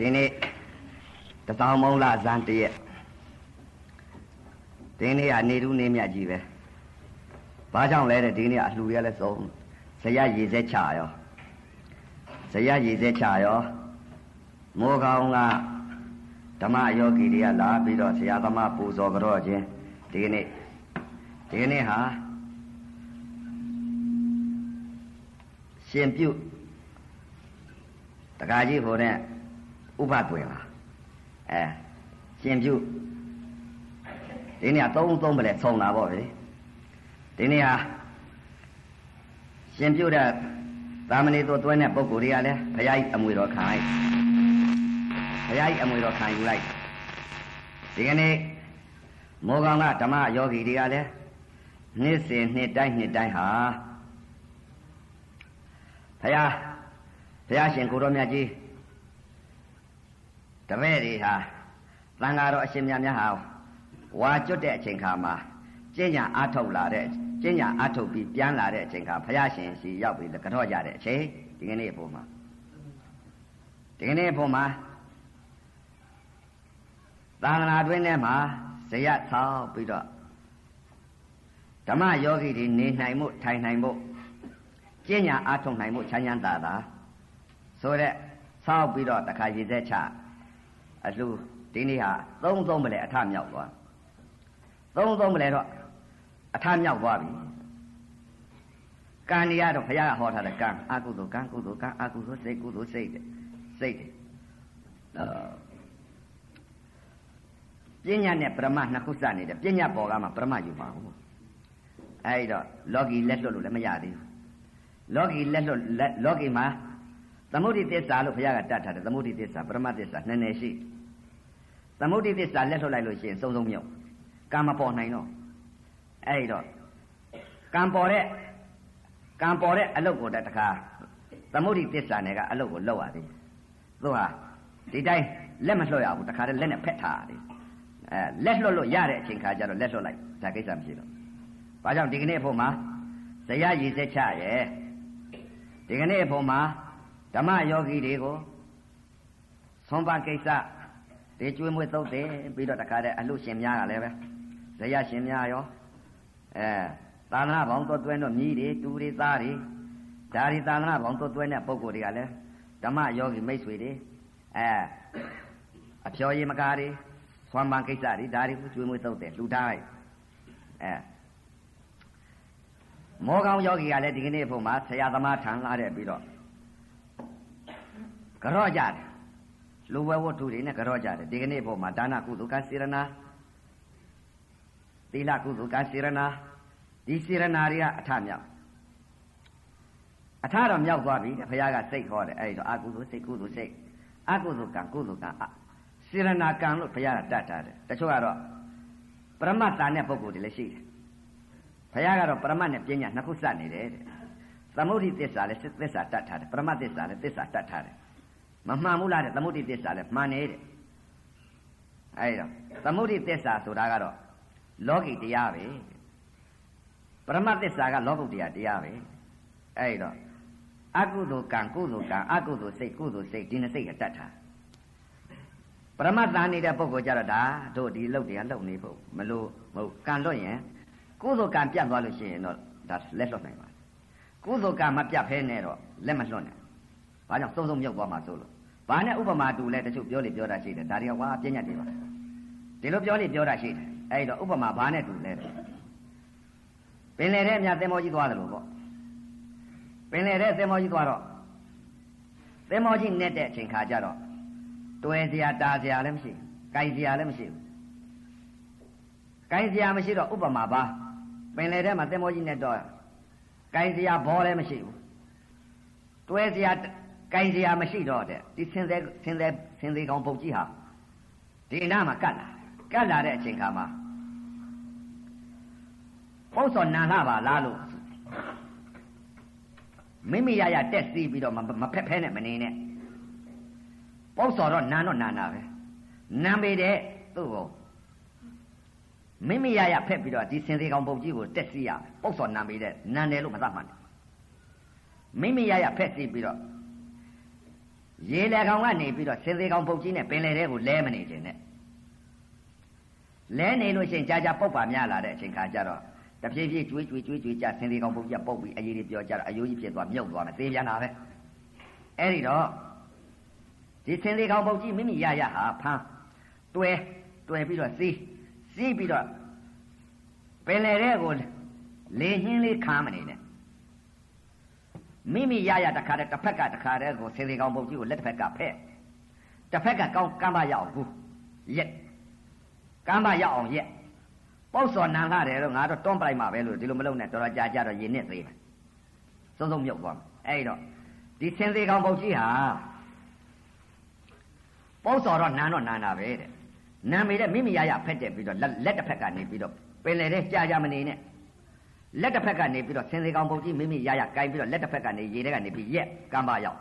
ဒီနေ့တသောင်းမုံလဇန်တရက်ဒီနေ့ကနေတူးနေမြတ်ကြီးပဲဘာကြောင့်လဲတဲ့ဒီနေ့အလှူရလဲဆုံးဇရရည်စက်ချရောဇရရည်စက်ချရောမိုးကောင်းကဓမ္မယောဂီတွေကလာပြီးတော့ဆရာသမားပူဇော်ကြတော့ခြင်းဒီနေ့ဒီနေ့ဟာရှင်ပြုတကာကြီးဟိုတဲ့ ဥပတွင်ပါအဲရှင်ပြုဒီနေ့ကသုံးသုံးပဲလေဆုံးတာပေါ့ဗျဒီနေ့ဟာရှင်ပြုတဲ့သာမဏေတို့တွဲတဲ့ပုဂ္ဂိုလ်တွေကလည်းဘုရားကြီးအမွေတော်ခံလိုက်ဘုရားကြီးအမွေတော်ခံယူလိုက်ဒီကနေ့မောကောင်ကဓမ္မယောဂီတွေကလည်းနှစ်စဉ်နှစ်တိုင်းနှစ်တိုင်းဟာဘုရားဘုရားရှင်ကိုတော်မြတ်ကြီး တပည့်တွေဟာသံဃာတော်အရှင်မြတ်များဟာဝါကျွတ်တဲ့အချိန်ခါမှာကျင့်ညာအားထုတ်လာတဲ့ကျင့်ညာအားထုတ်ပြီးပြန်လာတဲ့အချိန်ခါဘုရားရှင်စီရောက်ပြီးကတော့ကြတဲ့အချိန်ဒီကနေ့အဖို့မှာဒီကနေ့အဖို့မှာသာသနာတွင်ထဲမှာဇယဆောက်ပြီးတော့ဓမ္မယောဂီတွေနေနိုင်မှုထိုင်နိုင်မှုကျင့်ညာအားထုတ်နိုင်မှုချမ်းချမ်းသာသာဆိုတဲ့ဆောက်ပြီးတော့တခါရည်သက်ချ အလှဒီနေ့ဟာသုံးသုံးမလဲအထမြောက်သွားသုံးသုံးမလဲတော့အထမြောက်သွားပြီကံနေရတော့ဘုရားကဟောထားတဲ့ကံအကုသိုလ်ကံကုသိုလ်ကံအကုသိုလ်စိတ်ကုသိုလ်စိတ်တဲ့စိတ်တဲ့ပညာနဲ့ပရမနှစ်ခုစနေတယ်ပညာပေါ်ကမှပရမယူပါဘူးအဲဒီတော့လောကီလက်လွတ်လို့လည်းမရသေးဘူးလောကီလက်လွတ်လောကီမှာသမုဒိသစ္စာလို့ဘုရားကတတ်ထားတယ်သမုဒိသစ္စာပရမသစ္စာနည်းနည်းရှိ သမုဒိသစ္စာလက်လွတ်လိုက်လို့ရှိရင်စုံစုံမြုပ်ကံမပေါ်နိုင်တော့အဲဒီတော့ကံပေါ်တဲ့ကံပေါ်တဲ့အလုတ်ကိုတခါသမုဒိသစ္စာနဲ့ကအလုတ်ကိုလောက်ရသေးသူဟာဒီတိုင်းလက်မလွှတ်ရဘူးတခါတည်းလက်နဲ့ဖက်ထားရတယ်အဲလက်လွှတ်လို့ရတဲ့အချိန်ခါကျတော့လက်လွှတ်လိုက်ဒါကိစ္စမရှိတော့ဘာကြောင့်ဒီကနေ့အဖို့မှာဇယရည်စက်ချရဲ့ဒီကနေ့အဖို့မှာဓမ္မယောဂီတွေကိုသုံးပါကိစ္စ ဒီကျွေးမွေးသုတ်တယ်ပြီးတော့တခါတည်းအလှရှင်များကလည်းပဲဇယရှင်များရောအဲသာသနာဘောင်တော်တွဲတော့မြည်တွေတူတွေသားတွေဒါတွေသာသနာဘောင်တော်တွဲတဲ့ပုံကိုယ်တွေကလည်းဓမ္မယောဂီမိတ်ဆွေတွေအဲအဖြော်ရည်မကားတွေသွမ်းပန်ကိစ္စတွေဒါတွေကိုကျွေးမွေးသုတ်တယ်လှူထားလိုက်အဲမောကောင်ယောဂီကလည်းဒီကနေ့ဖို့မှာဆရာသမားထံလာတဲ့ပြီးတော့ကြော့ကြတယ် လူဝဲဝတ္ထုတွေနဲ့ကြော့ကြတယ်ဒီကနေ့ဖို့မှာဒါနကုသကစေရနာသီလကုသကစေရနာဒီစေရနာတွေကအထမြောက်အထတော့မြောက်သွားပြီဘုရားကစိတ်ခေါ်တယ်အဲ့ဒီတော့အကုသိုလ်စိတ်ကုသိုလ်စိတ်အကုသိုလ်ကံကုသိုလ်ကံစေရနာကံလို့ဘုရားကတတ်ထားတယ်တချို့ကတော့ပရမတ်တာနဲ့ပုဂ္ဂိုလ်တွေလည်းရှိတယ်ဘုရားကတော့ပရမတ်နဲ့ပညာနှစ်ခုစနေတယ်တဲ့သမုဒိသစ္စာလည်းသစ္စာတတ်ထားတယ်ပရမတ်သစ္စာလည်းသစ္စာတတ်ထားတယ် မမှန်ဘူးလားတဲ့သမုဒိသစ္စာလည်းမှန်နေတဲ့အဲဒီတော့သမုဒိသစ္စာဆိုတာကတော့လောကီတရားပဲပရမတ်သစ္စာကလောကုတ္တရာတရားပဲအဲဒီတော့အကုသိုလ်ကံကုသိုလ်ကံအကုသိုလ်စိတ်ကုသိုလ်စိတ်ဒီနှစ်စိတ်ကတတ်ထားပရမတ်သားနေတဲ့ပုဂ္ဂိုလ်ကြတော့ဒါတို့ဒီလုတ်တရားလုတ်နေဖို့မလို့မဟုတ်ကံလွတ်ရင်ကုသိုလ်ကံပြတ်သွားလို့ရှိရင်တော့ဒါလက်လွတ်နိုင်ပါကုသိုလ်ကံမပြတ်ဖဲနဲ့တော့လက်မလွတ်နဲ့ ဘာကြောင့်စုံစုံမြုပ်သွားမှာဆိုလို့ဘာနဲ့ဥပမာတူလဲတချို့ပြောလေပြောတာရှိတယ်ဒါတွေကဝါပြည့်ညတ်တွေပါဒီလိုပြောလေပြောတာရှိတယ်အဲ့တော့ဥပမာဘာနဲ့တူလဲပင်လေတဲ့အမြသင်္ဘောကြီးသွားတယ်လို့ပေါ့ပင်လေတဲ့သင်္ဘောကြီးသွားတော့သင်္ဘောကြီးနဲ့တဲ့အချိန်ခါကျတော့တွယ်စရာတာစရာလည်းမရှိဘူးကြိုက်စရာလည်းမရှိဘူးကြိုက်စရာမရှိတော့ဥပမာပါပင်လေထဲမှာသင်္ဘောကြီးနဲ့တော့ကြိုက်စရာဘောလည်းမရှိဘူးတွဲစရာ ကြိုက်စရာမရှိတော့တဲ့ဒီဆင်းသေးဆင်းသေးဆင်းသေးကောင်ပုတ်ကြီးဟာဒီနားမှာကတ်လာကတ်လာတဲ့အချိန်ခါမှာပုတ်စော်နန်လာပါလားလို့မိမိရရတက်စီးပြီးတော့မဖက်ဖဲနဲ့မနေနဲ့ပုတ်စော်တော့နန်တော့နန်တာပဲနန်ပေတဲ့သူ့ကိုမိမိရရဖက်ပြီးတော့ဒီစင်သေးကောင်ပုတ်ကြီးကိုတက်စီးရပုတ်စော်နန်ပေတဲ့နန်တယ်လို့မသတ်မှန်မိမိရရဖက်စီးပြီးတော့ ရေလေကောင်ကနေပြီးတော့စင်သေးကောင်ပုတ်ကြီးနဲ့ပင်လေတဲ့ကိုလဲမနေခြင်းနဲ့လဲနေလို့ရှိရင်ကြာကြာပုတ်ပါများလာတဲ့အချိန်ခါကျတော့တဖြည်းဖြည်းကျွေးကျွေးကျွေးကျွေးကြစင်သေးကောင်ပုတ်ကြီးပုတ်ပြီးအရေးတွေပြောကြတော့အယိုးကြီးဖြစ်သွားမြုပ်သွားမယ်သေပြန်တာပဲအဲ့ဒီတော့ဒီစင်သေးကောင်ပုတ်ကြီးမိမိရရဟာဖမ်းတွဲတွဲပြီးတော့စီးစီးပြီးတော့ပင်လေတဲ့ကိုလေညင်းလေးခါမနေနဲ့ မိမိရရတခါတည်းတစ်ဖက်ကတခါတည်းကိုစင်သေးကောင်ပုတ်ကြီးကိုလက်တစ်ဖက်ကဖဲ့တစ်ဖက်ကကောင်းကမ်းပါရအောင်ဘူးရက်ကမ်းပါရအောင်ရက်ပေါ့စော်နန်လာတယ်တော့ငါတော့တွန်းပလိုက်မှာပဲလို့ဒီလိုမလုပ်နဲ့တော်တော်ကြာကြာတော့ရင်နဲ့သေးတယ်စုံစုံမြုပ်သွားအဲ့တော့ဒီစင်သေးကောင်ပုတ်ကြီးဟာပေါ့စော်တော့နန်တော့နန်တာပဲတဲ့နန်မိတဲ့မိမိရရဖက်တက်ပြီးတော့လက်တစ်ဖက်ကနေပြီးတော့ပင်လေတဲ့ကြာကြာမနေနဲ့ လက်တစ်ဖက်ကနေပြီးတော့ဆင်စေကောင်ပုံကြီးမိမိရရကင်ပြီးတော့လက်တစ်ဖက်ကနေရေထဲကနေပြီးရက်ကမ်းပါရောက်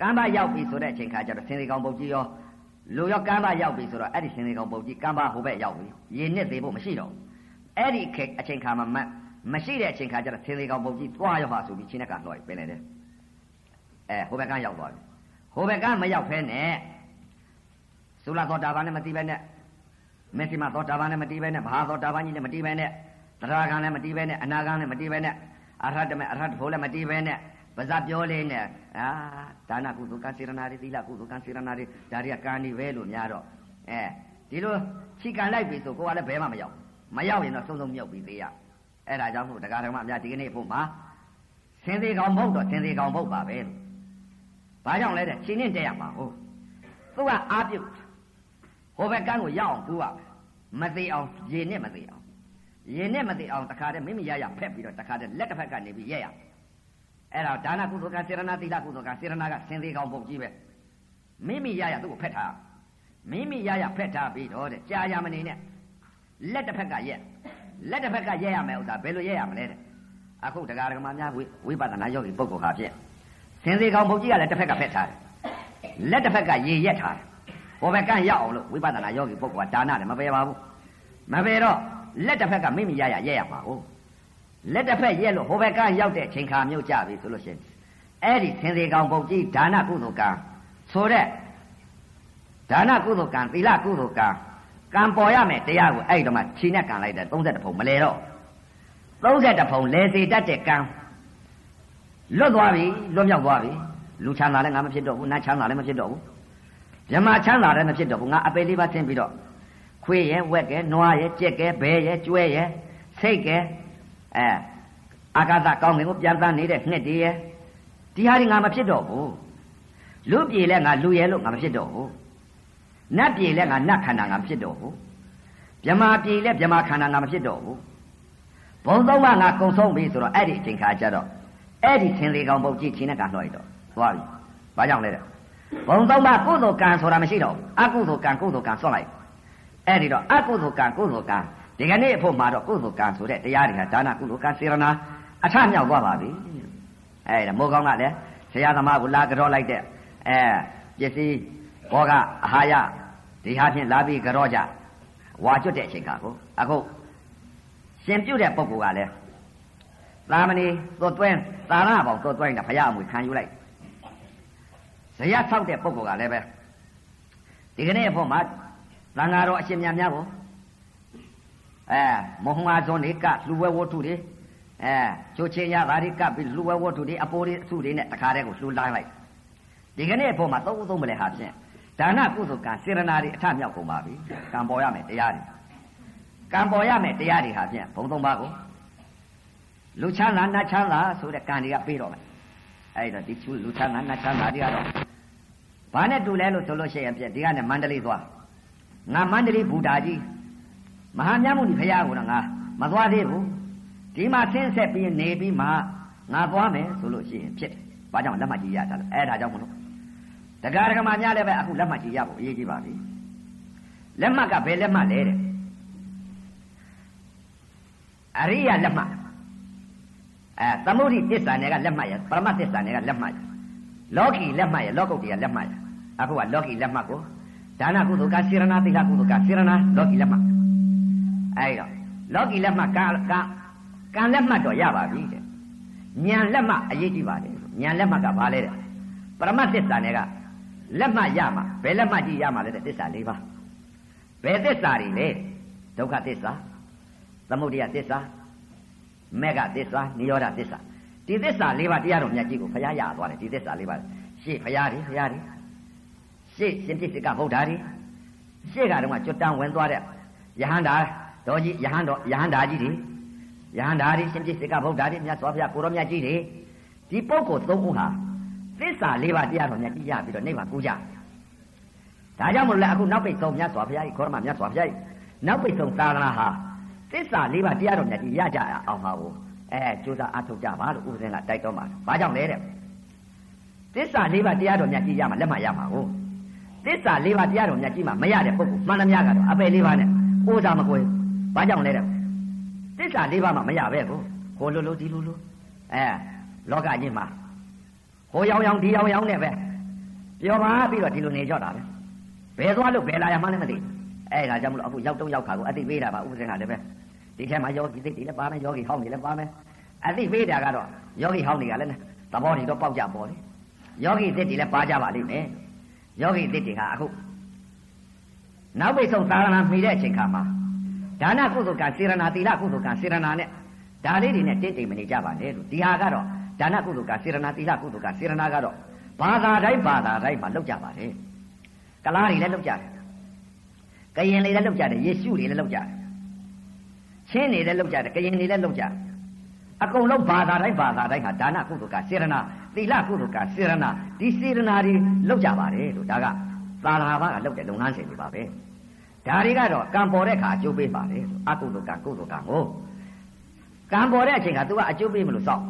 ကမ်းပါရောက်ပြီဆိုတဲ့အချိန်ခါကျတော့ဆင်စေကောင်ပုံကြီးရောလူရောကမ်းပါရောက်ပြီဆိုတော့အဲ့ဒီဆင်စေကောင်ပုံကြီးကမ်းပါဟိုဘက်ရောက်ပြီရေနစ်သေးဖို့မရှိတော့အဲ့ဒီခေအချိန်ခါမှာမမရှိတဲ့အချိန်ခါကျတော့ဆင်စေကောင်ပုံကြီးသွားရောက်ပါဆိုပြီးချင်းနဲ့ကလွှဲပင်လေတဲ့အဲဟိုဘက်ကရောက်သွားပြီဟိုဘက်ကမရောက်ဖဲနဲ့သုလာသောတာပန်နဲ့မတိပဲနဲ့မေစီမသောတာပန်နဲ့မတိပဲနဲ့ဘာသောတာပန်ကြီးနဲ့မတိပဲနဲ့ တရားကံလည်းမတီးပဲနဲ့အနာကံလည်းမတီးပဲနဲ့အရဟတမေအရဟတဖို့လည်းမတီးပဲနဲ့ပါဇာပြောလေးနဲ့အာဒါနကုသိုလ်ကံစေရနာတွေသီလကုသိုလ်ကံစေရနာတွေဒါတွေကကံနေပဲလို့များတော့အဲဒီလိုချိကံလိုက်ပြီဆိုကိုကလည်းဘဲမှမရောက်မရောက်ရင်တော့စုံစုံမြုပ်ပြီးသေးရအဲ့ဒါကြောင့်မို့တရားဓမ္မအများဒီကနေ့ဖို့မှာစင်သေးကောင်မဟုတ်တော့စင်သေးကောင်မဟုတ်ပါပဲလို့ဘာကြောင့်လဲတဲ့ရှင်နဲ့တက်ရမှာဟုတ်သူကအာပြုတ်ဟိုဘက်ကန်းကိုရောက်အောင်ကူရမသေးအောင်ရေနဲ့မသေးအောင် ရင်နဲ့မသိအောင်တခါတည်းမိမိရရဖက်ပြီးတော့တခါတည်းလက်တစ်ဖက်ကနေပြီးရက်ရအဲ့ဒါဒါနကုသိုလ်ကစေရနာသီလကုသိုလ်ကစေရနာကစင်သေးကောင်ပုံကြီးပဲမိမိရရသူ့ကိုဖက်ထားမိမိရရဖက်ထားပြီးတော့တဲ့ကြာရမနေနဲ့လက်တစ်ဖက်ကရက်လက်တစ်ဖက်ကရက်ရမယ်ဥစ္စာဘယ်လိုရက်ရမလဲတဲ့အခုတရားဓမ္မများဝိပဿနာယောဂီပုဂ္ဂိုလ်ဟာဖြင့်စင်သေးကောင်ပုံကြီးကလည်းတစ်ဖက်ကဖက်ထားတယ်လက်တစ်ဖက်ကရေရက်ထားတယ်ဟိုဘက်ကရောက်အောင်လို့ဝိပဿနာယောဂီပုဂ္ဂိုလ်ကဒါနလည်းမပယ်ပါဘူးမပယ်တော့ လက်တစ်ဖက်ကမိမိရရရက်ရမှာ哦လက်တစ်ဖက်ရက်လို့ဟိုဘက်ကရောက်တဲ့ချိန်ခါမျိုးကြပြီဆိုလို့ရှိရင်အဲ့ဒီသင်္သေးကောင်ပုတ်ကြီးဒါနကုသိုလ်ကံဆိုတဲ့ဒါနကုသိုလ်ကံသီလကုသိုလ်ကံကံပေါ်ရမယ်တရားကိုအဲ့ဒီတော့မှခြေနဲ့ကံလိုက်တယ်30ဖုံမလဲတော့30ဖုံလဲစေတတ်တဲ့ကံလွတ်သွားပြီလွတ်မြောက်သွားပြီလူချမ်းသာလည်းငါမဖြစ်တော့ဘူးနတ်ချမ်းသာလည်းမဖြစ်တော့ဘူးမြမချမ်းသာလည်းမဖြစ်တော့ဘူးငါအပေလေးပါဆင်းပြီးတော့ ခွေးရဲ့ဝက်ကဲနွားရဲ့ကြက်ကဲဘဲရဲ့ကျွဲရဲ့စိတ်ကဲအဲအာကာသကောင်းကင်ကိုပြန်တန်းနေတဲ့နှစ်တည်းရဲ့ဒီဟာတွေငါမဖြစ်တော့ဘူးလူပြေလဲငါလူရဲလို့ငါမဖြစ်တော့ဘူးနတ်ပြေလဲငါနတ်ခန္ဓာငါမဖြစ်တော့ဘူးမြမာပြေလဲမြမာခန္ဓာငါမဖြစ်တော့ဘူးဘုံသုံးပါးငါကုံဆုံးပြီဆိုတော့အဲ့ဒီအချိန်ခါကျတော့အဲ့ဒီသင်လေကောင်ပုတ်ကြည့်ချင်းနဲ့ကလွှဲတော့သွားပြီဘာကြောင့်လဲတဲ့ဘုံသုံးပါးကုသိုလ်ကံဆိုတာမရှိတော့ဘူးအကုသိုလ်ကံကုသိုလ်ကံဆွတ်လိုက် အဲ့ဒီတော့အကုသိုလ်ကံကုသိုလ်ကံဒီကနေ့အဖို့မှာတော့ကုသိုလ်ကံဆိုတဲ့တရားတွေဟာဒါနကုသိုလ်ကံစေရနာအထမြောက်သွားပါပြီအဲ့ဒါမိုးကောင်းကလည်းဆရာသမားကိုလာကြောလိုက်တဲ့အဲပစ္စည်းဘောကအဟာရဒီဟာဖြင့်လာပြီးကြောကြဝါကျွတ်တဲ့အချိန်ကကိုအခုရှင်ပြုတ်တဲ့ပုဂ္ဂိုလ်ကလည်းသာမဏေသွတ်သွင်းသာရပေါင်းသွတ်သွင်းတာဘုရားအမွေခံယူလိုက်ဇယဆောက်တဲ့ပုဂ္ဂိုလ်ကလည်းပဲဒီကနေ့အဖို့မှာ သံဃာတော်အရှင်မြတ်များကိုအဲမုံငါဇွန်တွေကလူဝဲဝတ္ထုတွေအဲချိုချင်းရတာတွေကပြီးလူဝဲဝတ္ထုတွေအပိုးတွေအထုတွေနဲ့တခါတည်းကိုလှူလိုင်းလိုက်ဒီကနေ့အဖို့မှာသုံးသုံးမလဲဟာဖြင့်ဒါနကုသိုလ်ကံစေရနာတွေအထမြောက်ကုန်ပါပြီကံပေါ်ရမယ်တရားတွေကံပေါ်ရမယ်တရားတွေဟာဖြင့်ဘုံသုံးပါးကိုလူချမ်းသာနတ်ချမ်းသာဆိုတဲ့ကံတွေကပေးတော့မယ်အဲ့တော့ဒီလူချမ်းသာနတ်ချမ်းသာတွေကတော့ဘာနဲ့တူလဲလို့ဆိုလို့ရှိရင်ဖြင့်ဒီကနေ့မန္တလေးသွား ငါမန္တလေးဘူတာကြီးမဟာမြတ်မုနီဖရာကိုတော့ငါမသွားသေးဘူးဒီမှာဆင်းဆက်ပြီးနေပြီးမှငါသွားမယ်ဆိုလို့ရှိရင်ဖြစ်တယ်။ဘာကြောင့်လက်မှတ်ကြီးရတာလဲ။အဲဒါကြောင့်မလို့တရားဓမ္မများလည်းပဲအခုလက်မှတ်ကြီးရဖို့အရေးကြီးပါပြီ။လက်မှတ်ကဘယ်လက်မှတ်လဲတဲ့အရိယလက်မှတ်အဲသမုဒိသစ္စာနယ်ကလက်မှတ်ရပရမသစ္စာနယ်ကလက်မှတ်ရလောကီလက်မှတ်ရလောကုတ္တရာလက်မှတ်ရအခုကလောကီလက်မှတ်ကို ဒါနကုသိုလ်ကစေရနာသီလကုသိုလ်ကစေရနာလောကီလက်မှတ်အဲဒီတော့လောကီလက်မှတ်ကကကံလက်မှတ်တော့ရပါပြီတဲ့ဉာဏ်လက်မှတ်အရေးကြီးပါတယ်ဉာဏ်လက်မှတ်ကဘာလဲတဲ့ပရမတ်သစ္စာနဲ့ကလက်မှတ်ရမှာဘယ်လက်မှတ်ကြီးရမှာလဲတဲ့သစ္စာ၄ပါးဘယ်သစ္စာတွေလဲဒုက္ခသစ္စာသမုဒယသစ္စာမေဃသစ္စာနိရောဓသစ္စာဒီသစ္စာ၄ပါးတရားတော်မြတ်ကြီးကိုဘုရားရသွားတယ်ဒီသစ္စာ၄ပါးရှေ့ဘုရားတွေဘုရားတွေ ရှေ့ရှင်ပြစ်စကဗုဒ္ဓတွေရှေ့ကတော့ကျွတ်တန်းဝင်သွားတဲ့ယဟန္တာတော်ကြီးယဟန်တော်ယဟန္တာကြီးတွေယဟန္တာတွေရှင်ပြစ်စကဗုဒ္ဓတွေမြတ်စွာဘုရားကိုရောမြတ်ကြီးတွေဒီပုဂ္ဂိုလ်သုံးခုဟာသစ္စာ၄ပါးတရားတော်မြတ်ကြီးရပြီးတော့နိဗ္ဗာန်ကူးကြဒါကြောင့်မို့လဲအခုနောက်ပိတ်ဆုံးမြတ်စွာဘုရားကြီးခေါရမမြတ်စွာဘုရားကြီးနောက်ပိတ်ဆုံးသာသနာဟာသစ္စာ၄ပါးတရားတော်မြတ်ကြီးရကြအောင်ပါဘူးအဲကြိုးစားအထုတ်ကြပါလို့ဥပဒေကတိုက်တော်မှာဘာကြောင့်လဲတဲ့သစ္စာ၄ပါးတရားတော်မြတ်ကြီးရမှာလက်မှတ်ရမှာဟုတ် သစ္စာ၄ပါးတရားတော်မြတ်ကြီးမှာမရတဲ့ပုဂ္ဂိုလ်မှန်သမျှကတော့အပယ်၄ပါးနဲ့ကိုးစားမကွယ်ဘာကြောင့်လဲတဲ့သစ္စာ၄ပါးမှာမရပဲကိုဟိုလိုလိုဒီလိုလိုအဲလောကကြီးမှာဟိုရောင်ရောင်ဒီရောင်ရောင်နဲ့ပဲပြောပါပြီးတော့ဒီလိုနေကြတာပဲဘယ်သွားလို့ဘယ်လာရမှန်းလည်းမသိအဲ့ဒါကြောင့်မလို့အခုရောက်တော့ရောက်ခါကိုအသိပေးတာပါဥပဒေကလည်းပဲဒီထဲမှာယောဂီသိတွေလည်းပါမယ်ယောဂီဟောင်းတွေလည်းပါမယ်အသိပေးတာကတော့ယောဂီဟောင်းတွေကလည်းသဘောတွေတော့ပေါက်ကြပေါ်တယ်ယောဂီသစ်တွေလည်းပါကြပါလိမ့်မယ် ယောဂီသစ်တွေကအခုနောက်ပိတ်ဆုံးသာသနာမှီတဲ့အချိန်ခါမှာဒါနကုသိုလ်ကစေရနာသီလကုသိုလ်ကစေရနာနဲ့ဒါလေးတွေနဲ့တင့်တိမ်မနေကြပါနဲ့လို့ဒီဟာကတော့ဒါနကုသိုလ်ကစေရနာသီလကုသိုလ်ကစေရနာကတော့ဘာသာတိုင်းဘာသာတိုင်းမှာလောက်ကြပါတယ်ကလားတွေလည်းလောက်ကြတယ်ကရင်တွေလည်းလောက်ကြတယ်ယေရှုတွေလည်းလောက်ကြတယ်ချင်းတွေလည်းလောက်ကြတယ်ကရင်တွေလည်းလောက်ကြတယ်အကုန်လုံးဘာသာတိုင်းဘာသာတိုင်းဟာဒါနကုသိုလ်ကစေရနာ သီလကုသိုလ်ကစေရနာဒီစေရနာတွေလောက်ကြပါတယ်လို့ဒါကသာသနာ့ဘာကလောက်တဲ့လုပ်ငန်းစဉ်တွေပါပဲဒါတွေကတော့ကံပေါ်တဲ့အခါအကျိုးပေးပါတယ်လို့အကုသိုလ်ကံကုသိုလ်ကံကိုကံပေါ်တဲ့အချိန်က तू ကအကျိုးပေးမလို့စောင့်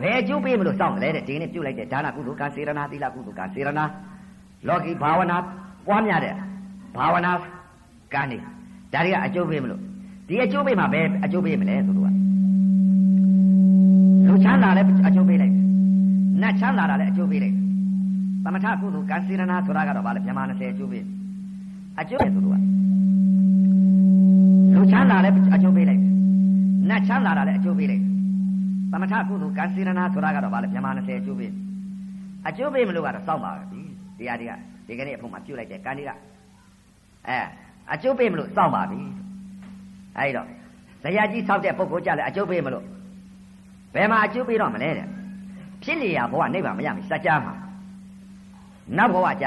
ဘယ်အကျိုးပေးမလို့စောင့်လဲတဲ့ဒီနေ့ပြုတ်လိုက်တဲ့ဒါနကုသိုလ်ကံစေရနာသီလကုသိုလ်ကံစေရနာလောကီဘာဝနာပွားများတဲ့ဘာဝနာကံနေဒါတွေကအကျိုးပေးမလို့ဒီအကျိုးပေးမှာပဲအကျိုးပေးမလဲဆိုတော့လူချမ်းသာလည်းအကျိုးပေးလိုက် နတ်ချမ်းသာတာလည်းအကျိုးပေးလိုက်သမထကုသိုလ်ကံစေရနာဆိုတာကတော့ဗာလေမြန်မာ20အကျိုးပေးအကျိုးပေးဆိုတော့လူချမ်းသာလည်းအကျိုးပေးလိုက်နတ်ချမ်းသာတာလည်းအကျိုးပေးလိုက်သမထကုသိုလ်ကံစေရနာဆိုတာကတော့ဗာလေမြန်မာ20အကျိုးပေးအကျိုးပေးမလို့ကတော့စောင့်ပါပဲတရားတွေကဒီကနေ့အဖို့မှာပြုတ်လိုက်တဲ့ကံတွေကအဲအကျုပ်ပေးမလို့စောင့်ပါပြီအဲဒီတော့ဇရာကြီးဆောက်တဲ့ပုဂ္ဂိုလ်ကြလဲအကျုပ်ပေးမလို့ဘယ်မှာအကျုပ်ပေးတော့မလဲတဲ့ ဖြစ်နေရဘဝနိဗ္ဗာန်မရမစัจ जा မှာနောက်ဘဝကြ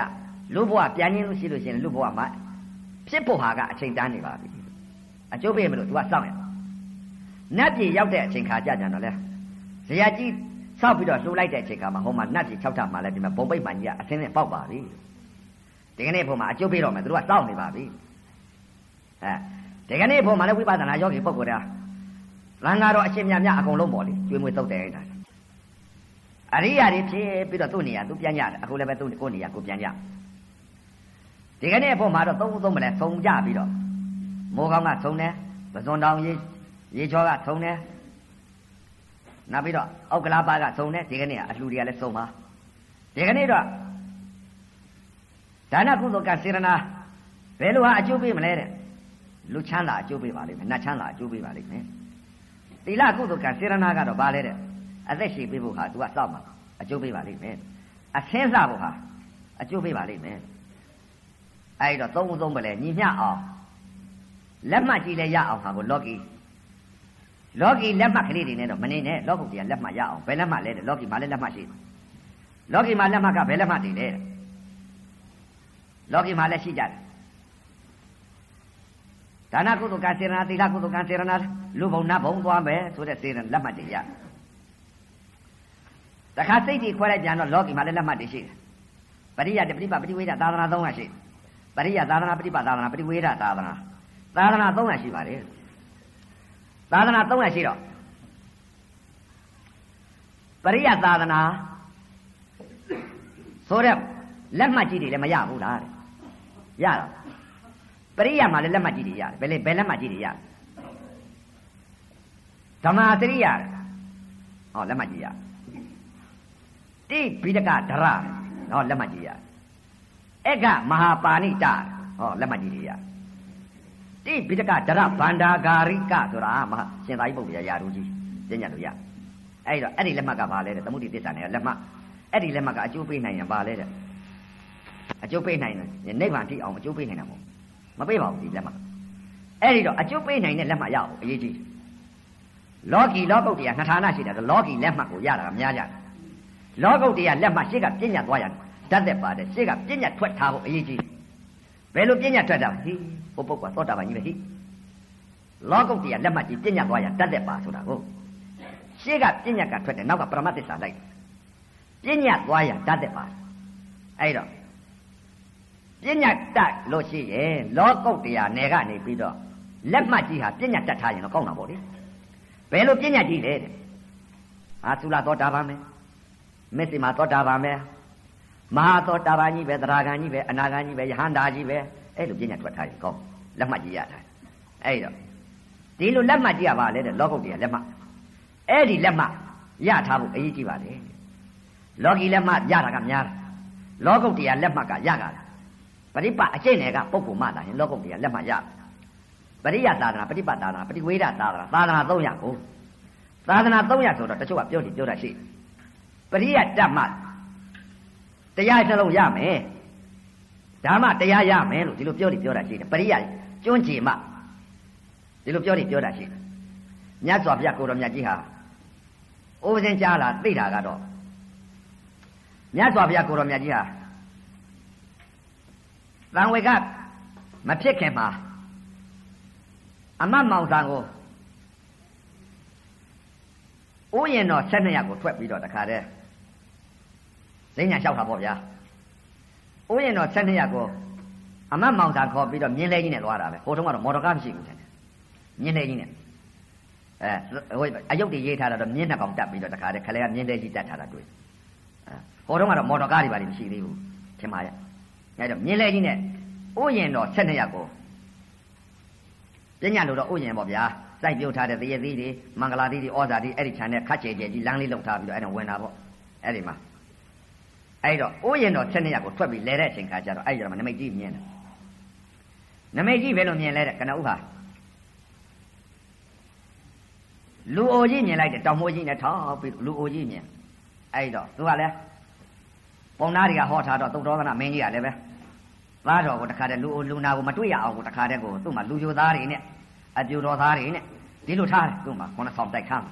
လူဘဝပြန်ရင်းလို့ရှိလို့ရှိရင်လူဘဝမှာဖြစ်ဖို့ဟာကအချိန်တန်းနေပါပြီအကျုပ်ပေးမလို့ तू ကစောင့်ရနတ်ပြည်ရောက်တဲ့အချိန်ခါကြကြတော့လဲဇရာကြီးဆောက်ပြီးတော့လှူလိုက်တဲ့အချိန်ခါမှာဟိုမှာနတ်ကြီး၆ထပ်မှာလည်းဒီမှာဘုံပိတ်မှန်ကြီးကအစင်းနဲ့ပေါက်ပါပြီဒီကနေ့ဘုံမှာအကျုပ်ပေးတော့မယ်သူတို့ကစောင့်နေပါပြီအဲဒီကနေ့ဘုံမှာလည်းဝိပဿနာယောဂီပုဂ္ဂိုလ်တာလန်ကတော့အရှင်မြတ်မြတ်အကုန်လုံးပေါ့လေကျွေးမွေးတုတ်တယ်အဲ့ဒါ အရိယာတွေဖြစ်ပြီးတော့သူ့နေရာသူပြန်ကြတယ်အခုလည်းပဲသူ့ကိုနေရာကိုပြန်ကြဒီကနေ့ဘုံမှာတော့သုံးသုံးမလဲသုံးကြပြီးတော့မိုးကောင်းကသုံးတယ်ပဇွန်တောင်ရေရေချောကသုံးတယ်နောက်ပြီးတော့အောက်ကလာပါကစုံတယ်ဒီကနေ့ကအလှူတွေကလည်းစုံပါဒီကနေ့တော့ဒါနကုသိုလ်ကစေရနာဘယ်လိုဟာအကျိုးပေးမလဲတဲ့လူချမ်းသာအကျိုးပေးပါလိမ့်မယ်နတ်ချမ်းသာအကျိုးပေးပါလိမ့်မယ်သီလကုသိုလ်ကစေရနာကတော့ဘာလဲတဲ့ အသက်ရှိပေးဖို့ဟာ तू ကစောက်မှာအကျိုးပေးပါလိမ့်မယ်အဆင်းစားဖို့ဟာအကျိုးပေးပါလိမ့်မယ်အဲ့တော့သုံးသုံးပဲလေညီမျှအောင်လက်မှတ်ကြည့်လဲရအောင်ဟာကိုလော်ကီလောကီလက်မှတ်ကလေးတွေနဲ့တော့မနေနဲ့လောကုတ်ကြီးကလက်မှတ်ရအောင်ဘယ်လက်မှတ်လဲတဲ့လောကီမှာလည်းလက်မှတ်ရှိလောကီမှာလက်မှတ်ကဘယ်လက်မှတ်တွေလဲလောကီမှာလည်းရှိကြတယ်ဒါနကုသိုလ်ကစေရနာသီလကုသိုလ်ကစေရနာလူဘုံနတ်ဘုံသွားမယ်ဆိုတဲ့စေရနာလက်မှတ်တွေရတ ခါစိတ်ကြီးခွဲလိုက်ပြန်တော့လောကီမှာလည်းလက်မှတ်တွေရှိတယ်ပရိယတပရိပပရိဝေဒသာသနာ၃ခါရှိပရိယသာသနာပရိပသာသနာပရိဝေဒသာသနာသာသနာ၃ခါရှိပါတယ်သာသနာ300ရှိတော့ပရိယသာသနာဆိုတဲ့လက်မှတ်ကြီးတွေလည်းမရဘူးလားတဲ့ရတော့ပရိယမှာလည်းလက်မှတ်ကြီးတွေရတယ်ဘယ်လေဘယ်လက်မှတ်ကြီးတွေရဓမ္မစရိယဟောလက်မှတ်ကြီးရတိ ဘိဒကဒရဟောလက်မှတ်ကြီးရဧကမဟာပါဏိတဟောလက်မှတ်ကြီးတွေရတိပိတကဒရဗန္ဒာဂာရိကဆိုတာမဟာရှင်သာရိပုတ္တရာယာတို့ကြီးသိညတ်လို့ရအဲ့တော့အဲ့ဒီလက်မှတ်ကဘာလဲတဲ့သမုဒိသစ္စာနဲ့လက်မှတ်အဲ့ဒီလက်မှတ်ကအကျိုးပေးနိုင်ရင်ဘာလဲတဲ့အကျိုးပေးနိုင်တယ်နိဗ္ဗာန်ထိအောင်အကျိုးပေးနိုင်တာမဟုတ်မပေးပါဘူးဒီလက်မှတ်အဲ့ဒီတော့အကျိုးပေးနိုင်တဲ့လက်မှတ်ရအောင်အရေးကြီးတယ်လောကီလောကုတ်တရားနှစ်ဌာနရှိတယ်ဆိုလောကီလက်မှတ်ကိုရတာကများကြတယ် လောကုတ်တရားလက်မှတ်ရှေ့ကပြဉ္ညာသွားရတယ်တတ်သက်ပါတယ်ရှေ့ကပြဉ္ညာထွက်ထားဖို့အရေးကြီးတယ်ဘယ်လိုပြဉ္ညာထွက်တာဟိဟိုပုဂ္ဂိုလ်သောတာပန်ကြီးပဲဟိလောကုတ်တရားလက်မှတ်ကြီးပြဉ္ညာသွားရတတ်သက်ပါဆိုတာကိုရှေ့ကပြဉ္ညာကထွက်တယ်နောက်ကပရမတ်သစ္စာလိုက်ပြဉ္ညာသွားရတတ်သက်ပါအဲ့တော့ပညာတတ်လို့ရှိရင်လောကုတ်တရားနယ်ကနေပြီးတော့လက်မှတ်ကြီးဟာပညာတတ်ထားရင်တော့ကောင်းတာပေါ့လေဘယ်လိုပညာကြီးလဲတဲ့အာသုလာသောတာပန်မယ် မေစိမာသောတာပန်မယ်မဟာသောတာပန်ကြီးပဲသရဂန်ကြီးပဲအနာဂန်ကြီးပဲယဟန္တာကြီးပဲအဲ့လိုပညာထွက်ထားရင်ကောင်းလက်မှတ်ကြီးရထားအဲ့တော့ဒီလိုလက်မှတ်ကြီးရပါလေတဲ့လောကုတ်တရားလက်မှတ်အဲ့ဒီလက်မှတ်ရထားဖို့အရေးကြီးပါတယ်လောကီလက်မှတ်ရတာကများတယ်လောကုတ်တရားလက်မှတ်ကရတာပရိပအကျင့်တွေကပုဂ္ဂိုလ်မှတာရင်လောကုတ်တရားလက်မှတ်ရပရိယသာသနာပฏิပတ်သာသနာပฏิဝေဒသာသနာသာသနာ300ကိုသာသနာ300ဆိုတော့တချို့ကပြောတယ်ပြောတာရှိ ပရိယတတ်မှတရားတစ်လုံးရမယ်ဓမ္မတရားရမယ်လို့ဒီလိုပြောတယ်ပြောတာရှိတယ်ပရိယကျွန်းကြည်မှဒီလိုပြောတယ်ပြောတာရှိတယ်မြတ်စွာဘုရားကိုတော်မြတ်ကြီးဟာအိုးစင်ကြားလာသိတာကတော့မြတ်စွာဘုရားကိုတော်မြတ်ကြီးဟာတန်ဝေကမဖြစ်ခင်မှာအမတ်မောင်ဆန်ကိုဥယျာဉ်တော်၁၂ရက်ကိုထွက်ပြီးတော့တခါတည်း ဈဉ္ညာလျှောက်တာပေါ့ဗျာဥယျာဉ်တော်၁၂ရက်ကိုအမတ်မောင်ဆန်ခေါ်ပြီးတော့မြင်းလဲကြီးနဲ့သွားတာပဲဟိုတုန်းကတော့မော်တော်ကားမရှိဘူးတဲ့မြင်းလဲကြီးနဲ့အဲဟိုအယုတ်တွေရေးထားတာတော့မြင်းနှစ်ကောင်တက်ပြီးတော့တခါတည်းခလဲကမြင်းလဲကြီးတက်ထားတာတွေ့ဟိုတုန်းကတော့မော်တော်ကားတွေပါလိမ့်မရှိသေးဘူးထင်ပါရဲ့အဲတော့မြင်းလဲကြီးနဲ့ဥယျာဉ်တော်၁၂ရက်ကိုပညာလို့တော့ဥယျာဉ်ပေါ့ဗျာစိုက်ပြုတ်ထားတဲ့တရသီးတွေမင်္ဂလာသီးတွေဩဇာသီးအဲ့ဒီခြံနဲ့ခတ်ချေချေကြီးလမ်းလေးလှုပ်ထားပြီးတော့အဲ့ဒါဝင်တာပေါ့အဲ့ဒီမှာ အဲ့တော့ဥယျာဉ်တော်၁၂ရက်ကိုထွက်ပြီးလဲတဲ့အချိန်ခါကျတော့အဲ့ကျတော့နမိတ်ကြီးမြင်တယ်နမိတ်ကြီးဘယ်လိုမြင်လဲတဲ့ကနဦးဟာလူအိုကြီးမြင်လိုက်တယ်တောင်မိုးကြီးနဲ့ထောက်ပြီးလူအိုကြီးမြင်အဲ့တော့သူကလည်းပုံနာတွေကဟောထားတော့သုတ်တော်ကနာမင်းကြီးကလည်းပဲသားတော်ကိုတခါတည်းလူလူနာကိုမတွေ့ရအောင်ကိုတခါတည်းကိုသူ့မှာလူကြိုသားတွေနဲ့အပြူတော်သားတွေနဲ့ဒီလိုထားတယ်သူ့မှာခုနဆောင်တိုက်ခမ်း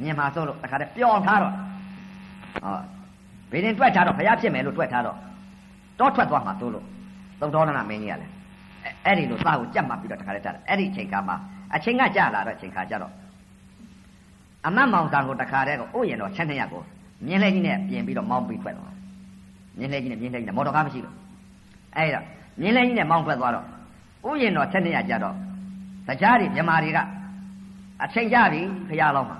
မြင်မှာစိုးလို့တခါတည်းပျော်ထားတော့ဟော ဘယ်ရင်တွက်ထားတော့ဘုရားဖြစ်မယ်လို့တွက်ထားတော့တောထွက်သွားမှာစိုးလို့သုတ်တော်ကနာမင်းကြီးကလည်းအဲ့ဒီလိုသားကိုကြက်မှပြီးတော့တခါတည်းထားတယ်အဲ့ဒီအချိန်ကမှအချိန်ကကြာလာတော့အချိန်ခါကျတော့အမတ်မောင်တန်ကိုတခါတည်းကိုဥယျာဉ်တော်ချက်နှစ်ရက်ကိုမြင်းလဲကြီးနဲ့ပြင်ပြီးတော့မောင်းပြီးထွက်သွားမြင်းလဲကြီးနဲ့မြင်းလဲကြီးနဲ့မော်တော်ကားမရှိလို့အဲ့ဒါမြင်းလဲကြီးနဲ့မောင်းထွက်သွားတော့ဥယျာဉ်တော်ချက်နှစ်ရက်ကြာတော့တရားတွေမြမာတွေကအချိန်ကြပြီဖရာလောင်းမှာ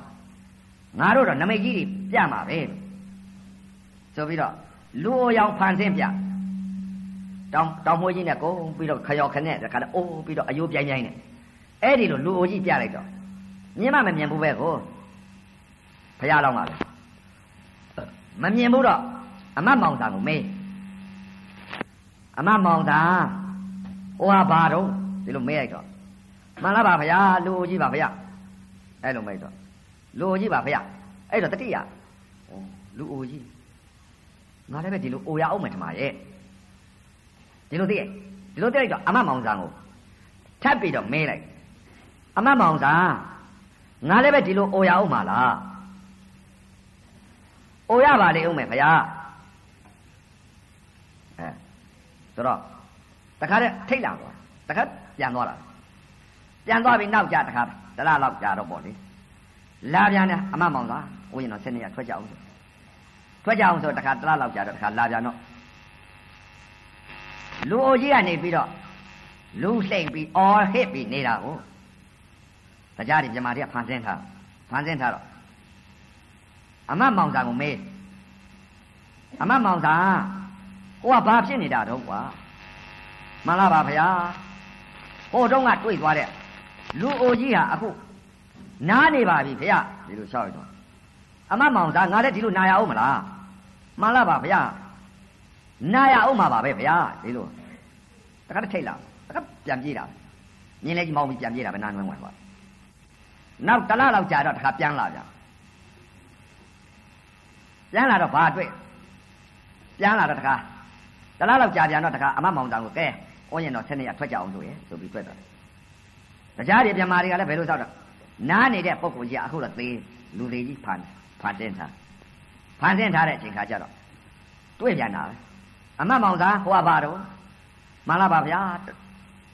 ငါတို့တော့နမိတ်ကြီးတွေပြမှာပဲ ဆိုပြီးတော့လူအိုရောင်ဖန်ဆင်းပြတောင်တောင်မွေးကြီးနဲ့ကုန်ပြီးတော့ခရော်ခနဲ့တခါတော့အိုးပြီးတော့အယိုးပြိုင်ပြိုင်နဲ့အဲ့ဒီလိုလူအိုကြီးပြလိုက်တော့မြင်မမမြင်ဘူးပဲကိုဖရာလောင်းပါပဲမမြင်ဘူးတော့အမတ်မောင်သာကိုမေးအမတ်မောင်သာဟိုဟာဘာတော့ဒီလိုမေးလိုက်တော့မှန်လားပါဗျာလူအိုကြီးပါဗျာအဲ့လိုမေးတော့လူအိုကြီးပါဗျာအဲ့တော့တတိယလူအိုကြီး ငါလည်းပဲဒီလိုအိုရအောင်မယ်ထမရဲ့ဒီလိုသိရဲ့ဒီလိုသိလိုက်တော့အမတ်မောင်သာကိုထပ်ပြီးတော့မေးလိုက်အမတ်မောင်သာငါလည်းပဲဒီလိုအိုရအောင်မှာလားအိုရပါလေဦးမယ်ဗျာအဲဆိုတော့တခါတည်းထိတ်လာသွားတခါပြန်သွားတာပြန်သွားပြီးနောက်ကြတခါတလားလောက်ကြာတော့ပေါ့လေလာပြန်တယ်အမမောင်သာဦးရင်တော့ဆင်းနေရထွက်ကြအောင် ထွက်ကြအောင်ဆိုတခါတလားလောက်ကြာတော့တခါလာပြန်တော့လူအိုကြီးကနေပြီးတော့လူစိတ်ပြီးအော်ဟစ်ပြီးနေတာကိုတရားတွေမြမာတွေကဖန်ဆင်းထားဖန်ဆင်းထားတော့အမမောင်သာကိုမေးအမမောင်သာဟိုကဘာဖြစ်နေတာတော့ကွာမှန်လားပါဗျာဟိုတုန်းကတွေ့သွားတဲ့လူအိုကြီးဟာအခုနားနေပါပြီဗျာဒီလိုရှောက်ရတော့အမမောင်သာငါလည်းဒီလိုနာရအောင်မလား မှန်လားပါဗျာနာရအောင်မှာပါပဲဗျာဒီလိုတခါတည်းထိတ်လာတခါပြန်ပြေးတာမြင်းလေးကြီးမောင်းပြီးပြန်ပြေးတာပဲနားနွမ်းဝင်သွားနောက်တလားလောက်ကြာတော့တခါပြန်လာပြန်ပြန်လာတော့ဘာတွေ့ပြန်လာတော့တခါတလားလောက်ကြာပြန်တော့တခါအမမောင်တန်ကိုကဲဩရင်တော့ဆက်နေရထွက်ကြအောင်ဆိုရယ်ဆိုပြီးထွက်သွားတရားတွေပြန်မာတွေကလည်းဘယ်လိုသောက်တော့နားနေတဲ့ပုံကိုကြီးအခုတော့သေးလူသေးကြီးဖန်ဖန်တင်ထား ဖန်တင်ထားတဲ့အချိန်ခါကျတော့တွေ့ပြန်တာပဲအမမောင်သားဟိုကပါတော့မှန်လားပါဗျာ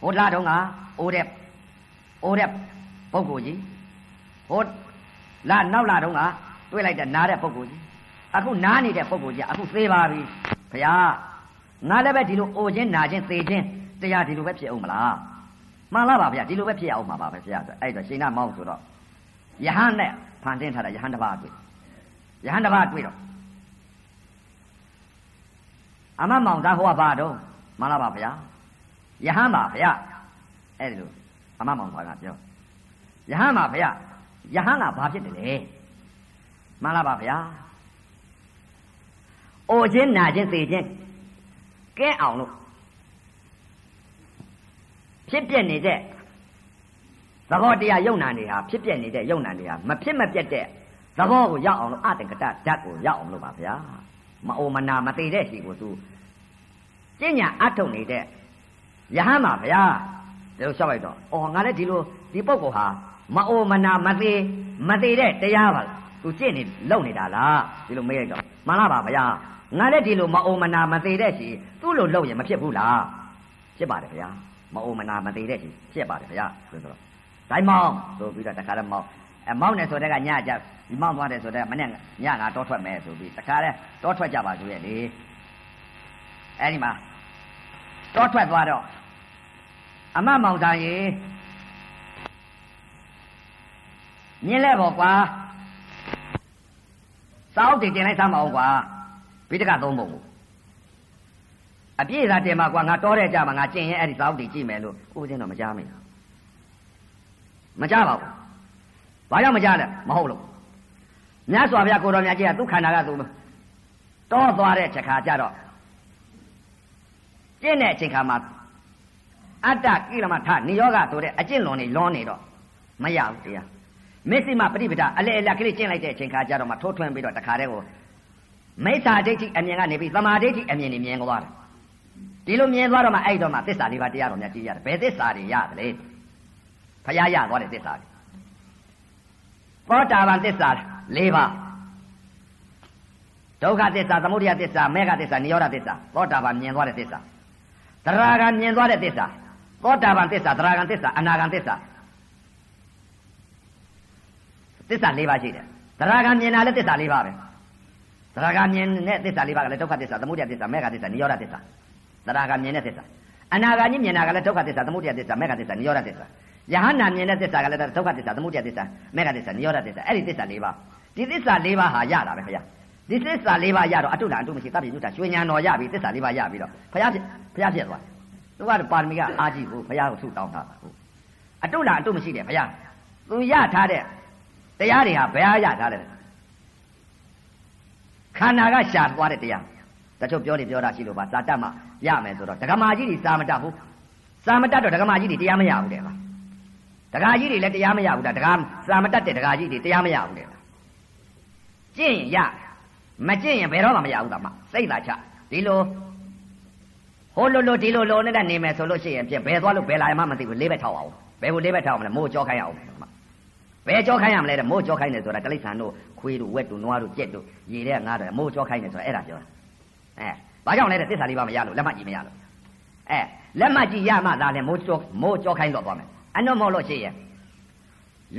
ဟိုလာတော့ကအိုးတဲ့အိုးတဲ့ပုဂ္ဂိုလ်ကြီးဟိုလာနောက်လာတော့ကတွေ့လိုက်တဲ့နားတဲ့ပုဂ္ဂိုလ်ကြီးအခုနားနေတဲ့ပုဂ္ဂိုလ်ကြီးအခုသေးပါပြီဗျာငါလည်းပဲဒီလိုအိုခြင်းနာခြင်းသေခြင်းတရားဒီလိုပဲဖြစ်အောင်မလားမှန်လားပါဗျာဒီလိုပဲဖြစ်အောင်မှာပါပဲဗျာဆိုအဲ့တော့ရှင်နာမောင်းဆိုတော့ယဟန်နဲ့ဖန်တင်းထားတာယဟန်တစ်ပါးတွေ့ ယဟန်တစ်ပါးတွေ့တော့အမမောင်သားဟိုကဘာတော့မှန်လားပါဗျာယဟန်ပါဗျာအဲ့ဒီလိုအမမောင်သားကပြောယဟန်ပါဗျာယဟန်ကဘာဖြစ်တယ်လဲမှန်လားပါဗျာအိုခြင်းနာခြင်းသေခြင်းကဲအောင်လို့ဖြစ်ပြနေတဲ့သဘောတရားယုံနာနေဟာဖြစ်ပြနေတဲ့ယုံနာနေဟာမဖြစ်မပြတ်တဲ့ သဘောကိုရောက်အောင်လို့အတ္တကတဓာတ်ကိုရောက်အောင်လို့ပါဗျာမအိုမနာမသေးတဲ့ရှိကိုသူကျင့်ညာအထုတ်နေတဲ့ယဟန်ပါဗျာဒါလို့ရှောက်လိုက်တော့အော်ငါလည်းဒီလိုဒီပုဂ္ဂိုလ်ဟာမအိုမနာမသေးမသေးတဲ့တရားပါသူကျင့်နေလုံနေတာလားဒီလိုမေးလိုက်တော့မှန်လားပါဗျာငါလည်းဒီလိုမအိုမနာမသေးတဲ့ရှိသူ့လိုလုပ်ရင်မဖြစ်ဘူးလားဖြစ်ပါတယ်ဗျာမအိုမနာမသေးတဲ့ရှိဖြစ်ပါတယ်ဗျာဆိုတော့ဒိုင်းမောင်းဆိုပြီးတော့တခါတော့မောင်း အဲမောင်းနေဆိုတဲ့ကညကြဒီမောင်းသွားတယ်ဆိုတဲ့မနေ့ညငါတောထွက်မယ်ဆိုပြီးတခါလဲတောထွက်ကြပါဆိုရဲ့လေအဲဒီမှာတောထွက်သွားတော့အမမောင်သားရေမြင်လဲပေါ့ကွာစောက်တင်တင်လိုက်သမ်းမအောင်ကွာဘိတကသုံးပုံကိုအပြည့်သာတင်မှာကွာငါတောတဲ့ကြမှာငါကျင်ရင်အဲ့ဒီစောက်တင်ကြည့်မယ်လို့ဦးစင်းတော့မကြားမိဘူးမကြားပါဘူး ဘာကြောင့်မကြားလဲမဟုတ်လို့မြတ်စွာဘုရားကိုတော်မြတ်ကြီးကသူ့ခန္ဓာကသူတောသွားတဲ့ချက်ခါကြတော့ကျင့်တဲ့အချိန်ခါမှာအတ္တကိလမထနိယောဂဆိုတဲ့အကျင့်လွန်နေလွန်နေတော့မရဘူးတရားမစ္စည်းမပฏิပဒါအလေအလကလေးကျင့်လိုက်တဲ့အချိန်ခါကျတော့မှထိုးထွင်းပြီးတော့တခါတည်းကိုမိစ္ဆာဒိဋ္ဌိအမြင်ကနေပြီးသမာဓိဋ္ဌိအမြင်နဲ့မြင်သွားတယ်ဒီလိုမြင်သွားတော့မှအဲ့တော့မှသစ္စာလေးပါးတရားတော်များကြည့်ရတယ်ဘယ်သစ္စာတွေရတယ်လဲဖရာရသွားတဲ့သစ္စာတွေ သောတာပန်သစ္စာ၄ပါးဒုက္ခသစ္စာသမုဒယသစ္စာမေဃသစ္စာနိရောဓသစ္စာသောတာပန်မြင်သွားတဲ့သစ္စာသရဂံမြင်သွားတဲ့သစ္စာသောတာပန်သစ္စာသရဂံသစ္စာအနာဂံသစ္စာသစ္စာ၄ပါးရှိတယ်သရဂံမြင်တာလည်းသစ္စာ၄ပါးပဲသရဂံမြင်တဲ့သစ္စာ၄ပါးကလည်းဒုက္ခသစ္စာသမုဒယသစ္စာမေဃသစ္စာနိရောဓသစ္စာသရဂံမြင်တဲ့သစ္စာအနာဂံကြီးမြင်တာကလည်းဒုက္ခသစ္စာသမုဒယသစ္စာမေဃသစ္စာနိရောဓသစ္စာ ယဟန္တာမြင်တဲ့သစ္စာကလည်းဒုက္ခသစ္စာသမုဒယသစ္စာမေဃသစ္စာနိရောဓသစ္စာအဲ့ဒီသစ္စာ၄ပါးဒီသစ္စာ၄ပါးဟာရတာပဲခင်ဗျာဒီသစ္စာ၄ပါးရတော့အတုလအတုမရှိတပ်ပြညုတာရွှေညာတော်ရပြီသစ္စာ၄ပါးရပြီတော့ဘုရားဖြစ်ဘုရားဖြစ်သွားသူကပါရမီကအာကြည့်ကိုဘုရားကိုဆုတောင်းတာဟုတ်အတုလအတုမရှိတယ်ဘုရားသူရထားတဲ့တရားတွေဟာဘယ်ဟာရထားတယ်ခန္ဓာကရှာသွားတဲ့တရားတချို့ပြောနေပြောတာရှိလို့ပါစာတတ်မှရမယ်ဆိုတော့ဒကမာကြီးတွေစာမတတ်ဘူးစာမတတ်တော့ဒကမာကြီးတွေတရားမရဘူးတဲ့ပါ ဒကာကြီးတွေလည်းတရားမရဘူးဒါဒကာစာမတတ်တဲ့ဒကာကြီးတွေတရားမရဘူးတဲ့ကျင့်ရမကျင့်ရင်ဘယ်တော့မှမရဘူးသားမစိတ်လာချဒီလိုဟိုလိုလိုဒီလိုလိုနဲ့နေမယ်ဆိုလို့ရှိရင်ပြင်ဘယ်သွားလို့ဘယ်လာမှမသိဘူးလေးဘက်ထောက်အောင်ဘယ်ကိုလေးဘက်ထောက်မလဲမိုးကြောခိုင်းအောင်ဘယ်ကြောခိုင်းရမလဲတဲ့မိုးကြောခိုင်းတယ်ဆိုတာတလိษံတို့ခွေးတို့ဝက်တို့နွားတို့ကြက်တို့ရေတဲ့ငါးတို့မိုးကြောခိုင်းတယ်ဆိုတာအဲ့ဒါပြောတာအဲဘာကြောင့်လဲတဲ့သစ္စာလေးပါမရလို့လက်မှတ်ကြည့်မရလို့အဲလက်မှတ်ကြည့်ရမှသာလဲမိုးကြောမိုးကြောခိုင်းတော့သွားမယ် အနှုတ်မဟုတ်လို့ရှိရင်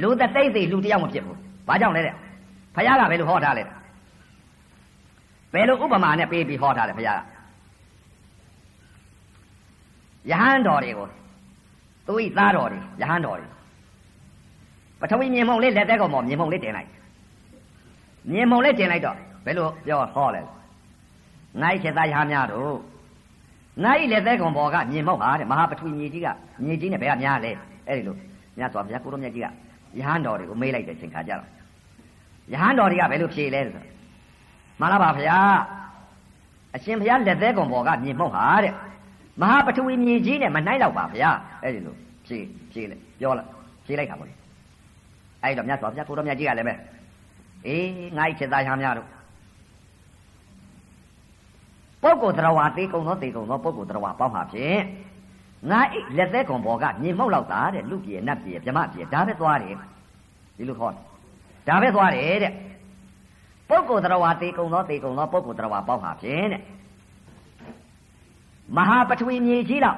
လူတသိသိလူတယောက်မဖြစ်ဘူးဘာကြောင့်လဲတဲ့ဖခင်ကဘယ်လိုဟောထားလဲဘယ်လိုဥပမာနဲ့ပေးပြီးဟောထားလဲဖခင်ကယဟန်တော်တွေကိုသူဤသားတော်တွေယဟန်တော်တွေပထဝီမြေမုံလေးလက်သက်ကောင်ပေါ်မြေမုံလေးတင်လိုက်မြေမုံလေးတင်လိုက်တော့ဘယ်လိုပြောဟောလဲငါ့ချက်သားယဟန်များတို့ငါ့လက်သက်ကောင်ပေါ်ကမြေမုံဟာတဲ့မဟာပထဝီမြေကြီးကမြေကြီးနဲ့ဘယ်ကများလဲ အဲ့ဒီလိုမြတ်စွာဘုရားကိုရောမြတ်ကြီးကယဟန်တော်တွေကိုမေးလိုက်တဲ့အချိန်ခါကြတော့ယဟန်တော်တွေကဘယ်လိုဖြေလဲဆိုမှန်လားပါဗျာအရှင်ဘုရားလက်သေးကွန်ပေါ်ကမြေမှုန့်ဟာတဲ့မဟာပထဝီမြေကြီးနဲ့မနှိုက်တော့ပါဗျာအဲ့ဒီလိုဖြေဖြေလိုက်ပြောလိုက်ဖြေလိုက်တာပေါ့လေအဲ့တော့မြတ်စွာဘုရားကိုရောမြတ်ကြီးကလည်းပဲအေးငါ့ချက်သားရများတို့ပုဂ္ဂိုလ်တော်ဝါသေကုံသောသေကုံသောပုဂ္ဂိုလ်တော်ဝါပေါင်းမှာဖြင့် ငါအိလက်သေးကုံဘောကမြေမှုန့်လောက်တာတဲ့လူပြေနတ်ပြေဗြမပြေဒါပဲသွားတယ်ဒီလိုခေါ်ဒါပဲသွားတယ်တဲ့ပုဂ္ဂိုလ်တော်ဝါသေကုံသောသေကုံသောပုဂ္ဂိုလ်တော်ဝါပေါင်းမှာဖြင့်တဲ့မဟာပထဝီမြေကြီးတော့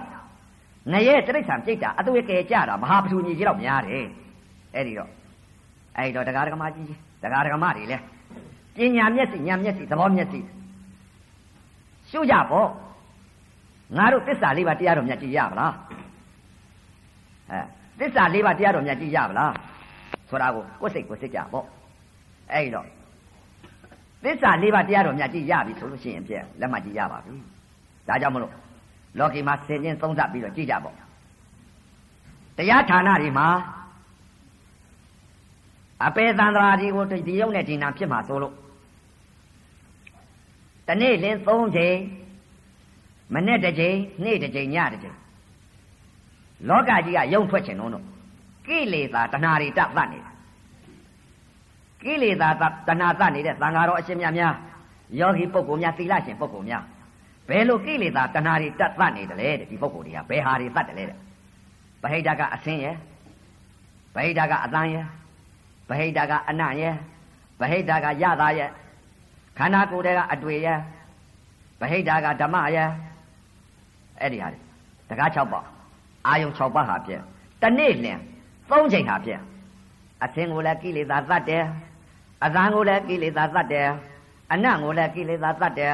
ငရဲတိရစ္ဆာန်ပြိတ္တာအသွေးကယ်ကြတာမဟာပထဝီမြေကြီးတော့များတယ်အဲ့ဒီတော့အဲ့တော့တရားဓမ္မကြီးတရားဓမ္မတွေလဲပညာမျက်စိညာမျက်စိသဘောမျက်စိရှုကြပေါ့ ငါတို့သစ္စာလေးပါးတရားတော်မြတ်ကြည့်ရပါလားအဲသစ္စာလေးပါးတရားတော်မြတ်ကြည့်ရပါလားဆိုတာကိုကိုယ်စိတ်ကိုစိတ်ကြပေါ့အဲ့တော့သစ္စာလေးပါးတရားတော်မြတ်ကြည့်ရပြီဆိုလို့ရှိရင်ပြည့်လက်မှတ်ကြည့်ရပါပြီဒါကြောင့်မလို့လောကီမှာဆင်ခြင်းသုံးသပ်ပြီးတော့ကြည့်ကြပေါ့တရားဌာနတွေမှာအပေသန္တရာဒီကိုဒီရုပ်နဲ့ဒီနာဖြစ်မှာဆိုလို့တနေ့လင်း၃ချိန် မနေ့တစ်ချိန်နေ့တစ်ချိန်ညတစ်ချိန်လောကကြီးကယုံထွက်ချင်တော့ကိလေသာတဏှာတွေတပ်သတ်နေတာကိလေသာတဏှာသတ်နေတဲ့သံဃာတော်အရှင်မြတ်များယောဂီပုဂ္ဂိုလ်များသီလရှင်ပုဂ္ဂိုလ်များဘယ်လိုကိလေသာတဏှာတွေတပ်သတ်နေတယ်လဲတဲ့ဒီပုဂ္ဂိုလ်တွေကဘယ်ဟာတွေသတ်တယ်လဲတဲ့ဗဟိတကအဆင်းရဲ့ဗဟိတကအတန်ရဲ့ဗဟိတကအနရဲ့ဗဟိတကရတာရဲ့ခန္ဓာကိုယ်တွေကအတွေ့ရဲ့ဗဟိတကဓမ္မရဲ့ အဲ့ဒီဟာတွေတကား6ပါအာယုံ6ပါးဟာပြည့်တနေ့လင်3ချိန်ဟာပြည့်အသင်ကိုလည်းကိလေသာသတ်တယ်အသံကိုလည်းကိလေသာသတ်တယ်အနံ့ကိုလည်းကိလေသာသတ်တယ်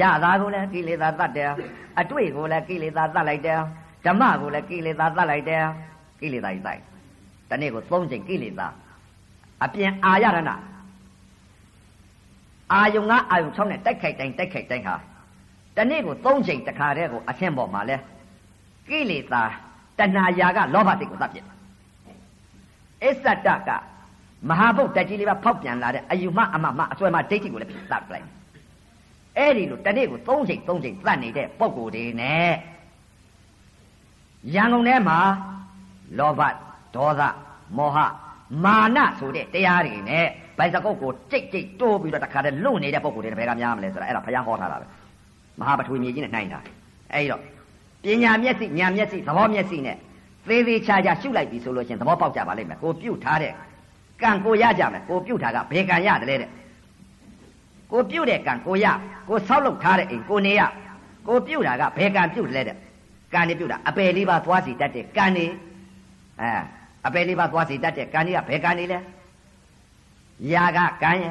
ရတာကိုလည်းကိလေသာသတ်တယ်အတွေ့ကိုလည်းကိလေသာသတ်လိုက်တယ်ဓမ္မကိုလည်းကိလေသာသတ်လိုက်တယ်ကိလေသာကြီးတိုက်တနေ့ကို3ချိန်ကိလေသာအပြင်အာရဏအာယုံကအာယုံ6နဲ့တိုက်ခိုက်တိုင်းတိုက်ခိုက်တိုင်းဟာ တနေ့ကို၃ချိန်တခါတည်းကိုအဆင့်ပေါ်မှာလဲကိလေသာတဏှာယာကလောဘစိတ်ကိုသတ်ပြစ်အစ္ဆတကမဟာဗုဒ္ဓကြီးလေးပါဖောက်ပြန်လာတဲ့အယူမအမမအစွဲမဒိဋ္ဌိကိုလည်းသတ်ပလိုက်အဲ့ဒီလိုတနေ့ကို၃ချိန်၃ချိန်သတ်နေတဲ့ပုံကိုယ်တွေနဲ့ရန်ကုန်ထဲမှာလောဘဒေါသမောဟမာနဆိုတဲ့တရားတွေနဲ့ဘိုင်စကုတ်ကိုကြိတ်ကြိတ်တိုးပြီးတော့တခါတည်းလွတ်နေတဲ့ပုံကိုယ်တွေဘယ်ကများမလဲဆိုတာအဲ့ဒါဘုရားဟောထားတာပဲ မဟာပထဝီမြေကြီးနဲ့နှိုင်းတာအဲ့တော့ပညာမျက်စိညာမျက်စိသဘောမျက်စိနဲ့သေးသေးချာချာရှုလိုက်ပြီဆိုလို့ရှင်သဘောပေါက်ကြပါလိမ့်မယ်ကိုပြုတ်ထားတဲ့ကံကိုရကြမယ်ကိုပြုတ်ထားကဘယ်ကံရတယ်တဲ့ကိုပြုတ်တဲ့ကံကိုရကိုဆောက်လုပ်ထားတဲ့အိမ်ကိုနေရကိုပြုတ်တာကဘယ်ကံပြုတ်လဲတဲ့ကံနေပြုတ်တာအပယ်လေးပါသွားစီတတ်တဲ့ကံနေအဲအပယ်လေးပါသွားစီတတ်တဲ့ကံကြီးကဘယ်ကံနေလဲယာကကံရ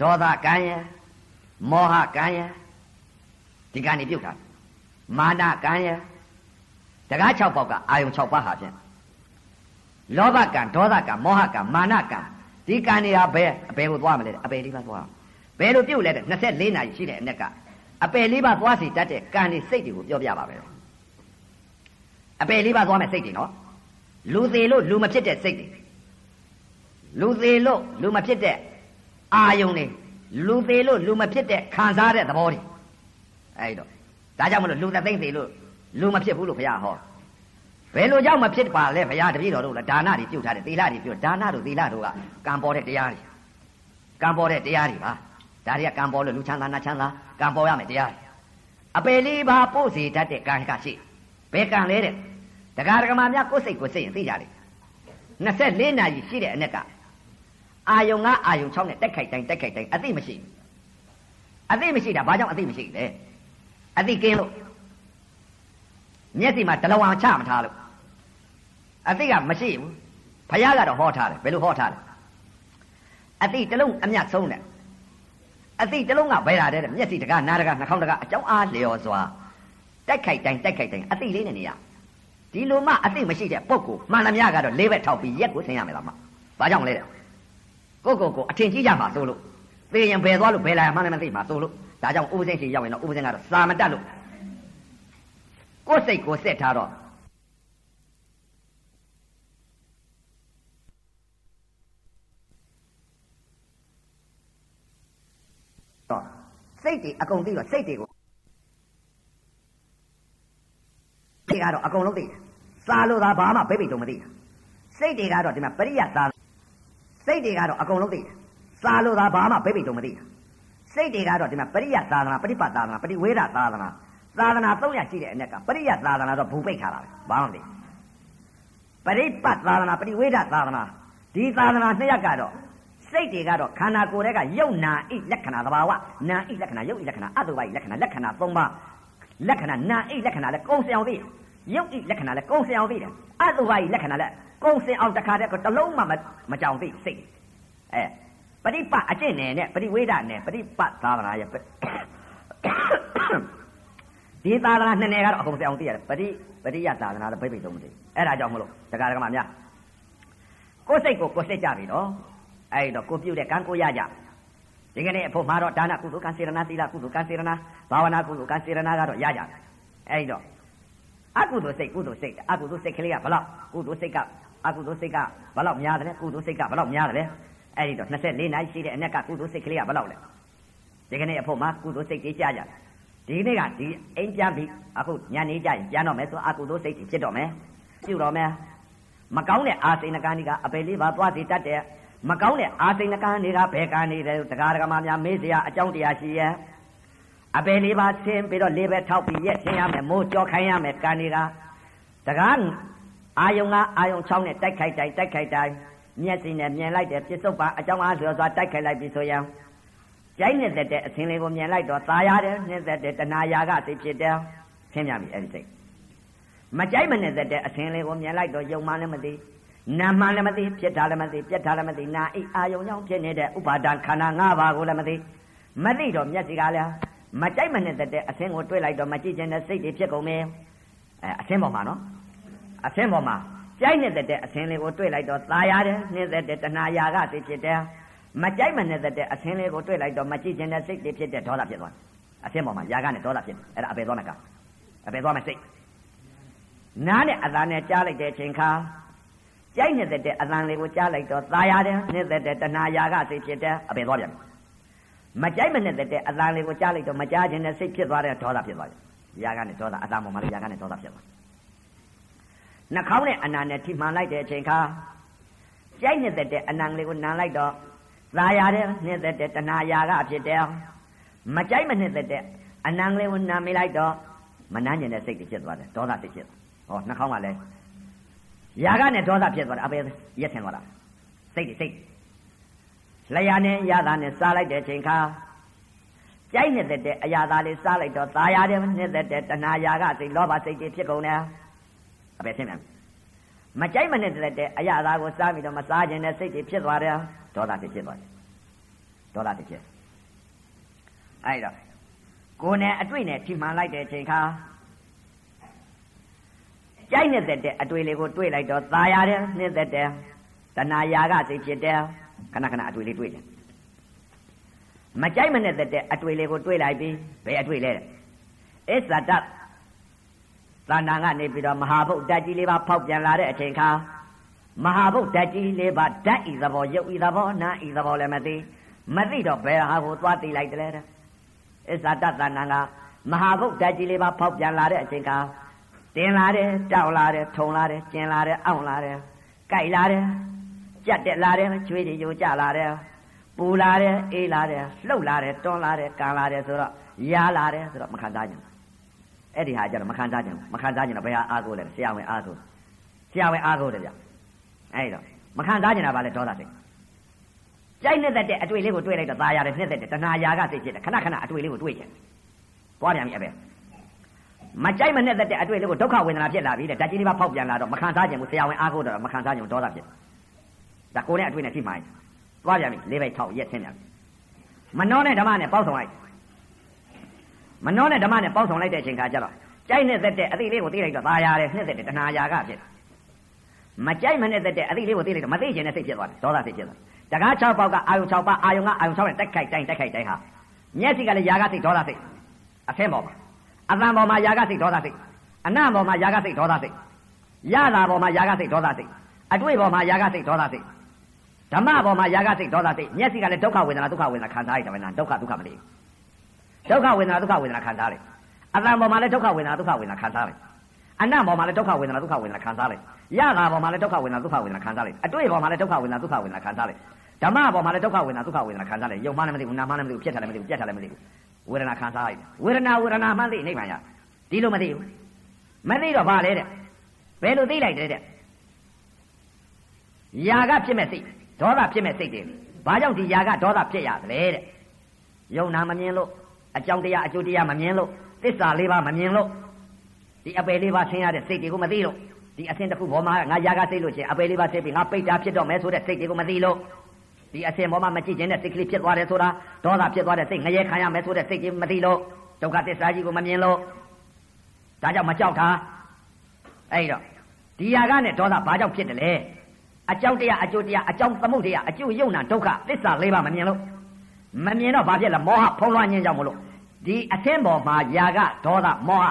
ဒေါသကံရမောဟကံရ ဒီကံနေပြုတ်တာမာနကံရတကား6ပေါက်ကအာယုံ6ပါးဟာဖြင့်လောဘကံဒေါသကံမောဟကံမာနကံဒီကံတွေဟာဘယ်အပယ်ကိုသွားမလဲအပယ်လေးပါးသွားဘယ်လိုပြုတ်လဲတဲ့24နာရီရှိတဲ့အ낵ကအပယ်လေးပါးသွားစီတတ်တဲ့ကံတွေစိတ်တွေကိုပြောပြပါမယ်အပယ်လေးပါးသွားမယ်စိတ်တွေနော်လူသေးလို့လူမဖြစ်တဲ့စိတ်တွေလူသေးလို့လူမဖြစ်တဲ့အာယုံတွေလူသေးလို့လူမဖြစ်တဲ့ခံစားတဲ့သဘောတွေ အဲ့တော့ဒါကြောင့်မလို့လူသက်သိမ့်သေးလို့လူမဖြစ်ဘူးလို့ဘုရားဟောဘယ်လိုကြောင့်မဖြစ်ပါလဲဘုရားတပည့်တော်တို့လည်းဒါနတွေပြုတ်ထားတယ်သီလတွေပြုတ်ဒါနတို့သီလတို့ကကံပေါ်တဲ့တရားတွေကံပေါ်တဲ့တရားတွေပါဒါတွေကကံပေါ်လို့လူချမ်းသာနတ်ချမ်းသာကံပေါ်ရမယ်တရားတွေအပယ်လေးပါပို့စီတတ်တဲ့ကံကရှိဘယ်ကံလဲတဲ့တရားဓမ္မများကိုယ်စိတ်ကိုစိတ်ရင်သိကြတယ်24နာရီရှိတဲ့အ ਨੇ ကအာယုံကအာယုံ6နဲ့တက်ခိုက်တိုင်းတက်ခိုက်တိုင်းအသိမရှိဘူးအသိမရှိတာဘာကြောင့်အသိမရှိလဲ အသိကင်းလို့မျက်စိမှာဒလဝံချမထားလို့အသိကမရှိဘူးဘုရားကတော့ဟောထားတယ်ဘယ်လိုဟောထားလဲအသိတလုံးအမြတ်ဆုံးတယ်အသိတလုံးကဘယ်လာတဲ့မျက်စိတကားနားတကားနှာခေါင်းတကားအကြောင်းအားလျော်စွာတက်ခိုက်တိုင်းတက်ခိုက်တိုင်းအသိလေးနဲ့နေရဒီလိုမှအသိမရှိတဲ့ပုဂ္ဂိုလ်မှန်သမျှကတော့လေးဘက်ထောက်ပြီးရက်ကိုဆင်းရမယ်လားမဘာကြောင့်လဲတဲ့ကိုကိုကိုအထင်ကြီးကြမှာဆိုလို့သေရင်ဘယ်သွားလို့ဘယ်လာမှန်းလည်းမသိမှာဆိုလို့ ဒါကြောင့်ဥပဇင်းစီရောက်ရင်တော့ဥပဇင်းကတော့စာမတတ်လို့ကိုယ်စိတ်ကိုစက်ထားတော့စိတ်တွေအကုန်သိတော့စိတ်တွေကိုဒီကတော့အကုန်လုံးသိတယ်စာလို့သာဘာမှဘိဗိတ်တော့မသိဘူးစိတ်တွေကတော့ဒီမှာပရိယတ်သာစိတ်တွေကတော့အကုန်လုံးသိတယ်စာလို့သာဘာမှဘိဗိတ်တော့မသိဘူး စိတ်တွေကတော့ဒီမှာပရိယသာသနာပရိပတ်သာသနာပရိဝေဒသာသနာသာသနာ300ရှိတဲ့အ ਨੇ ကပရိယသာသနာတော့ဘူပိတ်ခါတာပဲဘာမှမသိပရိပတ်သာသနာပရိဝေဒသာသနာဒီသာသနာနှစ်ရပ်ကတော့စိတ်တွေကတော့ခန္ဓာကိုယ်တွေကယုတ်နာဣလက္ခဏာသဘာဝနာဣလက္ခဏာယုတ်ဣလက္ခဏာအတုပဣလက္ခဏာလက္ခဏာ3ပါးလက္ခဏာနာဣလက္ခဏာလည်းကုံစင်အောင်သိယုတ်ဣလက္ခဏာလည်းကုံစင်အောင်သိတယ်အတုပဣလက္ခဏာလည်းကုံစင်အောင်တခါတည်းကတလုံးမှမကြောင်သိစိတ်အဲ ပရိပအကျင့်နယ်နဲ့ပရိဝေဒနယ်ပရိပသာသနာရဲ့ဒီသာသနာနှစ်နယ်ကတော့အကုန်စင်အောင်သိရတယ်ပရိပရိယသာသနာတော့ဘိဗိသုံးမသိအဲ့ဒါကြောင့်မလို့တရားဓမ္မများကိုယ်စိတ်ကိုကိုယ်စိတ်ကြပြီနော်အဲ့တော့ကိုပြုတ်တဲ့ကံကိုရကြဒီကနေ့အဖို့မှာတော့ဒါနကုသိုလ်ကံစေရနာသီလကုသိုလ်ကံစေရနာဘာဝနာကုသိုလ်ကံစေရနာကတော့ရကြအဲ့တော့အကုသိုလ်စိတ်ကုသိုလ်စိတ်အကုသိုလ်စိတ်ကလေးကဘလောက်ကုသိုလ်စိတ်ကအကုသိုလ်စိတ်ကဘလောက်များတယ်လဲကုသိုလ်စိတ်ကဘလောက်များတယ်လဲ အဲ့ဒီတော့24နိုင်ရှိတဲ့အ내ကကုသိုလ်စိတ်ကလေးကဘလောက်လဲဒီကနေ့အဖို့မှာကုသိုလ်စိတ်ကြီးကြကြဒီနေ့ကဒီအိမ်ပြန်ပြီးအခုညနေကျရင်ပြန်တော့မယ်ဆိုအကုသိုလ်စိတ်ကြီးဖြစ်တော့မယ်ပြုတော့မယ်မကောင်းတဲ့အာစိန်ကံတွေကအပေလေးပါသွားစီတတ်တဲ့မကောင်းတဲ့အာစိန်ကံတွေကဘယ်ကံနေတယ်တရားဓမ္မများမေးစရာအကြောင်းတရားရှိရဲ့အပေလေးပါဆင်းပြီးတော့လေးပဲထောက်ပြီးရက်ဆင်းရမယ်မိုးကြောခိုင်းရမယ်ကံတွေကတရားအာယုံကအာယုံ6နဲ့တိုက်ခိုက်တိုင်းတိုက်ခိုက်တိုင်း မျက်စိနဲ့မြင်လိုက်တဲ့ပြစ္ဆုတ်ပါအကြောင်းအားလျော်စွာတိုက်ခိုက်လိုက်ပြီဆိုရင်ကြိုက်နေတဲ့အသင်လေးကိုမြင်လိုက်တော့ตาရတယ်နှင်းသက်တဲ့တဏှာရာကစိတ်ဖြစ်တယ်ဆင်းပြပြီအဲ့ဒီစိတ်မကြိုက်မနဲ့သက်တဲ့အသင်လေးကိုမြင်လိုက်တော့ယုံမှလည်းမသိနာမှလည်းမသိဖြစ်တာလည်းမသိပြက်တာလည်းမသိနာအိအာယုံကြောင့်ဖြစ်နေတဲ့ဥပါဒံခန္ဓာ၅ပါးကိုလည်းမသိမသိတော့မျက်စိကလည်းမကြိုက်မနဲ့သက်တဲ့အသင်ကိုတွေးလိုက်တော့မကြည့်ချင်တဲ့စိတ်တွေဖြစ်ကုန်မယ်အဲအသင်ပေါ်မှာနော်အသင်ပေါ်မှာ ကြိုက်နေတဲ့အသင်လေးကိုတွေ့လိုက်တော့ตาရတယ်နေတဲ့တဏှာရာကစိတ်ဖြစ်တယ်မကြိုက်မနေတဲ့အသင်လေးကိုတွေ့လိုက်တော့မကြည့်ခြင်းတဲ့စိတ်တွေဖြစ်တဲ့ဒေါသဖြစ်သွားတယ်အသင်ပေါ်မှာရာကနဲ့ဒေါသဖြစ်တယ်အဲ့ဒါအပေသွားမကအပေသွားမစိတ်နားနဲ့အသာနဲ့ကြားလိုက်တဲ့အချိန်ခါကြိုက်နေတဲ့အသံလေးကိုကြားလိုက်တော့ตาရတယ်နေတဲ့တဏှာရာကစိတ်ဖြစ်တယ်အပေသွားပြန်မကြိုက်မနဲ့တဲ့အသံလေးကိုကြားလိုက်တော့မကြားခြင်းနဲ့စိတ်ဖြစ်သွားတဲ့ဒေါသဖြစ်သွားတယ်ရာကနဲ့ဒေါသအသံပေါ်မှာလည်းရာကနဲ့ဒေါသဖြစ်သွား နှာခေါင်းနဲ့အနာနဲ့ထိမှန်လိုက်တဲ့အချိန်ခါကြိုက်နေတဲ့အနံလေးကိုနမ်းလိုက်တော့သာရတဲ့နေတဲ့တဏှာရာကဖြစ်တယ်မကြိုက်မနဲ့တဲ့အနံလေးကိုနမ်းမိလိုက်တော့မနှမ်းကျင်တဲ့စိတ်တွေဖြစ်သွားတယ်ဒေါသစိတ်ဖြစ်ဟောနှာခေါင်းကလည်းရာကနဲ့ဒေါသဖြစ်သွားတယ်အပေရက်ထင်သွားတာစိတ်တွေစိတ်လျာနဲ့ရတာနဲ့စားလိုက်တဲ့အချိန်ခါကြိုက်နေတဲ့အရာသားလေးစားလိုက်တော့သာရတဲ့နေတဲ့တဏှာရာကစိတ်လောဘစိတ်တွေဖြစ်ကုန်တယ်အ ပဲဆင်းပြန်မကြိုက်မနဲ့တဲ့အရာသားကိုစားပြီးတော့မစားခြင်းနဲ့စိတ်တွေဖြစ်သွားတယ်ဒေါသတွေဖြစ်သွားတယ်ဒေါသတွေဖြစ်အဲ့တော့ကိုယ်နဲ့အတွေ့နဲ့ထိမှန်လိုက်တဲ့အချိန်ခါကြိုက်နေတဲ့အတွေ့လေးကိုတွေ့လိုက်တော့ตาရတယ်နှင်းသက်တယ်တဏှာရာကစိတ်ဖြစ်တယ်ခဏခဏအတွေ့လေးတွေ့တယ်မကြိုက်မနဲ့တဲ့အတွေ့လေးကိုတွေ့လိုက်ပြီးဘယ်အတွေ့လဲအစ္ဆဒ သန္တာကနေပြီးတော့မဟာဗုဒ္ဓကြီးလေးပါဖောက်ပြန်လာတဲ့အချိန်ခါမဟာဗုဒ္ဓကြီးလေးပါဓာတ်ဤသဘောရုပ်ဤသဘောနာဤသဘောလည်းမသိမသိတော့ဘယ်ဟာကိုသွားသိလိုက်တယ်တဲ့အစ္ဆဒသန္တာကမဟာဗုဒ္ဓကြီးလေးပါဖောက်ပြန်လာတဲ့အချိန်ခါတင်လာတယ်တောက်လာတယ်ထုံလာတယ်ကျင်လာတယ်အောင့်လာတယ်ကြိုက်လာတယ်ကြက်တက်လာတယ်ကျွေးတွေယိုကျလာတယ်ပူလာတယ်အေးလာတယ်လှုပ်လာတယ်တွန်းလာတယ်ကန်လာတယ်ဆိုတော့ရားလာတယ်ဆိုတော့မခံစားကြဘူး အဲ့ဒီဟာကျတော့မခံစားကြဘူးမခံစားကြတော့ဘယ်ဟာအားကိုလဲဆရာဝင်အားကိုဆရာဝင်အားကိုတယ်ဗျအဲ့တော့မခံစားကြတာဗာလဲဒေါသစိတ်ကြိုက်နဲ့တဲ့အတွေ့လေးကိုတွေ့လိုက်တော့ตาရတယ်နှစ်သက်တယ်တဏှာရာကစိတ်ဖြစ်တယ်ခဏခဏအတွေ့လေးကိုတွေ့ချင်ပွားပြန်ပြီအပဲမကြိုက်မနဲ့တဲ့အတွေ့လေးကိုဒုက္ခဝေဒနာဖြစ်လာပြီတဲ့ဓာတ်ကြီးလေးပါဖောက်ပြန်လာတော့မခံစားကြဘူးဆရာဝင်အားကိုတော့မခံစားကြဘူးဒေါသဖြစ်ဒါကိုယ်နဲ့အတွေ့နဲ့ထိမှန်ပွားပြန်ပြီလေးပိုက်ထောက်ရက်ဆင်းပြန်မနှောနဲ့ဓမ္မနဲ့ပေါက်ဆောင်လိုက် မနှောနဲ့ဓမ္မနဲ့ပေါင်းဆောင်လိုက်တဲ့အချိန်ခါကျတော့ကြိုက်နဲ့သက်တဲ့အသိလေးကိုသိလိုက်တော့ตาရတယ်နှစ်သက်တဲ့တဏှာရာကဖြစ်မကြိုက်မနဲ့သက်တဲ့အသိလေးကိုသိလိုက်တော့မသိခြင်းနဲ့စိတ်ဖြစ်သွားတယ်ဒေါသစိတ်ဖြစ်သွားတယ်တကား6ပေါက်ကအာယုံ6ပါအာယုံကအာယုံ6နဲ့တိုက်ခိုက်တိုင်းတိုက်ခိုက်တိုင်းဟာမျက်စိကလည်းယာကစိတ်ဒေါသစိတ်အဆင်းပေါ်မှာအသံပေါ်မှာယာကစိတ်ဒေါသစိတ်အနံ့ပေါ်မှာယာကစိတ်ဒေါသစိတ်ရတာပေါ်မှာယာကစိတ်ဒေါသစိတ်အတွေ့ပေါ်မှာယာကစိတ်ဒေါသစိတ်ဓမ္မပေါ်မှာယာကစိတ်ဒေါသစိတ်မျက်စိကလည်းဒုက္ခဝေဒနာဒုက္ခဝေဒနာခံစားရတယ်ဗျာဒုက္ခဒုက္ခမလေးဘူး ဒုက္ခဝေဒနာဒုက္ခဝေဒနာခံစားလိုက်အတန်ပေါ်မှာလည်းဒုက္ခဝေဒနာဒုက္ခဝေဒနာခံစားလိုက်အနံ့ပေါ်မှာလည်းဒုက္ခဝေဒနာဒုက္ခဝေဒနာခံစားလိုက်ရတာပေါ်မှာလည်းဒုက္ခဝေဒနာဒုက္ခဝေဒနာခံစားလိုက်အတွေ့ပေါ်မှာလည်းဒုက္ခဝေဒနာဒုက္ခဝေဒနာခံစားလိုက်ဓမ္မပေါ်မှာလည်းဒုက္ခဝေဒနာဒုက္ခဝေဒနာခံစားတယ်ယုံမှလည်းမသိဘူးနာမှလည်းမသိဘူးပြက်ထားလည်းမသိဘူးပြက်ထားလည်းမသိဘူးဝေဒနာခံစားရတယ်ဝေဒနာဝေဒနာမှသိနိဗ္ဗာန်ရဒီလိုမသိဘူးမသိတော့ဘာလဲတဲ့ဘယ်လိုသိလိုက်တယ်တဲ့ຢာကဖြစ်မဲ့စိတ်ဒေါသဖြစ်မဲ့စိတ်တွေဘာကြောင့်ဒီຢာကဒေါသဖြစ်ရသလဲတဲ့ယုံနာမမြင်လို့ အကြောင်းတရားအကျိုးတရားမမြင်လို့သစ္စာလေးပါးမမြင်လို့ဒီအပယ်လေးပါးဆင်းရတဲ့စိတ်တွေကိုမသိလို့ဒီအစင်တစ်ခုပေါ်မှာငါຢာကစိတ်လို့ချင်းအပယ်လေးပါးဆင်းပြီးငါပိတ်တာဖြစ်တော့မယ်ဆိုတဲ့စိတ်တွေကိုမသိလို့ဒီအစင်ပေါ်မှာမကြည့်ခြင်းတဲ့စိတ်ကလေးဖြစ်သွားတယ်ဆိုတာဒေါသဖြစ်သွားတဲ့စိတ်ငရဲခံရမယ်ဆိုတဲ့စိတ်ကြီးမသိလို့ဒုက္ခသစ္စာကြီးကိုမမြင်လို့ဒါကြောင့်မကြောက်တာအဲ့တော့ဒီຢာကနဲ့ဒေါသဘာကြောင့်ဖြစ်တယ်လဲအကြောင်းတရားအကျိုးတရားအကြောင်းသမှုတရားအကျိုးယုံနာဒုက္ခသစ္စာလေးပါမမြင်လို့ မမြင်တော့ဘာဖြစ်လဲမောဟဖုံးလွှမ်းခြင်းကြောင့်မလို့ဒီအသင်းပေါ်မှာຢာကဒေါသမောဟ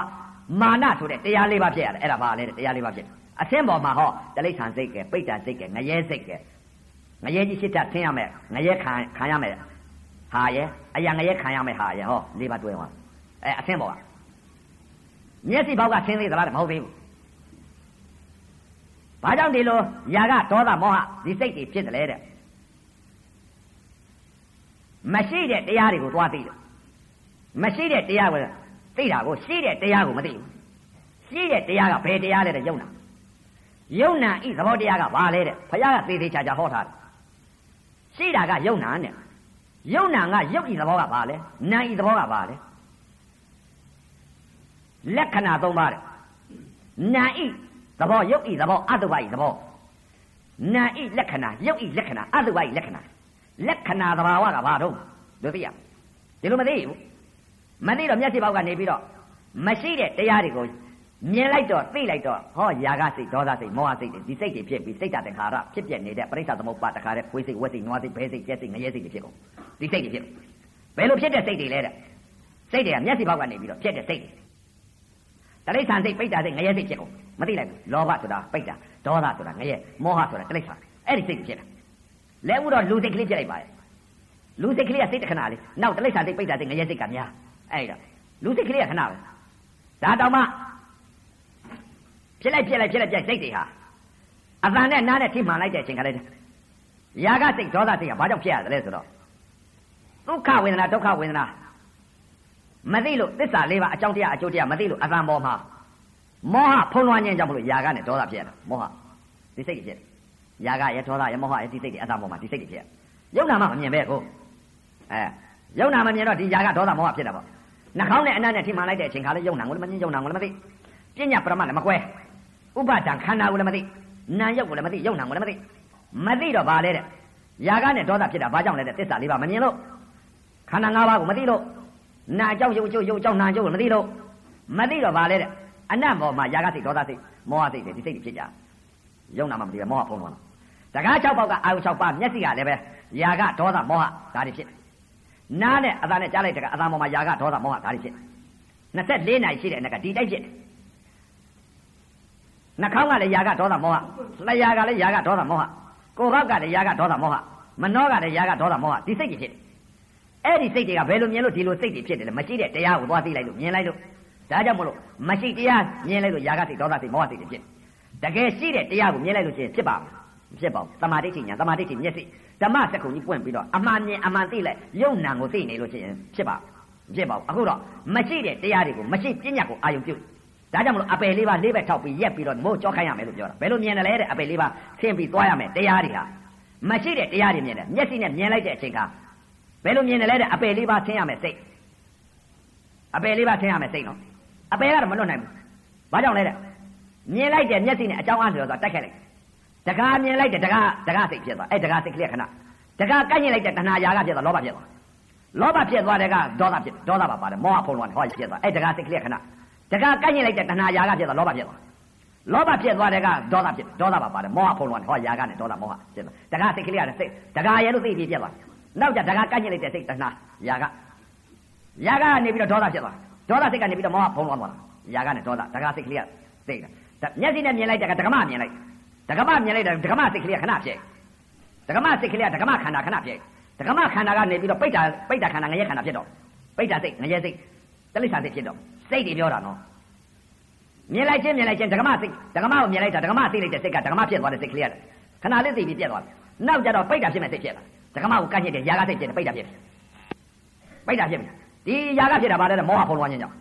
မာနဆိုတဲ့တရားလေးပါဖြစ်ရတယ်အဲ့ဒါဘာလဲတဲ့တရားလေးပါဖြစ်တယ်အသင်းပေါ်မှာဟောတလိษံစိတ်ကဲပိဋ္ဌာစိတ်ကဲငရဲစိတ်ကဲငရဲကြီးရှစ်ထဆင်းရမယ်ငရဲခံခံရမယ်ဟာရဲ့အရာငရဲခံရမယ်ဟာရဲ့ဟောလေးပါတွဲသွားအဲအသင်းပေါ်ကမျက်စိဘောက်ကဆင်းသေးသလားမဟုတ်သေးဘူးဘာကြောင့်ဒီလိုຢာကဒေါသမောဟဒီစိတ်တွေဖြစ်တယ်လေတဲ့ မရှိတဲ့တရားတွေကိုသွားသိတယ်မရှိတဲ့တရားကိုသိတာကိုရှိတဲ့တရားကိုမသိဘူးရှိတဲ့တရားကဘယ်တရားလဲတဲ့ယုံနာယုံနာဤသဘောတရားကဘာလဲတဲ့ဘုရားကသေသေးချာချာဟောထားတယ်ရှိတာကယုံနာနဲ့ယုံနာကယုတ်ဤသဘောကဘာလဲနာဤသဘောကဘာလဲလက္ခဏာ၃ပါးတဲ့နာဤသဘောယုတ်ဤသဘောအတုပဤသဘောနာဤလက္ခဏာယုတ်ဤလက္ခဏာအတုပဤလက္ခဏာ လက္ခဏာသဘာဝကဘာတော့လို့သိရဒီလိုမသိဘူးမသိတော့မျက်စိပေါက်ကနေပြီးတော့မရှိတဲ့တရားတွေကိုမြင်လိုက်တော့သိလိုက်တော့ဟောຢာကစိတ်ဒေါသစိတ်မောဟစိတ်တွေဒီစိတ်တွေဖြစ်ပြီးစိတ်တသင်္ခါရဖြစ်ပြနေတဲ့ပရိစ္ဆသမုပ္ပါတခါတဲ့ခွေးစိတ်ဝက်စိတ်နွားစိတ်ဘဲစိတ်ကျက်စိတ်ငရဲစိတ်တွေဖြစ်ကုန်ဒီစိတ်တွေဖြစ်ဘယ်လိုဖြစ်တဲ့စိတ်တွေလဲတဲ့စိတ်တွေကမျက်စိပေါက်ကနေပြီးတော့ဖြစ်တဲ့စိတ်တွေတရိစ္ဆာန်စိတ်ပိဋ္ဌာစိတ်ငရဲစိတ်ဖြစ်ကုန်မသိလိုက်ဘူးလောဘဆိုတာပိဋ္ဌာဒေါသဆိုတာငရဲမောဟဆိုတာတရိစ္ဆာန်အဲ့ဒီစိတ်တွေဖြစ်တာ လဲဥတော့လူစိတ်ကလေးဖြစ်လိုက်ပါတယ်လူစိတ်ကလေးကစိတ်တခဏလေးနောက်တရိစ္ဆာန်စိတ်ပိဋ္ဌာစိတ်ငရဲစိတ်ကများအဲ့ဒါလူစိတ်ကလေးကခဏပဲဒါတောင်မှဖြစ်လိုက်ဖြစ်လိုက်ဖြစ်လိုက်ပြစိတ်တွေဟာအတန်နဲ့နားနဲ့ထိမှန်လိုက်တဲ့အချိန်ကလေးရာဂစိတ်ဒေါသစိတ်ကဘာကြောင့်ဖြစ်ရတယ်လဲဆိုတော့ဒုက္ခဝေဒနာဒုက္ခဝေဒနာမသိလို့သစ္စာလေးပါအကြောင်းတရားအကျိုးတရားမသိလို့အတန်ပေါ်မှာမောဟဖုံးလွှမ်းခြင်းကြောင့်မလို့ယာကနဲ့ဒေါသဖြစ်ရတာမောဟဒီစိတ်တွေဖြစ်ယာ ကရဲ့ဒေါသရဲ့မောဟရဲ့ဒီစိတ်တွေအတန်ပေါ်မှာဒီစိတ်တွေဖြစ်ရယုံနာမှမမြင်ပဲကိုအဲယုံနာမမြင်တော့ဒီယာကဒေါသမောဟဖြစ်တာပေါ့နှာခေါင်းနဲ့အနံ့နဲ့ထိမှန်လိုက်တဲ့အချိန်ခါလေးယုံနာကိုလည်းမမြင်ယုံနာကိုလည်းမသိပညာပရမတ်လည်းမကွဲဥပဒံခန္ဓာကိုလည်းမသိနာယုတ်ကိုလည်းမသိယုံနာကိုလည်းမသိမသိတော့ဘာလဲတဲ့ယာကနဲ့ဒေါသဖြစ်တာဘာကြောင့်လဲတဲ့သစ္စာလေးပါမမြင်လို့ခန္ဓာ၅ပါးကိုမသိလို့နာကြောင့်ယုတ်ကျုပ်ယုတ်ကြောင့်နာကျုပ်ကိုမသိလို့မသိတော့ဘာလဲတဲ့အနတ်ပေါ်မှာယာကစိတ်ဒေါသစိတ်မောဟစိတ်တွေဒီစိတ်တွေဖြစ်ကြယုံနာမှမသိပဲမောဟဖုံးသွားတာ တကား၆ပေါက်ကအာယု၆ပါးမျက်စိကလည်းပဲယာကဒေါသမောဟဒါတွေဖြစ်နားနဲ့အသာနဲ့ကြားလိုက်တဲ့ကအသာပေါ်မှာယာကဒေါသမောဟဒါတွေဖြစ်24နိုင်ရှိတဲ့အနက်ကဒီတိုက်ဖြစ်နှာခေါင်းကလည်းယာကဒေါသမောဟလျှာကလည်းယာကဒေါသမောဟကိုယ်ဘောက်ကလည်းယာကဒေါသမောဟမနှောကလည်းယာကဒေါသမောဟဒီစိတ်တွေဖြစ်တယ်အဲ့ဒီစိတ်တွေကဘယ်လိုမြင်လို့ဒီလိုစိတ်တွေဖြစ်တယ်လဲမရှိတဲ့တရားကိုသွားသိလိုက်လို့မြင်လိုက်လို့ဒါကြောင့်မလို့မရှိတရားမြင်လိုက်လို့ယာကစိတ်ဒေါသစိတ်မောဟစိတ်တွေဖြစ်တကယ်ရှိတဲ့တရားကိုမြင်လိုက်လို့ရှိရင်ဖြစ်ပါမ ဖြစ်ပါဘူးတမာတိဋ္ဌိညာတမာတိဋ္ဌိမျက်စိဓမ္မစက္ကုံကြီးပွင့်ပြီးတော့အမှန်မြင်အမှန်သိလိုက်ယုံနာကိုသိနေလို့ရှိရင်ဖြစ်ပါဖြစ်ပါဘူးအခုတော့မရှိတဲ့တရားတွေကိုမရှိပညာကိုအာယုံပြုဒါကြောင့်မလို့အပယ်လေးပါလေးဘက်ထောက်ပြီးရက်ပြီးတော့မိုးကြောခိုင်းရမယ်လို့ပြောတာဘယ်လိုမြင်တယ်လဲတဲ့အပယ်လေးပါဆင်းပြီးသွားရမယ်တရားတွေဟာမရှိတဲ့တရားတွေမြင်တယ်မျက်စိနဲ့မြင်လိုက်တဲ့အချိန်ကဘယ်လိုမြင်တယ်လဲတဲ့အပယ်လေးပါဆင်းရမယ်စိတ်အပယ်လေးပါဆင်းရမယ်စိတ်နော်အပယ်ကတော့မလွတ်နိုင်ဘူးဘာကြောင့်လဲတဲ့မြင်လိုက်တဲ့မျက်စိနဲ့အကြောင်းအားလျော်စွာတိုက်ခိုက်လိုက် တကားမြင်လိုက်တဲ့တကားတကားစိတ်ဖြစ်သွားအဲ့တကားစိတ်ကလေးခဏတကားကိုက်ညင်လိုက်တဲ့တဏှာရာကဖြစ်သွားလောဘဖြစ်သွားလောဘဖြစ်သွားတဲ့ကဒေါသဖြစ်ဒေါသပါပါတယ်မောဟဖုံးလွှမ်းဟောဖြစ်သွားအဲ့တကားစိတ်ကလေးခဏတကားကိုက်ညင်လိုက်တဲ့တဏှာရာကဖြစ်သွားလောဘဖြစ်သွားလောဘဖြစ်သွားတဲ့ကဒေါသဖြစ်ဒေါသပါပါတယ်မောဟဖုံးလွှမ်းဟောရာကနဲ့ဒေါသမောဟဖြစ်သွားတကားစိတ်ကလေးကစိတ်တကားရဲ့လို့သိပြီးဖြစ်သွားနောက်ကြတကားကိုက်ညင်လိုက်တဲ့စိတ်တဏှာရာကရာကနေပြီးတော့ဒေါသဖြစ်သွားဒေါသစိတ်ကနေပြီးတော့မောဟဖုံးလွှမ်းသွားရာကနဲ့ဒေါသတကားစိတ်ကလေးကသိတာမျက်စိနဲ့မြင်လိုက်တဲ့ကဒကမမြင်လိုက် ဒကမမြင်လိုက်တဲ့ဒကမစိတ်ကလေးကခဏဖြစ်ဒကမစိတ်ကလေးကဒကမခန္ဓာခဏဖြစ်ဒကမခန္ဓာကနေပြီးတော့ပိဋ္ဌာပိဋ္ဌာခန္ဓာငရဲခန္ဓာဖြစ်တော့ပိဋ္ဌာစိတ်ငရဲစိတ်တလိษ္ဆာစိတ်ဖြစ်တော့စိတ်တွေပြောတာနော်မြင်လိုက်ချင်းမြင်လိုက်ချင်းဒကမစိတ်ဒကမကိုမြင်လိုက်တာဒကမသိလိုက်တဲ့စိတ်ကဒကမဖြစ်သွားတဲ့စိတ်ကလေးကခဏလေးသိပြီးပြက်သွားတယ်နောက်ကြတော့ပိဋ္ဌာဖြစ်မဲ့စိတ်ဖြစ်လာ ဒကမကိုကန့်ညစ်တယ်ຢာကစိတ်ဖြစ်တယ်ပိတ်တာဖြစ်တယ်ပိတ်တာဖြစ်ပြီဒီຢာကဖြစ်တာဘာလဲမောဟဖုံးလွှမ်းခြင်းကြောင့်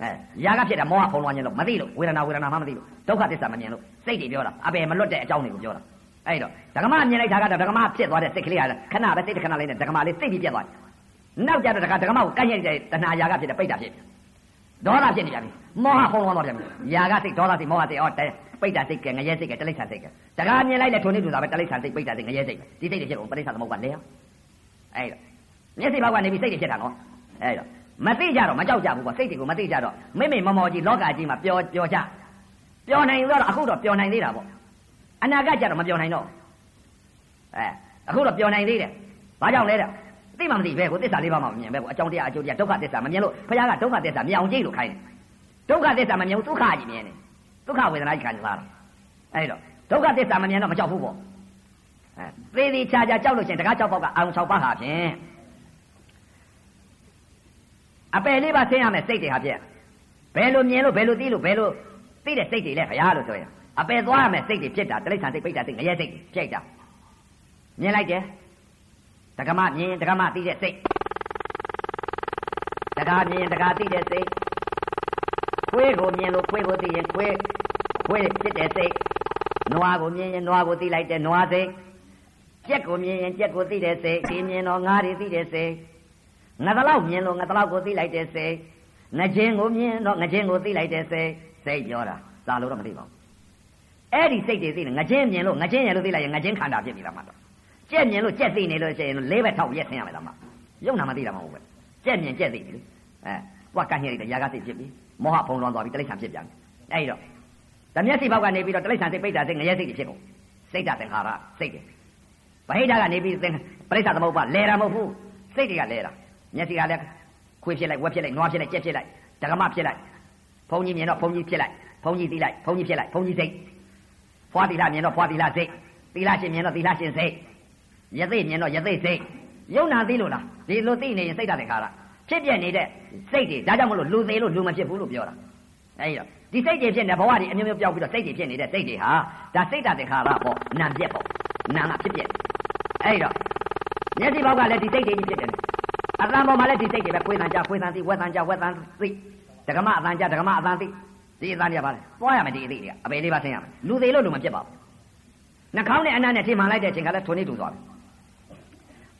誒，夜家先就摩哈風雲嘅咯，冇啲咯，會嚟鬧會嚟鬧，冇啲咯，都係啲散乜嘢咯，死地表啦，阿邊咪六隻蕉嚟嘅表啦，誒咯，就咁乜嘢嚟睇下就，就咁乜嘢先多啲，死氣啲啊，可能阿邊死啲可能嚟嘅，就咁阿邊死地表多啲，你有隻就大家就咁冇，今日就大家夜家先就背地先，多啦先嚟先，摩哈風雲多先，夜家先多啦先，摩哈先，或者背地先嘅，夜先嘅，多啲散先嘅，就咁乜嘢嚟咧，做呢啲就阿邊多啲散先背地先嘅嘢先，知啲嘢先，唔背地散都冇關嘅，誒咯，咩事冇關你，咩死地先 မသိကြတော့မကြောက်ကြဘူးကွာစိတ်တွေကိုမသိကြတော့မိမိမော်မော်ကြီးလောကကြီးမှာပျော်ပျော်ကြပျော်နိုင်တော့အခုတော့ပျော်နိုင်သေးတာပေါ့အနာဂတ်ကြတော့မပျော်နိုင်တော့အဲအခုတော့ပျော်နိုင်သေးတယ်ဘာကြောင့်လဲတဲ့သိမှမသိပဲကိုသစ္စာလေးပါးမှမမြင်ပဲကိုအကြောင်းတရားအကျိုးတရားဒုက္ခသစ္စာမမြင်လို့ဘုရားကဒုက္ခသစ္စာမြင်အောင်ကြည့်လို့ခိုင်းတယ်ဒုက္ခသစ္စာမမြင်ဘူးဒုက္ခကြီးမြင်တယ်ဒုက္ခဝေဒနာကြီးခံစားတာအဲ့တော့ဒုက္ခသစ္စာမမြင်တော့မကြောက်ဘူးပေါ့အဲသေသေးချာချာကြောက်လို့ချင်းတကားကြောက်ပေါက်ကအာုံ၆ပါးဟာဖြင့် အပယ်လေးပါဆင်းရမယ်စိတ်တွေဟာဖြင့်ဘယ်လိုမြင်လို့ဘယ်လိုသိလို့ဘယ်လိုသိတဲ့စိတ်တွေလဲခရားလို့ဆိုရင်အပယ်သွားရမယ်စိတ်တွေဖြစ်တာတိရစ္ဆာန်စိတ်ပိတ်တာစိတ်ငရဲစိတ်ဖြစ်တာမြင်လိုက်တယ်တက္ကမမြင်တက္ကမသိတဲ့စိတ်တက္ကမြင်တက္ကသိတဲ့စိတ်ခွေးကိုမြင်လို့ခွေးကိုသိရင်ခွေးခွေးဖြစ်တဲ့စိတ်နွားကိုမြင်ရင်နွားကိုသိလိုက်တဲ့နွားစိတ်ကြက်ကိုမြင်ရင်ကြက်ကိုသိတဲ့စိတ်ဒီမြင်တော့ငါးတွေသိတဲ့စိတ် ငါတလောက်မြင်လို့ငါတလောက်ကိုသိလိုက်တဲ့စိတ်ငချင်းကိုမြင်တော့ငချင်းကိုသိလိုက်တဲ့စိတ်စိတ်ပြောတာစာလို့တော့မသိပါဘူးအဲ့ဒီစိတ်တွေသိနေငချင်းမြင်လို့ငချင်းရလို့သိလိုက်ရင်ငချင်းခန္ဓာဖြစ်ပြီလားမှတော့ကြက်မြင်လို့ကြက်သိနေလို့ရှိရင်လေးဘက်ထောက်ရက်ဆင်းရမယ်လားမှယုံနာမသိတာမဟုတ်ဘူးပဲကြက်မြင်ကြက်သိပြီလေအဲသွားကန့်ရတဲ့ຢာကစိတ်ဖြစ်ပြီမောဟဖုံးလွှမ်းသွားပြီတိရစ္ဆာန်ဖြစ်ပြန်ပြီအဲ့တော့ဓမျက်စိဘောက်ကနေပြီးတော့တိရစ္ဆာန်စိတ်ပိတ်တာစိတ်ငရဲစိတ်တွေဖြစ်ကုန်စိတ်ဓာတ်သင်္ခါရစိတ်တွေဗဟိတကနေပြီးပရိစ္ဆာသမုပ္ပါလဲတာမဟုတ်ဘူးစိတ်တွေကလဲတာ မျက်စိကလည်းခွေးဖြစ်လိုက်ဝက်ဖြစ်လိုက်နွားဖြစ်လိုက်ကြက်ဖြစ်လိုက်ဒကမဖြစ်လိုက်ဘုံကြီးမြင်တော့ဘုံကြီးဖြစ်လိုက်ဘုံကြီးသိလိုက်ဘုံကြီးဖြစ်လိုက်ဘုံကြီးစိတ်ဖွာတိလမြင်တော့ဖွာတိလစိတ်သီလရှင်မြင်တော့သီလရှင်စိတ်ယသိမြင်တော့ယသိစိတ်ယုံနာသိလို့လားဒီလိုသိနေရင်စိတ်ဓာတ်တခါရဖြစ်ပြနေတဲ့စိတ်တွေဒါကြောင့်မလို့လူသေးလို့လူမဖြစ်ဘူးလို့ပြောတာအဲဒီတော့ဒီစိတ်တွေဖြစ်နေဘဝတွေအမျိုးမျိုးပြောက်ပြီးတော့စိတ်တွေဖြစ်နေတဲ့စိတ်တွေဟာဒါစိတ်ဓာတ်တခါရပေါ့နာပြက်ပေါ့နာကဖြစ်ပြက်အဲဒီတော့မျက်စိဘောက်ကလည်းဒီစိတ်တွေကြီးဖြစ်တယ် အတန်ပေါ်မှာလည်းဒီစိတ်တွေပဲခွေးတန်ကြခွေးတန်သိဝက်တန်ကြဝက်တန်သိဒကမအတန်ကြဒကမအတန်သိဒီအတန်ကြပါလေသွားရမယ်ဒီအသိတွေကအပေလေးပါဆင်းရမယ်လူသေးလို့လူမဖြစ်ပါဘူးနှာခေါင်းနဲ့အနံ့နဲ့ထိမှန်လိုက်တဲ့အချိန်ကလည်းထုံနေတူသွားပြီ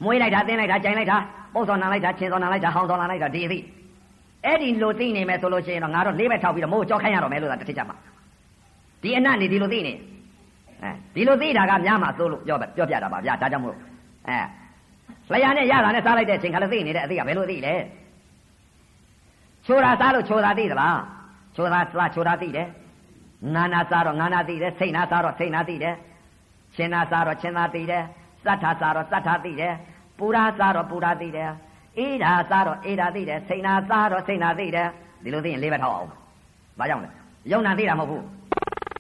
မွေးလိုက်တာတင်းလိုက်တာကြိုင်လိုက်တာပုတ်စော်နံလိုက်တာချင်းစော်နံလိုက်တာဟောင်းစော်နံလိုက်တာဒီအသိအဲ့ဒီလိုသိနေမယ်ဆိုလို့ရှိရင်တော့ငါတို့လေးပဲထောက်ပြီးတော့မိုးကြောက်ခိုင်းရတော့မယ်လို့သာတစ်ထစ်ကြမှာဒီအနံ့နေဒီလိုသိနေအဲဒီလိုသိတာကများမှသို့လို့ပြောပြောပြတာပါဗျာဒါကြောင့်မို့အဲ လျာနဲ့ရတာနဲ့စားလိုက်တဲ့အချိန်ခါလည်းသိနေတဲ့အသိကဘယ်လိုသိလဲချိုတာစားလို့ချိုတာသိသလားချိုတာစားချိုတာသိတယ်နာနာစားတော့ငါနာသိတယ်စိတ်နာစားတော့စိတ်နာသိတယ်ရှင်နာစားတော့ရှင်နာသိတယ်သတ္ထစားတော့သတ္ထသိတယ်ပူရာစားတော့ပူရာသိတယ်အေးဓာစားတော့အေးဓာသိတယ်စိတ်နာစားတော့စိတ်နာသိတယ်ဒီလိုသိရင်လေးပဲထောက်အောင်ဘာကြောင့်လဲယုံနာသိတာမဟုတ်ဘူး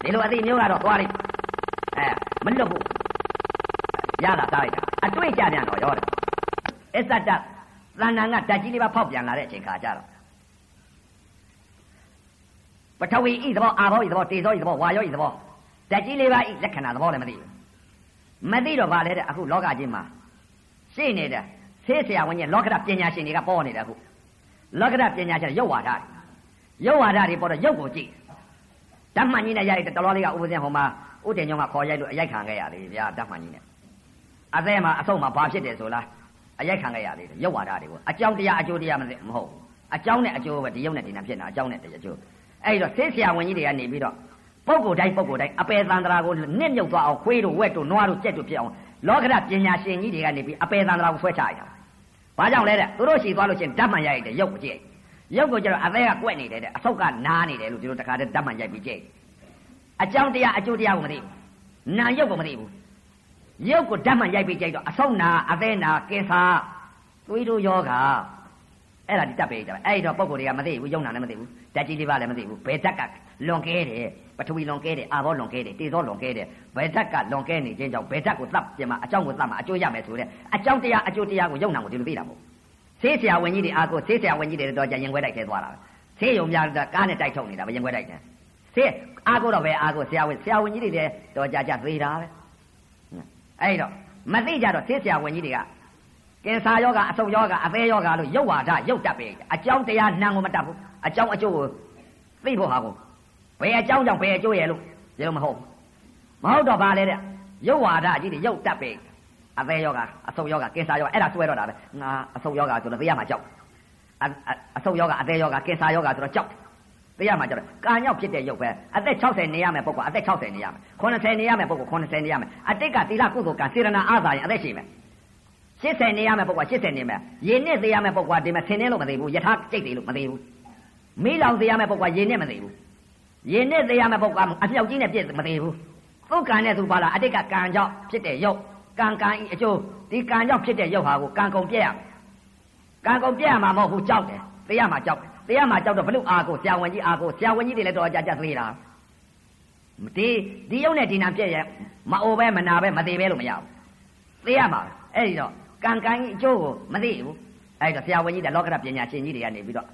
ဒီလိုအသိမျိုးကတော့သွားလိုက်အဲမလွတ်ဘူးရတာစားလိုက်တာ အတွေ့ကြပြန်တော့ရောတယ်အစ္ဆတသဏ္ဍာန်ကဓာတ်ကြီးလေးပါဖောက်ပြန်လာတဲ့အချိန်ခါကြတော့ပထဝီဤသဘောအာဘောဤသဘောတေဇောဤသဘောဝါယောဤသဘောဓာတ်ကြီးလေးပါဤလက္ခဏာသဘောလည်းမသိဘူးမသိတော့ဗာလဲတဲ့အခုလောကကြီးမှာရှိနေတဲ့ဆေးဆရာဝန်ကြီးလောကဓာတ်ပညာရှင်တွေကပေါ်နေတယ်အခုလောကဓာတ်ပညာရှင်ရုပ်ဝါဒရုပ်ဝါဒတွေပေါ်တော့ရုပ်ကိုကြည့်ဓမ္မကြီးနဲ့ရိုက်တဲ့တလောလေးကဥပဇင်ဟိုမှာဥတင်ညောင်းကခေါ်ရိုက်လို့အရိုက်ခံခဲ့ရသေးဗျာဓမ္မကြီးနဲ့ အသေးမှာအဆုံးမှာဘာဖြစ်တယ်ဆိုလားအရိုက်ခံခဲ့ရသေးတယ်ရုပ်ဝါဒတွေကိုအကြောင်းတရားအကျိုးတရားမသိမဟုတ်ဘူးအကြောင်းနဲ့အကျိုးပဲဒီရုပ်နဲ့ဒီနာဖြစ်နေတာအကြောင်းနဲ့အကျိုးအဲ့တော့ဆေးဆရာဝန်ကြီးတွေကနေပြီးတော့ပုဂ္ဂိုလ်တိုင်းပုဂ္ဂိုလ်တိုင်းအပေသန္တရာကိုနစ်မြုပ်သွားအောင်ခွေးတို့ဝက်တို့နွားတို့ကြက်တို့ဖြစ်အောင်လောကဓာတ်ပညာရှင်ကြီးတွေကနေပြီးအပေသန္တရာကိုဆွဲချလိုက်တာဘာကြောင့်လဲတဲ့သူတို့ရှိသွားလို့ချင်းဓာတ်မှန်ရိုက်တယ်ရုပ်ကိုကြည့်ရုပ်ကိုကျတော့အသေးကကွက်နေတယ်တဲ့အဆုတ်ကနားနေတယ်လို့ဒီလိုတခါတည်းဓာတ်မှန်ရိုက်ပြီးကြည့်အကြောင်းတရားအကျိုးတရားကိုမသိဘူးနာရုပ်ကိုမသိဘူး ရုပ်ကိုဓာတ်မှန်ရိုက်ပြီးကြည့်တော့အဆုတ်နာအသေးနာကင်ဆာသွေးတို့ယောဂအဲ့ဒါဒီတက်ပေးကြတယ်အဲ့တော့ပုံကိုယ်တွေကမသိဘူးယုံနာလည်းမသိဘူးဓာတ်ကြီးလေးပါလည်းမသိဘူးဘယ်ဓာတ်ကလွန်ကဲတယ်ပထဝီလွန်ကဲတယ်အာဘောလွန်ကဲတယ်တေဇောလွန်ကဲတယ်ဘယ်ဓာတ်ကလွန်ကဲနေခြင်းကြောင့်ဘယ်ဓာတ်ကိုသတ်ပြင်မှာအကြောင်းကိုသတ်မှာအကျိုးရမယ်ဆိုတဲ့အကြောင်းတရားအကျိုးတရားကိုယုံနာကိုဒီလိုသိတာမဟုတ်ဆေးဆရာဝန်ကြီးတွေအာကိုဆေးဆရာဝန်ကြီးတွေတော့ကြရင်ခွဲတိုက်ခဲသွားတာဆေးရုံများကားနဲ့တိုက်ထုတ်နေတာပဲရင်ခွဲတိုက်တယ်ဆေးအာကိုတော့ပဲအာကိုဆရာဝန်ဆရာဝန်ကြီးတွေလည်းတော့ကြကြသေးတာပဲ အဲ့တော့မသိကြတော့သိဆရာဝန်ကြီးတွေကကင်ဆာယောဂအဆုတ်ယောဂအသေးယောဂလို့ရုပ်ဝါဒရုပ်တက်ပဲအကြောင်းတရားနှံကိုမတက်ဘူးအကြောင်းအကျိုးကိုသိဖို့ဟာကိုဘယ်အကြောင်းကြောင့်ဘယ်အကျိုးရဲ့လို့ဒီလိုမဟုတ်မဟုတ်တော့ပါလေတဲ့ရုပ်ဝါဒကြီးတွေရုပ်တက်ပဲအသေးယောဂအဆုတ်ယောဂကင်ဆာယောဂအဲ့ဒါဆွဲတော့တာပဲငါအဆုတ်ယောဂဆိုတော့သိရမှာကြောက်အဆုတ်ယောဂအသေးယောဂကင်ဆာယောဂဆိုတော့ကြောက် သိရမှာကြောက်ကာညောက်ဖြစ်တဲ့ရုပ်ပဲအသက်60နေရမယ်ပုဂ္ဂိုလ်အသက်60နေရမယ်80နေရမယ်ပုဂ္ဂိုလ်80နေရမယ်အတိတ်ကသီလကုသိုလ်ကစေရနာအားသာရင်အသက်ရှိမယ်80နေရမယ်ပုဂ္ဂိုလ်80နေမယ်ရေနဲ့သေးရမယ်ပုဂ္ဂိုလ်ကဒီမှာဆင်းနေလို့မသိဘူးယထာကြိတ်သေးလို့မသိဘူးမိလောင်သေးရမယ်ပုဂ္ဂိုလ်ကရေနဲ့မသိဘူးရေနဲ့သေးရမယ်ပုဂ္ဂိုလ်ကအမြောက်ကြီးနဲ့ပြည့်မသိဘူးသူ့ကံနဲ့သူပါလားအတိတ်ကကံကြောင့်ဖြစ်တဲ့ရုပ်ကံကံဤအကျိုးဒီကံကြောင့်ဖြစ်တဲ့ရုပ်ဟာကိုကံကုန်ပြည့်ရမယ်ကံကုန်ပြည့်ရမှာမဟုတ်ဘူးကြောက်တယ်သိရမှာကြောက်တယ် သိရမှာကြောက်တော့ဘလို့အာကိုဆရာဝန်ကြီးအာကိုဆရာဝန်ကြီးတွေလည်းတော့ကြကြသေးလားဒီဒီရုပ်နဲ့ဒီနာပြည့်ရဲ့မအိုပဲမနာပဲမသေးပဲလို့မရဘူးသိရမှာအဲ့ဒီတော့ကံကံကြီးအကျိုးကိုမသိဘူးအဲ့တော့ဆရာဝန်ကြီးတဲ့လောကရပညာရှင်ကြီးတွေကနေပြီးတော့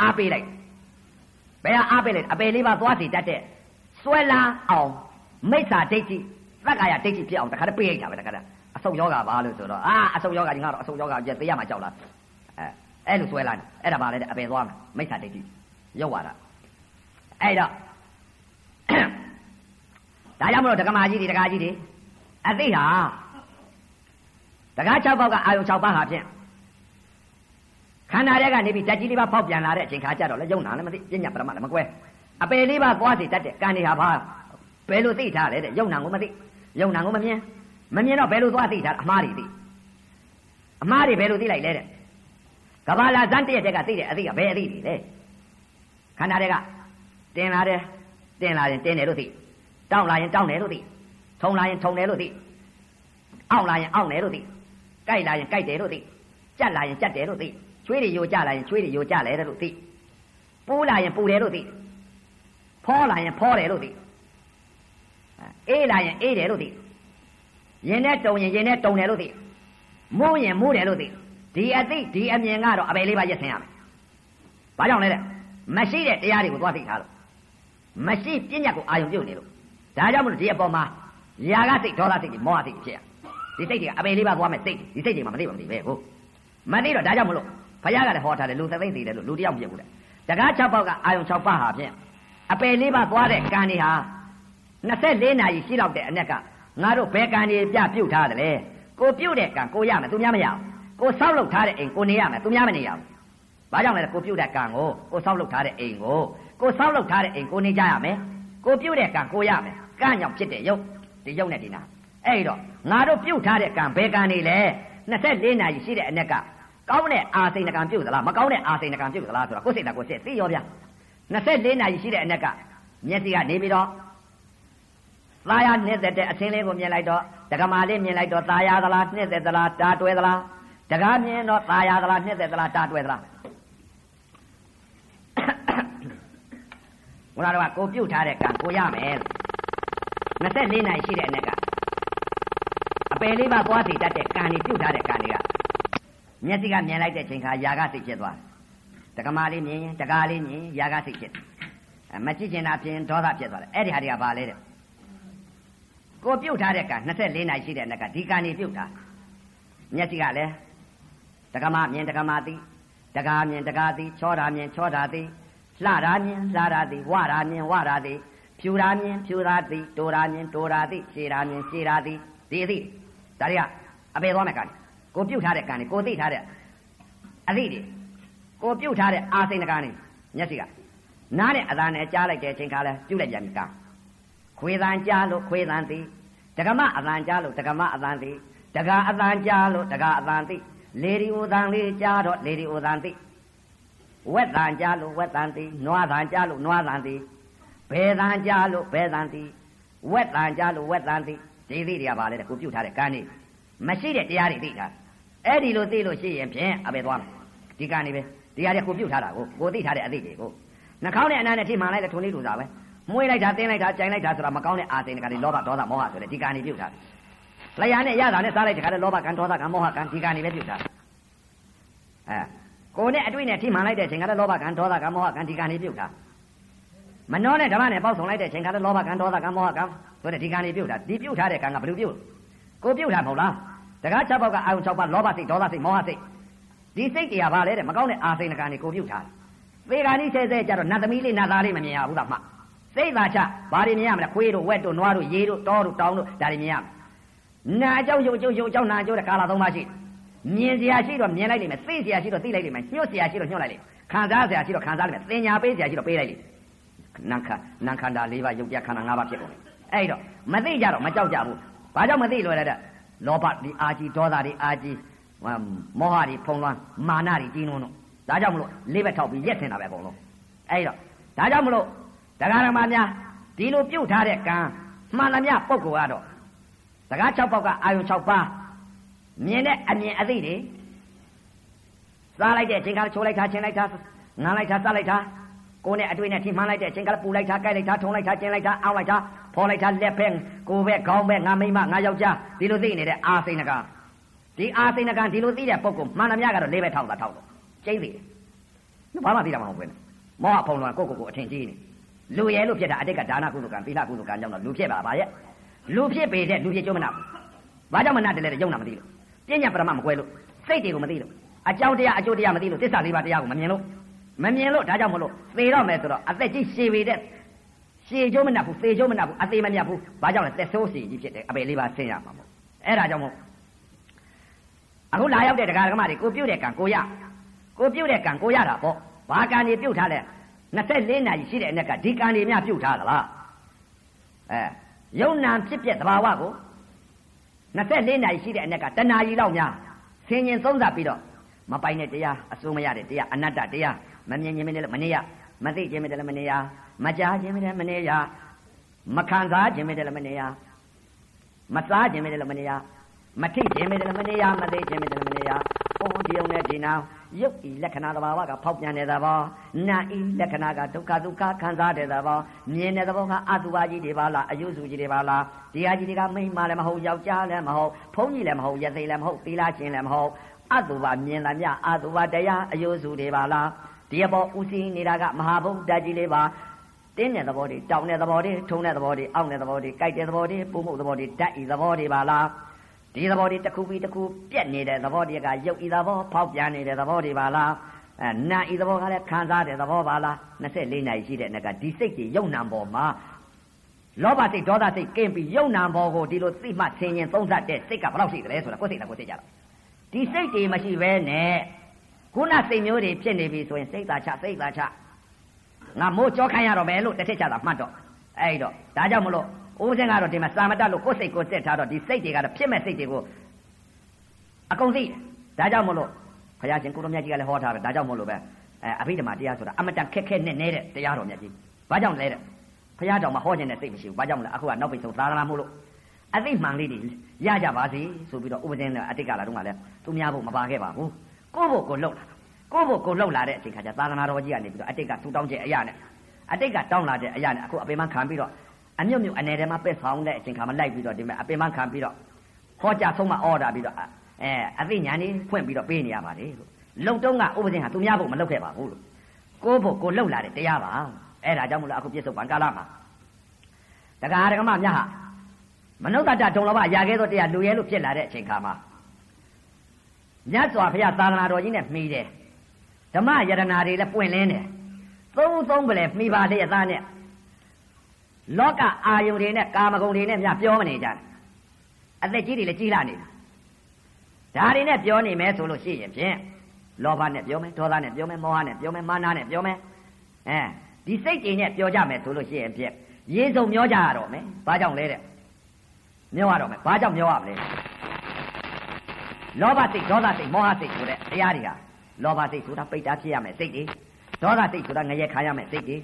အားပေးလိုက်ဘယ်ဟာအားပေးလိုက်အပေလေးပါသွားစီတတ်တဲ့စွဲလာအောင်မိစ္ဆာဒိဋ္ဌိသက္ကာယဒိဋ္ဌိဖြစ်အောင်တခါတည်းပေးလိုက်တာပဲတခါတည်းအဆုတ်ယောဂပါလို့ဆိုတော့အာအဆုတ်ယောဂကြီးငါတော့အဆုတ်ယောဂကျသိရမှာကြောက်လား အဲအဲ့လိုစွဲလာတယ်အဲ့ဒါပါလေတဲ့အပေသွားမှာမိစ္ဆာဒိဋ္ဌိရောက်လာတာအဲ့တော့ဒါကြောင့်မလို့ဒကမာကြီးတွေဒကာကြီးတွေအသိဟာတကား6ပေါက်ကအာယုံ6ပါးဟာဖြင့်ခန္ဓာထဲကနေပြီးဓာတ်ကြီးလေးပါပေါက်ပြန်လာတဲ့အချိန်ခါကျတော့လေယုံနာလည်းမသိပညာပရမလည်းမကွဲအပယ်လေးပါသွားစီတတ်တဲ့ကံတွေဟာဘာဘယ်လိုသိထားလဲတဲ့ယုံနာကိုမသိယုံနာကိုမမြင်မမြင်တော့ဘယ်လိုသွားသိထားအမှားတွေသိအမှားတွေဘယ်လိုသိလိုက်လဲတဲ့ ကဘာလာဇန်တရက်တက်ကသိတဲ့အသိကဘယ်အသိတွေလဲခန္ဓာတွေကတင်လာတယ်တင်လာရင်တင်တယ်လို့သိတောင်းလာရင်တောင်းတယ်လို့သိထုံလာရင်ထုံတယ်လို့သိအောင့်လာရင်အောင့်တယ်လို့သိကြိုက်လာရင်ကြိုက်တယ်လို့သိကြက်လာရင်ကြက်တယ်လို့သိချွေးတွေယိုကြလာရင်ချွေးတွေယိုကြလဲတယ်လို့သိပူးလာရင်ပူတယ်လို့သိဖောလာရင်ဖောတယ်လို့သိအေးလာရင်အေးတယ်လို့သိရင်နဲ့တုံရင်ရင်နဲ့တုံတယ်လို့သိမိုးရင်မိုးတယ်လို့သိ ဒီအသိဒီအမြင်ကတော့အပေလေးပါရက်ဆင်ရမယ်ဘာကြောင့်လဲတဲ့မရှိတဲ့တရားတွေကိုသွားသိထားလို့မရှိပညာကိုအာယုံပြုတ်နေလို့ဒါကြောင့်မလို့ဒီအပေါ်မှာຢာကစိတ်ဒေါသစိတ်တွေမောဟစိတ်တွေဖြစ်ရဒီစိတ်တွေကအပေလေးပါသွားမယ်စိတ်ဒီစိတ်တွေမှမသိပါမသိပဲဟုတ်မသိတော့ဒါကြောင့်မလို့ဘုရားကလည်းဟောထားတယ်လူသသိမ့်သိတယ်လို့လူတယောက်ပြည့်ဘူးတဲ့တကား6ပေါက်ကအာယုံ6ပါးဟာဖြင့်အပယ်လေးပါသွားတဲ့ကံတွေဟာ24နာရီရှိတော့တဲ့အ낵ကငါတို့ဘယ်ကံတွေပြပြုတ်ထားတယ်လဲကိုပြုတ်တဲ့ကံကိုရမယ်သူများမရဘူး ကိုဆောက်လုပ်ထားတဲ့အိမ်ကိုနေရမယ်သူများမနေရဘူးဘာကြောင့်လဲကိုပြုတ်တဲ့ကံကိုကိုဆောက်လုပ်ထားတဲ့အိမ်ကိုကိုဆောက်လုပ်ထားတဲ့အိမ်ကိုနေကြရမယ်ကိုပြုတ်တဲ့ကံကိုရမယ်ကံကြောင့်ဖြစ်တဲ့ရုပ်ဒီရုပ်နဲ့ဒီနာအဲ့တော့ငါတို့ပြုတ်ထားတဲ့ကံဘယ်ကံနေလဲ24နာရီရှိတဲ့အ낵ကကောင်းတဲ့အာစိန်ကံပြုတ်သလားမကောင်းတဲ့အာစိန်ကံပြုတ်သလားဆိုတာကိုယ်စိတ်တာကိုယ်စိတ်သိရောဗျ24နာရီရှိတဲ့အ낵ကမျက်စိကနေပြီးတော့သာယာနှက်သက်တဲ့အစင်းလေးကိုမြင်လိုက်တော့ဒကမာလေးမြင်လိုက်တော့သာယာသလားနှက်သက်သလားတာတွဲသလား တကားမြင်တော့သာယာသလားနှက်သက်သလားတာတွဲသလားဘုရားတော်ကကိုပြုတ်ထားတဲ့ကံကိုရမယ်24နိုင်ရှိတဲ့အ낵ကအပယ်လေးပါသွားစီတတ်တဲ့ကံนี่ပြုတ်ထားတဲ့ကံတွေကမျက်စိကမြင်လိုက်တဲ့ချိန်ခါຢာကစိတ်ဖြစ်သွားတကမာလေးမြင်ရင်တကားလေးမြင်ຢာကစိတ်ဖြစ်မကြည့်ချင်တာဖြင့်ဒေါသဖြစ်သွားတယ်အဲ့ဒီဟာတွေကဘာလဲတဲ့ကိုပြုတ်ထားတဲ့ကံ24နိုင်ရှိတဲ့낵ကဒီကံนี่ပြုတ်ထားမျက်စိကလည်း တကမာမြင်တကမာသိတကားမြင်တကားသိချောတာမြင်ချောတာသိလှတာမြင်လှတာသိဝတာမြင်ဝတာသိဖြူတာမြင်ဖြူတာသိတိုတာမြင်တိုတာသိရှည်တာမြင်ရှည်တာသိဒီအသိဒါတွေကအပေသွားမယ်ကံကိုပြုတ်ထားတဲ့ကံကိုသိထားတဲ့အသိတွေကိုပြုတ်ထားတဲ့အာစိန်ကံနေမျက်စိကနားနဲ့အသာနဲ့ကြားလိုက်တဲ့အချိန်ခါလဲပြုတ်လိုက်ပြန်ပြီကံခွေသံကြားလို့ခွေသံသိဒကမအသံကြားလို့ဒကမအသံသိဒကာအသံကြားလို့ဒကာအသံသိ လေဒီဥသံလေးကြားတော့လေဒီဥသံသိဝက်တန်ကြားလို့ဝက်တန်သိနွားတန်ကြားလို့နွားတန်သိဘယ်တန်ကြားလို့ဘယ်တန်သိဝက်တန်ကြားလို့ဝက်တန်သိဒီသိတွေကပါလေကိုပြုတ်ထားတဲ့ကံနေမရှိတဲ့တရားတွေသိတာအဲ့ဒီလိုသိလို့ရှိရင်ဖြင့်အပဲသွားမယ်ဒီကံနေပဲဒီဟာတွေကိုပြုတ်ထားတာကိုကိုသိထားတဲ့အသိတွေကိုနှာခေါင်းနဲ့အနားနဲ့ထိမှန်လိုက်တဲ့ထုံလေးလူစားပဲမွေးလိုက်တာတင်းလိုက်တာကြိုင်လိုက်တာဆိုတာမကောင်းတဲ့အာသိန်ကတွေလောဘဒေါသမောဟဆိုတဲ့ဒီကံနေပြုတ်ထားတယ် လျာနဲ့ရတာနဲ့စားလိုက်တဲ့ခါတဲ့လောဘကံဒေါသကံမောဟကံဒီကံနေပဲပြုတ်ထားအဲကိုနဲ့အတွေ့နဲ့ထိမှန်လိုက်တဲ့အချိန်ကလည်းလောဘကံဒေါသကံမောဟကံဒီကံနေပြုတ်ထားမနှောနဲ့ဓမ္မနဲ့ပေါက်ဆောင်လိုက်တဲ့အချိန်ကလည်းလောဘကံဒေါသကံမောဟကံဆိုတဲ့ဒီကံနေပြုတ်ထားဒီပြုတ်ထားတဲ့ကံကဘယ်လိုပြုတ်ကိုပြုတ်တာမဟုတ်လားတကား၆ပေါက်ကအာယုံ၆ပါးလောဘစိတ်ဒေါသစိတ်မောဟစိတ်ဒီစိတ်တွေကဘာလဲတဲ့မကောင်းတဲ့အာစိန်ကနေကိုပြုတ်ထားတယ်သေဂာနိဆဲဆဲကြတော့နတ်သမီးလေးနတ်သားလေးမမြင်ရဘူးလားမှစိတ်သာချဘာတွေမြင်ရမလဲခွေးတို့ဝက်တို့နွားတို့ရေတို့တောတို့တောင်တို့ဒါတွေမြင်ရမယ် နာအကြောင်းရုပ်ကျုပ်ရုပ်အကြောင်းနာအကျိုးတဲ့ကာလသုံးပါးရှိမြင်စရာရှိတော့မြင်လိုက်လိမ့်မယ်သိစရာရှိတော့သိလိုက်လိမ့်မယ်ညှို့စရာရှိတော့ညှို့လိုက်လိမ့်မယ်ခံစားစရာရှိတော့ခံစားလိုက်မယ်သင်ညာပေးစရာရှိတော့ပေးလိုက်လိမ့်မယ်နာခနာခန္ဓာ၄ပါးရုပ်တရားခန္ဓာ၅ပါးဖြစ်ကုန်တယ်အဲ့တော့မသိကြတော့မကြောက်ကြဘူးဘာကြောင့်မသိလွယ်တဲ့လောဘဒီအာကြီးဒေါသဒီအာကြီးမောဟဒီဖုံလွှမ်းမာနဒီကြီးနုံတော့ဒါကြောင့်မလို့လေးဘက်ထောက်ပြီးရက်ထင်တာပဲအကုန်လုံးအဲ့တော့ဒါကြောင့်မလို့ဒကာရမများဒီလိုပြုတ်ထားတဲ့ကံမှန်သမျှပုံကောကတော့ စကား6ပေါက်ကအာယုံ6ပါးမြင်တဲ့အမြင်အသိတွေစားလိုက်တဲ့အချိန်ကချိုးလိုက်တာချင်းလိုက်တာငားလိုက်တာစားလိုက်တာကိုယ်နဲ့အတွေ့နဲ့ထိမှန်းလိုက်တဲ့အချိန်ကပူလိုက်တာကြိုက်လိုက်တာထုံလိုက်တာကျင်းလိုက်တာအောင်းလိုက်တာဖော်လိုက်တာလက်ဖက်ကိုယ်ပဲခေါင်းပဲငါမိမငါယောက်ျားဒီလိုသိနေတဲ့အာစိန်နကဒီအာစိန်နကဒီလိုသိတဲ့ပုဂ္ဂိုလ်မှန်သမျှကတော့လေးပဲထောက်တာထောက်တော့ကျိတ်သေးတယ်ဘာမှသိတာမဟုတ်ဘူးမောဟဖုံလွန်ကိုကိုကိုအထင်ကြီးနေလူရဲလို့ဖြစ်တာအတိတ်ကဒါနကုသကံသီလကုသကံကြောင့်တော့လူဖြစ်ပါပါရဲ့ လူဖြစ်ပေတဲ့လူဖြစ်ကျိုးမနာဘာကြောင့်မနာတယ်လဲရုံနာမသိလို့ပညာပရမမကွဲလို့စိတ်တွေကိုမသိလို့အကြောင်းတရားအကျိုးတရားမသိလို့သစ္စာလေးပါးတရားကိုမမြင်လို့မမြင်လို့ဒါကြောင့်မလို့သေတော့မယ်ဆိုတော့အသက်ကြီးရှည်ပေတဲ့ရှည်ကျိုးမနှက်ဘူးသေကျိုးမနှက်ဘူးအသေးမမြတ်ဘူးဘာကြောင့်လဲသက်ဆိုးစီကြီးဖြစ်တယ်အပေလေးပါဆင်းရမှာမို့အဲ့ဒါကြောင့်မို့အခုလာရောက်တဲ့တရားဓမ္မတွေကိုပြုတ်တဲ့ကံကိုရကိုပြုတ်တဲ့ကံကိုရတာပေါ့ဘာကံကြီးပြုတ်ထားလဲ24နာရီရှိတဲ့အနက်ကဒီကံတွေများပြုတ်ထားသလားအဲ ယုံနာဖြစ်ပြက်သဘာဝကို24နာရီရှိတဲ့အနက်ကတဏှာကြီးလောက်များဆင်ញင်သုံးသပ်ပြီးတော့မပိုင်တဲ့တရားအစိုးမရတဲ့တရားအနတ္တတရားမမြင်ခြင်းမနဲ့လည်းမနေရမသိခြင်းမနဲ့လည်းမနေရမကြားခြင်းမနဲ့လည်းမနေရမခံစားခြင်းမနဲ့လည်းမနေရမစားခြင်းမနဲ့လည်းမနေရမထိခြင်းမနဲ့လည်းမနေရမသိခြင်းမနဲ့လည်းမနေရဘုံဒီုံနဲ့ဒီနာ ရုပ်ဤလက္ခဏာသဘာဝကဖောက်ပြန်တဲ့သဘောနာဤလက္ခဏာကဒုက္ခဒုက္ခခံစားတဲ့သဘောမြင်တဲ့သဘောကအတုပါကြီးတွေပါလားအယုစုကြီးတွေပါလားတရားကြီးတွေကမိမလည်းမဟုတ်ယောက်ျားလည်းမဟုတ်ဘုန်းကြီးလည်းမဟုတ်ရသိလည်းမဟုတ်သီလရှင်လည်းမဟုတ်အတုပါမြင်လာမြအတုပါတရားအယုစုတွေပါလားဒီအပေါ်ဥစည်းနေတာကမဟာဘုဒ္ဓကြီးလေးပါတင်းတဲ့သဘောတွေတောင်းတဲ့သဘောတွေထုံတဲ့သဘောတွေအောင့်တဲ့သဘောတွေကြိုက်တဲ့သဘောတွေပုံမှုသဘောတွေဓာတ်ဤသဘောတွေပါလား ဒီသဘောတွေတစ်ခုပြီးတစ်ခုပြက်နေတဲ့သဘောတွေကရုပ်ဤသဘောဖောက်ပြန်နေတဲ့သဘောတွေပါလားအဲနာဤသဘောကလည်းခံစားတဲ့သဘောပါလား24နိုင်ရှိတဲ့နကဒီစိတ်ကြီးယုံနံပေါ်မှာလောဘစိတ်ဒေါသစိတ်ကင်းပြီးယုံနံပေါ်ကိုဒီလိုသိမှဆင်ရင်သုံးသတ်တဲ့စိတ်ကဘယ်လောက်ရှိသလဲဆိုတာကိုယ်စိတ်ကကိုယ်စိတ်ကြတော့ဒီစိတ်တွေမရှိဘဲနဲ့ခုနစိတ်မျိုးတွေဖြစ်နေပြီဆိုရင်စိတ်သာချစိတ်သာချငါမိုးကြောခိုင်းရတော့မယ်လို့တစ်ထစ်ချတာမှတ်တော့အဲ့တော့ဒါကြောင့်မလို့ ဦးစင်းကတော့ဒီမှာစာမတတ်လို့ကိုယ်စိတ်ကိုစစ်ထားတော့ဒီစိတ်တွေကတော့ဖြစ်မဲ့စိတ်တွေကိုအကုန်သိဒါကြောင့်မလို့ဘုရားရှင်ကိုတော်မြတ်ကြီးကလည်းဟောထားတယ်ဒါကြောင့်မလို့ပဲအဲအဘိဓမ္မာတရားဆိုတာအမတန်ခက်ခဲနဲ့နေတဲ့တရားတော်မြတ်ကြီးဘာကြောင့်လဲတဲ့ဘုရားတော်မှာဟောခြင်းနဲ့စိတ်မရှိဘူးဘာကြောင့်လဲအခုကနောက်ပိတ်ဆုံးသာသနာမို့လို့အသိမှန်လေးတွေရကြပါစေဆိုပြီးတော့ဥပဇင်းနဲ့အတိတ်ကလာတော့ကလည်းသူများဖို့မပါခဲ့ပါဘူးကိုယ့်ဘုကိုလှုပ်လာကိုယ့်ဘုကိုလှုပ်လာတဲ့အချိန်ခါကျသာသနာတော်ကြီးကနေပြီးတော့အတိတ်ကသူတောင်းချက်အရာနဲ့အတိတ်ကတောင်းလာတဲ့အရာနဲ့အခုအပေမခံပြီးတော့ အမြုပ်မြုပ်အနေထဲမှာပက်ဆောင်တဲ့အချိန်ခါမှာလိုက်ပြီးတော့ဒီမဲ့အပေမခံပြီးတော့ဟောကြားဆုံးမအော်ဒါပြီးတော့အဲအသိဉာဏ်လေးဖွင့်ပြီးတော့ပေးနေရပါတယ်လို့လုံတုံးကဥပဒေဟာသူများဖို့မလုပ်ခဲ့ပါဘူးလို့ကိုယ့်ဖို့ကိုလှုပ်လာတဲ့တရားပါအဲ့ဒါကြောင့်မလို့အခုပြစ္ဆုတ်ပံကာလမှာတရားဓမ္မများဟာမနုဿတဒုံလဘရာခဲ့သောတရားလူရဲလို့ဖြစ်လာတဲ့အချိန်ခါမှာမြတ်စွာဘုရားသာသနာတော်ကြီးနဲ့မှီတယ်ဓမ္မယရနာတွေလည်းပွင့်လင်းတယ်သုံးသုံးပလဲမှီပါလေအသားနဲ့ လောကအာယုန်တွေနဲ့ကာမဂုဏ်တွေနဲ့မြပြောမနေကြတယ်အသက်ကြီးတွေလည်းကြီးလာနေတာဒါတွေနဲ့ပြောနေမယ်ဆိုလို့ရှိရင်ဖြင့်လောဘနဲ့ပြောမယ်ဒေါသနဲ့ပြောမယ်မောဟနဲ့ပြောမယ်မာနနဲ့ပြောမယ်အဲဒီစိတ်တွေနဲ့ပြောကြမယ်ဆိုလို့ရှိရင်ဖြင့်ရေစုံမျောကြရတော့မယ်ဘာကြောင့်လဲတဲ့မျောရတော့မယ်ဘာကြောင့်မျောရမလဲလောဘစိတ်ဒေါသစိတ်မောဟစိတ်ဆိုတဲ့တရားတွေကလောဘစိတ်ဆိုတာပိတ်တာဖြစ်ရမယ်စိတ်တွေဒေါသစိတ်ဆိုတာငရဲခါရမယ်စိတ်တွေ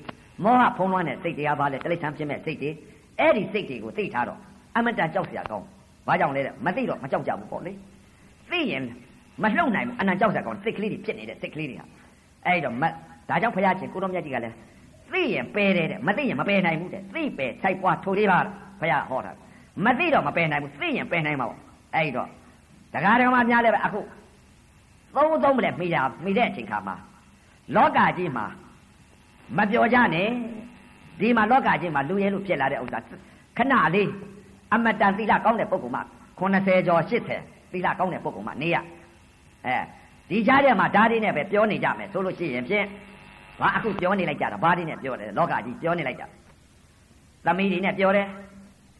မောဟဖုံးလွှမ်းတဲ့စိတ်တရားပါလေတိရစ္ဆာန်ဖြစ်မဲ့စိတ်တွေအဲ့ဒီစိတ်တွေကိုသိထားတော့အမတန်ကြောက်စရာကောင်းဘာကြောင့်လဲတဲ့မသိတော့မကြောက်ကြဘူးပေါ့လေသိရင်မလှုပ်နိုင်ဘူးအနံကြောက်စရာကောင်းစိတ်ကလေးတွေဖြစ်နေတဲ့စိတ်ကလေးတွေဟာအဲ့တော့မဒါကြောင့်ဖရာရှင်ကိုတော်မြတ်ကြီးကလည်းသိရင်ပယ်တယ်တဲ့မသိရင်မပယ်နိုင်ဘူးတဲ့သိပယ်ဆိုင်ပွားထိုလေးပါဖရာဟောတာမသိတော့မပယ်နိုင်ဘူးသိရင်ပယ်နိုင်မှာပေါ့အဲ့တော့ဒကာဒကမများလည်းပဲအခုသုံးသုံးမလဲမိတာမိတဲ့အချိန်ခါမှာလောကကြီးမှာ မပြောကြနဲ့ဒီမှာလောကကြီးမှာလူရဲလို့ဖြစ်လာတဲ့ဥစ္စာခဏလေးအမတန်သီလကောင်းတဲ့ပုဂ္ဂိုလ်မှ80ကျော်80သီလကောင်းတဲ့ပုဂ္ဂိုလ်မှနေရအဲဒီကြားထဲမှာဓာတ်တွေနဲ့ပဲပြောနေကြမယ်ဆိုလို့ရှိရင်ဖြင့်ဘာအခုပြောနေလိုက်ကြတာဘာတွေနဲ့ပြောတယ်လောကကြီးပြောနေလိုက်ကြသမီးတွေနဲ့ပြောတယ်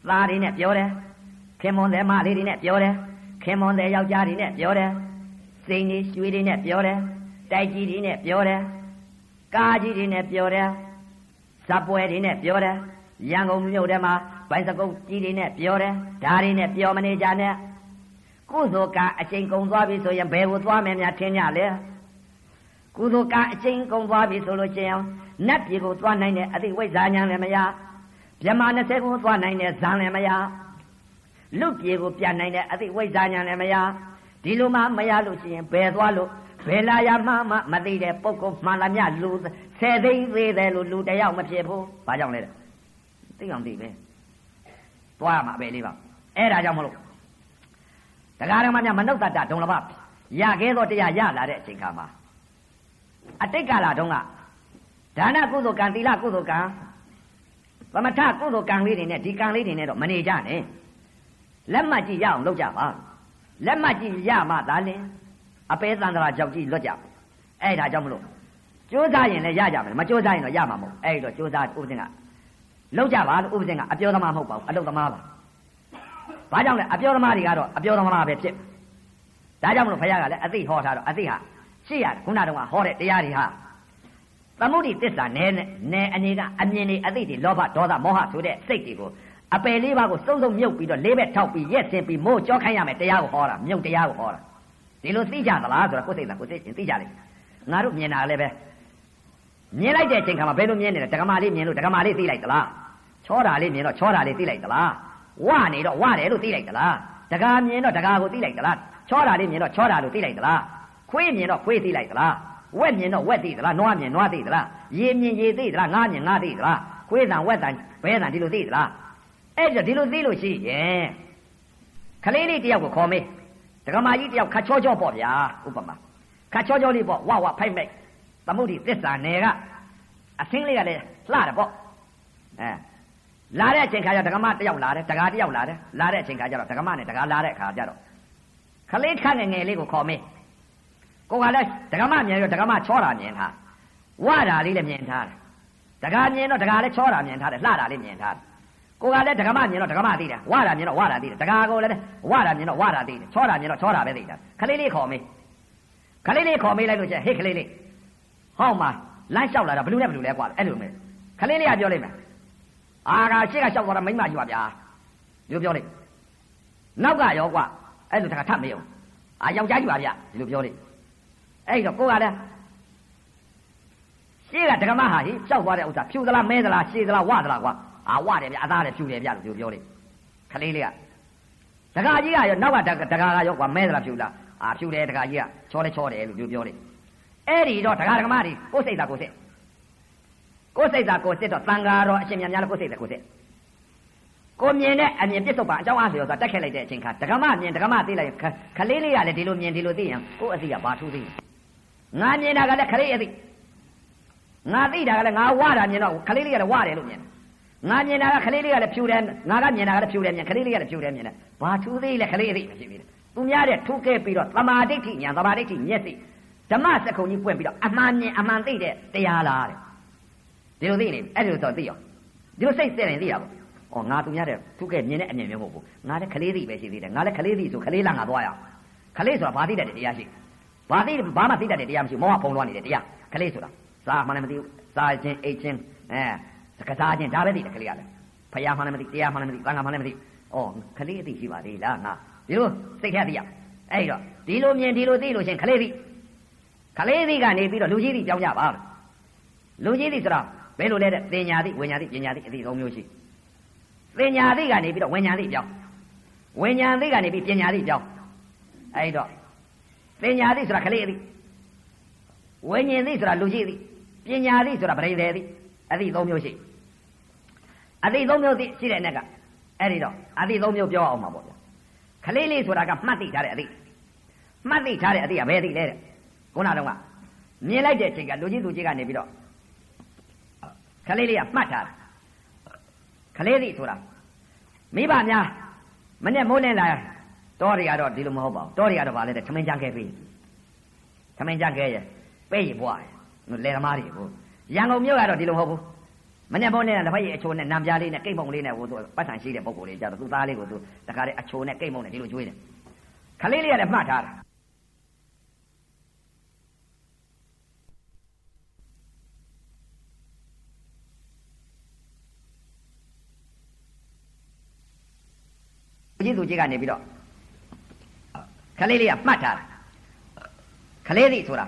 သားတွေနဲ့ပြောတယ်ခင်မွန်တဲ့မလေးတွေနဲ့ပြောတယ်ခင်မွန်တဲ့ယောက်ျားတွေနဲ့ပြောတယ်စိန်တွေရွှေတွေနဲ့ပြောတယ်တိုက်ကြီးတွေနဲ့ပြောတယ် ကားကြီးတွေနဲ့ပြောတယ်ဇပွဲတွေနဲ့ပြောတယ်ရန်ကုန်မြို့ထဲမှာဘိုင်စကုတ်ကြီးတွေနဲ့ပြောတယ်ဓာတွေနဲ့ပြောမနေကြနဲ့ကုသိုလ်ကအချိန်ကုန်သွားပြီဆိုရင်ဘယ်ကိုသွားမယ်များထင်ကြလဲကုသိုလ်ကအချိန်ကုန်သွားပြီဆိုလို့ရှိရင်နတ်ပြည်ကိုသွားနိုင်တဲ့အသိဝိဇ္ဇာဉာဏ်လည်းမရမြမ20ကိုသွားနိုင်တဲ့ဇံလည်းမရလူပြေကိုပြန်နိုင်တဲ့အသိဝိဇ္ဇာဉာဏ်လည်းမရဒီလိုမှမရလို့ရှိရင်ဘယ်သွားလို့ ဘယ်လာရမှမမသိတဲ့ပုဂ္ဂိုလ်မှန်လားမြလူဆယ်သိန်းသေးတယ်လို့လူတယောက်မဖြစ်ဘူးဘာကြောင့်လဲသိအောင်သိပဲသွားမှာပဲလေးပါအဲ့ဒါကြောင့်မလို့တရားဓမ္မများမနုဿတဒုံလဘရခဲ့သောတရားရလာတဲ့အချိန်ခါမှာအတိတ်ကာလတုန်းကဒါနကုသိုလ်ကံသီလကုသိုလ်ကံသမထကုသိုလ်ကံလေးတွေနဲ့ဒီကံလေးတွေနဲ့တော့မနေကြနဲ့လက်မှတ်ကြည့်ရအောင်လုပ်ကြပါလက်မှတ်ကြည့်ရမှသာလင် အပေသန္တရာကြောက်ကြည့်လွတ်ကြအဲ့ဒါကြောင့်မလို့ကြိုးစားရင်လည်းရကြမယ်မကြိုးစားရင်တော့ရမှာမဟုတ်အဲ့တော့ကြိုးစားဥပဒေကလောက်ကြပါလို့ဥပဒေကအပြောသမားမဟုတ်ပါဘူးအလုသမားပါဘာကြောင့်လဲအပြောသမားတွေကတော့အပြောသမားပဲဖြစ်ဒါကြောင့်မလို့ဘုရားကလည်းအသိဟောထားတော့အသိဟာရှိရခုနတုန်းကဟောတဲ့တရားတွေဟာသမုဒိတစ္ဆာနဲနဲအနေကအမြင်တွေအသိတွေလောဘဒေါသမောဟဆိုတဲ့စိတ်တွေကိုအပယ်လေးပါးကိုစုံစုံမြုပ်ပြီးတော့လေးဘက်ထောက်ပြီးရက်စင်ပြီးမိုးကြောခိုင်းရမယ်တရားကိုဟောတာမြုပ်တရားကိုဟောတာ ဒီလိုသိကြသလားဆိုတော့ကိုယ်စိတ်ကကိုယ်စိတ်ချင်းသိကြလိမ့်ငါတို့မြင်တာလည်းပဲမြင်လိုက်တဲ့အချိန်ခါမှာဘယ်လိုမြင်နေလဲဒကမာလေးမြင်လို့ဒကမာလေးသိလိုက်သလားချောတာလေးမြင်တော့ချောတာလေးသိလိုက်သလားဝနေတော့ဝတယ်လို့သိလိုက်သလားဒကာမြင်တော့ဒကာကိုသိလိုက်သလားချောတာလေးမြင်တော့ချောတာလို့သိလိုက်သလားခွေးမြင်တော့ခွေးသိလိုက်သလားဝက်မြင်တော့ဝက်သိသလားနွားမြင်နွားသိသလားရေမြင်ရေသိသလားငါးမြင်ငါးသိသလားခွေးတန်ဝက်တန်ဘဲတန်ဒီလိုသိသလားအဲ့ဒါဒီလိုသိလို့ရှိရင်ခလေးလေးတယောက်ကိုခေါ်မေး ဒကမာကြီးတယောက်ခတ်ချောချောပေါ့ဗျာဥပမာခတ်ချောချောလေးပေါ့ဝဝဖိုက်မိတ်သမုဒိသစ္စာနယ်ကအသင်းလေးကလည်းလှတယ်ပေါ့အဲလာတဲ့အချိန်ခါကျဒကမတယောက်လာတယ်ဒကာတယောက်လာတယ်လာတဲ့အချိန်ခါကျတော့ဒကမနဲ့ဒကာလာတဲ့အခါကျတော့ခလေးခန့်ငယ်ငယ်လေးကိုခေါ်မေးကိုကလည်းဒကမမြင်ရောဒကမချောတာမြင်ထားဝတာလေးလည်းမြင်ထားတယ်ဒကာမြင်တော့ဒကာလည်းချောတာမြင်ထားတယ်လှတာလေးမြင်ထားတယ် ကိုကလည်းဒကမမြင်တော့ဒကမသိတယ်ဝတာမြင်တော့ဝတာသိတယ်ဒကာကိုလည်းဝတာမြင်တော့ဝတာသိတယ်ချောတာမြင်တော့ချောတာပဲသိတယ်ခလေးလေးခေါ်မေးခလေးလေးခေါ်မေးလိုက်လို့ကျဟေ့ခလေးလေးဟောက်မှာလမ်းလျှောက်လာတာဘလူနဲ့ဘလူလဲကွာအဲ့လိုမေးခလေးလေးကပြောလိုက်မယ်အာကရှေ့ကလျှောက်သွားတာမိမကြီးပါဗျာဒီလိုပြောလိုက်နောက်ကရောကွာအဲ့လိုတခါထပ်မယုံအာယောက်ျားကြီးပါဗျာဒီလိုပြောလိုက်အဲ့တော့ကိုကလည်းရှေ့ကဒကမဟာဟိလျှောက်သွားတဲ့ဥစ္စာဖြူသလားမဲသလားရှည်သလားဝသလားကွာ အာဝတယ်ဗျအသားတယ်ဖြူတယ်ဗျလို့ပြောလိုက်ခလေးလေးကဒကာကြီးကရောနောက်ကဒကာကရောကွာမဲသလားဖြူလားအာဖြူတယ်ဒကာကြီးကချောလဲချောတယ်လို့ပြောပြောလိုက်အဲ့ဒီတော့ဒကာဒကမတွေကိုစိတ်သာကိုစိတ်ကိုယ်စိတ်သာကိုယ်စစ်တော့တန်ဃာတော်အရှင်မြတ်များလည်းကိုယ်စိတ်သာကိုယ်စစ်ကိုမြင်တဲ့အမြင်ပြစ္ဆုတ်ပါအကြောင်းအားလျော်စွာတက်ခဲ့လိုက်တဲ့အချိန်ခါဒကမမြင်ဒကမသိလိုက်ခလေးလေးကလည်းဒီလိုမြင်ဒီလိုသိရင်ကိုယ်အသိကဘာထူးသိငါမြင်တာကလည်းခလေးအသိငါသိတာကလည်းငါဝတာမြင်တော့ခလေးလေးကလည်းဝတယ်လို့မြင် ငါမြင်တာကခလေးလေးကလည်းဖြူတယ်ငါကမြင်တာကလည်းဖြူတယ်မြင်ခလေးလေးကလည်းဖြူတယ်မြင်တယ်ဘာထူးသေးလဲခလေးအသိမရှိပြီသူများတဲ့ထူးခဲ့ပြီးတော့သမာဓိဋ္ဌိညာသမာဓိဋ္ဌိမျက်စိဓမ္မစကုံကြီးပွင့်ပြီးတော့အမှန်မြင်အမှန်သိတဲ့တရားလားတဲ့ဒီလိုသိနေအဲ့လိုဆိုသိအောင်ဒီလိုစိတ်စဲနေသိရပါဩငါသူများတဲ့သူကမြင်တဲ့အမြင်မျိုးမဟုတ်ဘူးငါလည်းခလေးသိပဲရှိသေးတယ်ငါလည်းခလေးသိဆိုခလေးလာငါသွားရအောင်ခလေးဆိုတာဘာသိတတ်တဲ့တရားရှိဘာသိဘာမှသိတတ်တဲ့တရားမရှိမောဟဖုံးလွှမ်းနေတဲ့တရားခလေးဆိုတာစားမှလည်းမသိဘူးစားခြင်းအိတ်ခြင်းအဲစ ကစားခြင်းဒါပဲသိတယ်ခလေးကလည်းဖယားမှလည်းမသိတရားမှလည်းမသိသံဃာမှလည်းမသိဩခလေးအသိရှိပါသေးလားငါဒီလိုစိတ်ထဲသိရအဲ့တော့ဒီလိုမြင်ဒီလိုသိလို့ရှင်ခလေးသိခလေးသိကနေပြီးတော့လူကြီးသိကြောင်းကြပါလူကြီးသိဆိုတော့ဘယ်လိုလဲတဲ့သင်ညာသိဝိညာသိပညာသိအသိသုံးမျိုးရှိသင်ညာသိကနေပြီးတော့ဝိညာသိပြောင်းဝိညာသိကနေပြီးပညာသိပြောင်းအဲ့တော့သင်ညာသိဆိုတာခလေးအသိဝိညာဉ်သိဆိုတာလူကြီးသိပညာသိဆိုတာပရိသေသိအသိသုံးမျိုးရှိ အသိသုံးမျိုးသိရှိတဲ့နဲ့ကအဲ့ဒီတော့အသိသုံးမျိုးပြောအောင်ပါပေါ့ဗျာခလေးလေးဆိုတာကမှတ်သိထားတဲ့အသိမှတ်သိထားတဲ့အသိကဘယ်သိလဲတဲ့ခုနကတော့ကမြင်လိုက်တဲ့အချိန်ကလူကြီးသူကြီးကနေပြီးတော့ခလေးလေးကမှတ်ထားတာခလေးသည်ဆိုတာမိဘများမနဲ့မိုးလင်းလာတော်တွေကတော့ဒီလိုမဟုတ်ပါဘူးတော်တွေကတော့ဗာလဲတဲ့ထမင်းကြံခဲ့ပြီထမင်းကြံခဲ့ရဲ့ပေးရဘွားလေသမားတွေကိုရန်ကုန်မြို့ကတော့ဒီလိုမဟုတ်ဘူး မနေ့ပေါ်နဲ့တစ်ဖက်ရဲ့အချိုနဲ့နံပြားလေးနဲ့ကိတ်ပုံလေးနဲ့ဟိုသူပတ်ဆံရှိတဲ့ပုံကိုယ်လေးကြတော့သူ့သားလေးကိုသူတခါတည်းအချိုနဲ့ကိတ်ပုံနဲ့ဒီလိုကျွေးတယ်ခလေးလေးကလည်းမှတ်ထားတာကြီးသူကြီးကနေပြီးတော့ခလေးလေးကမှတ်ထားတာခလေးသည်ဆိုတာ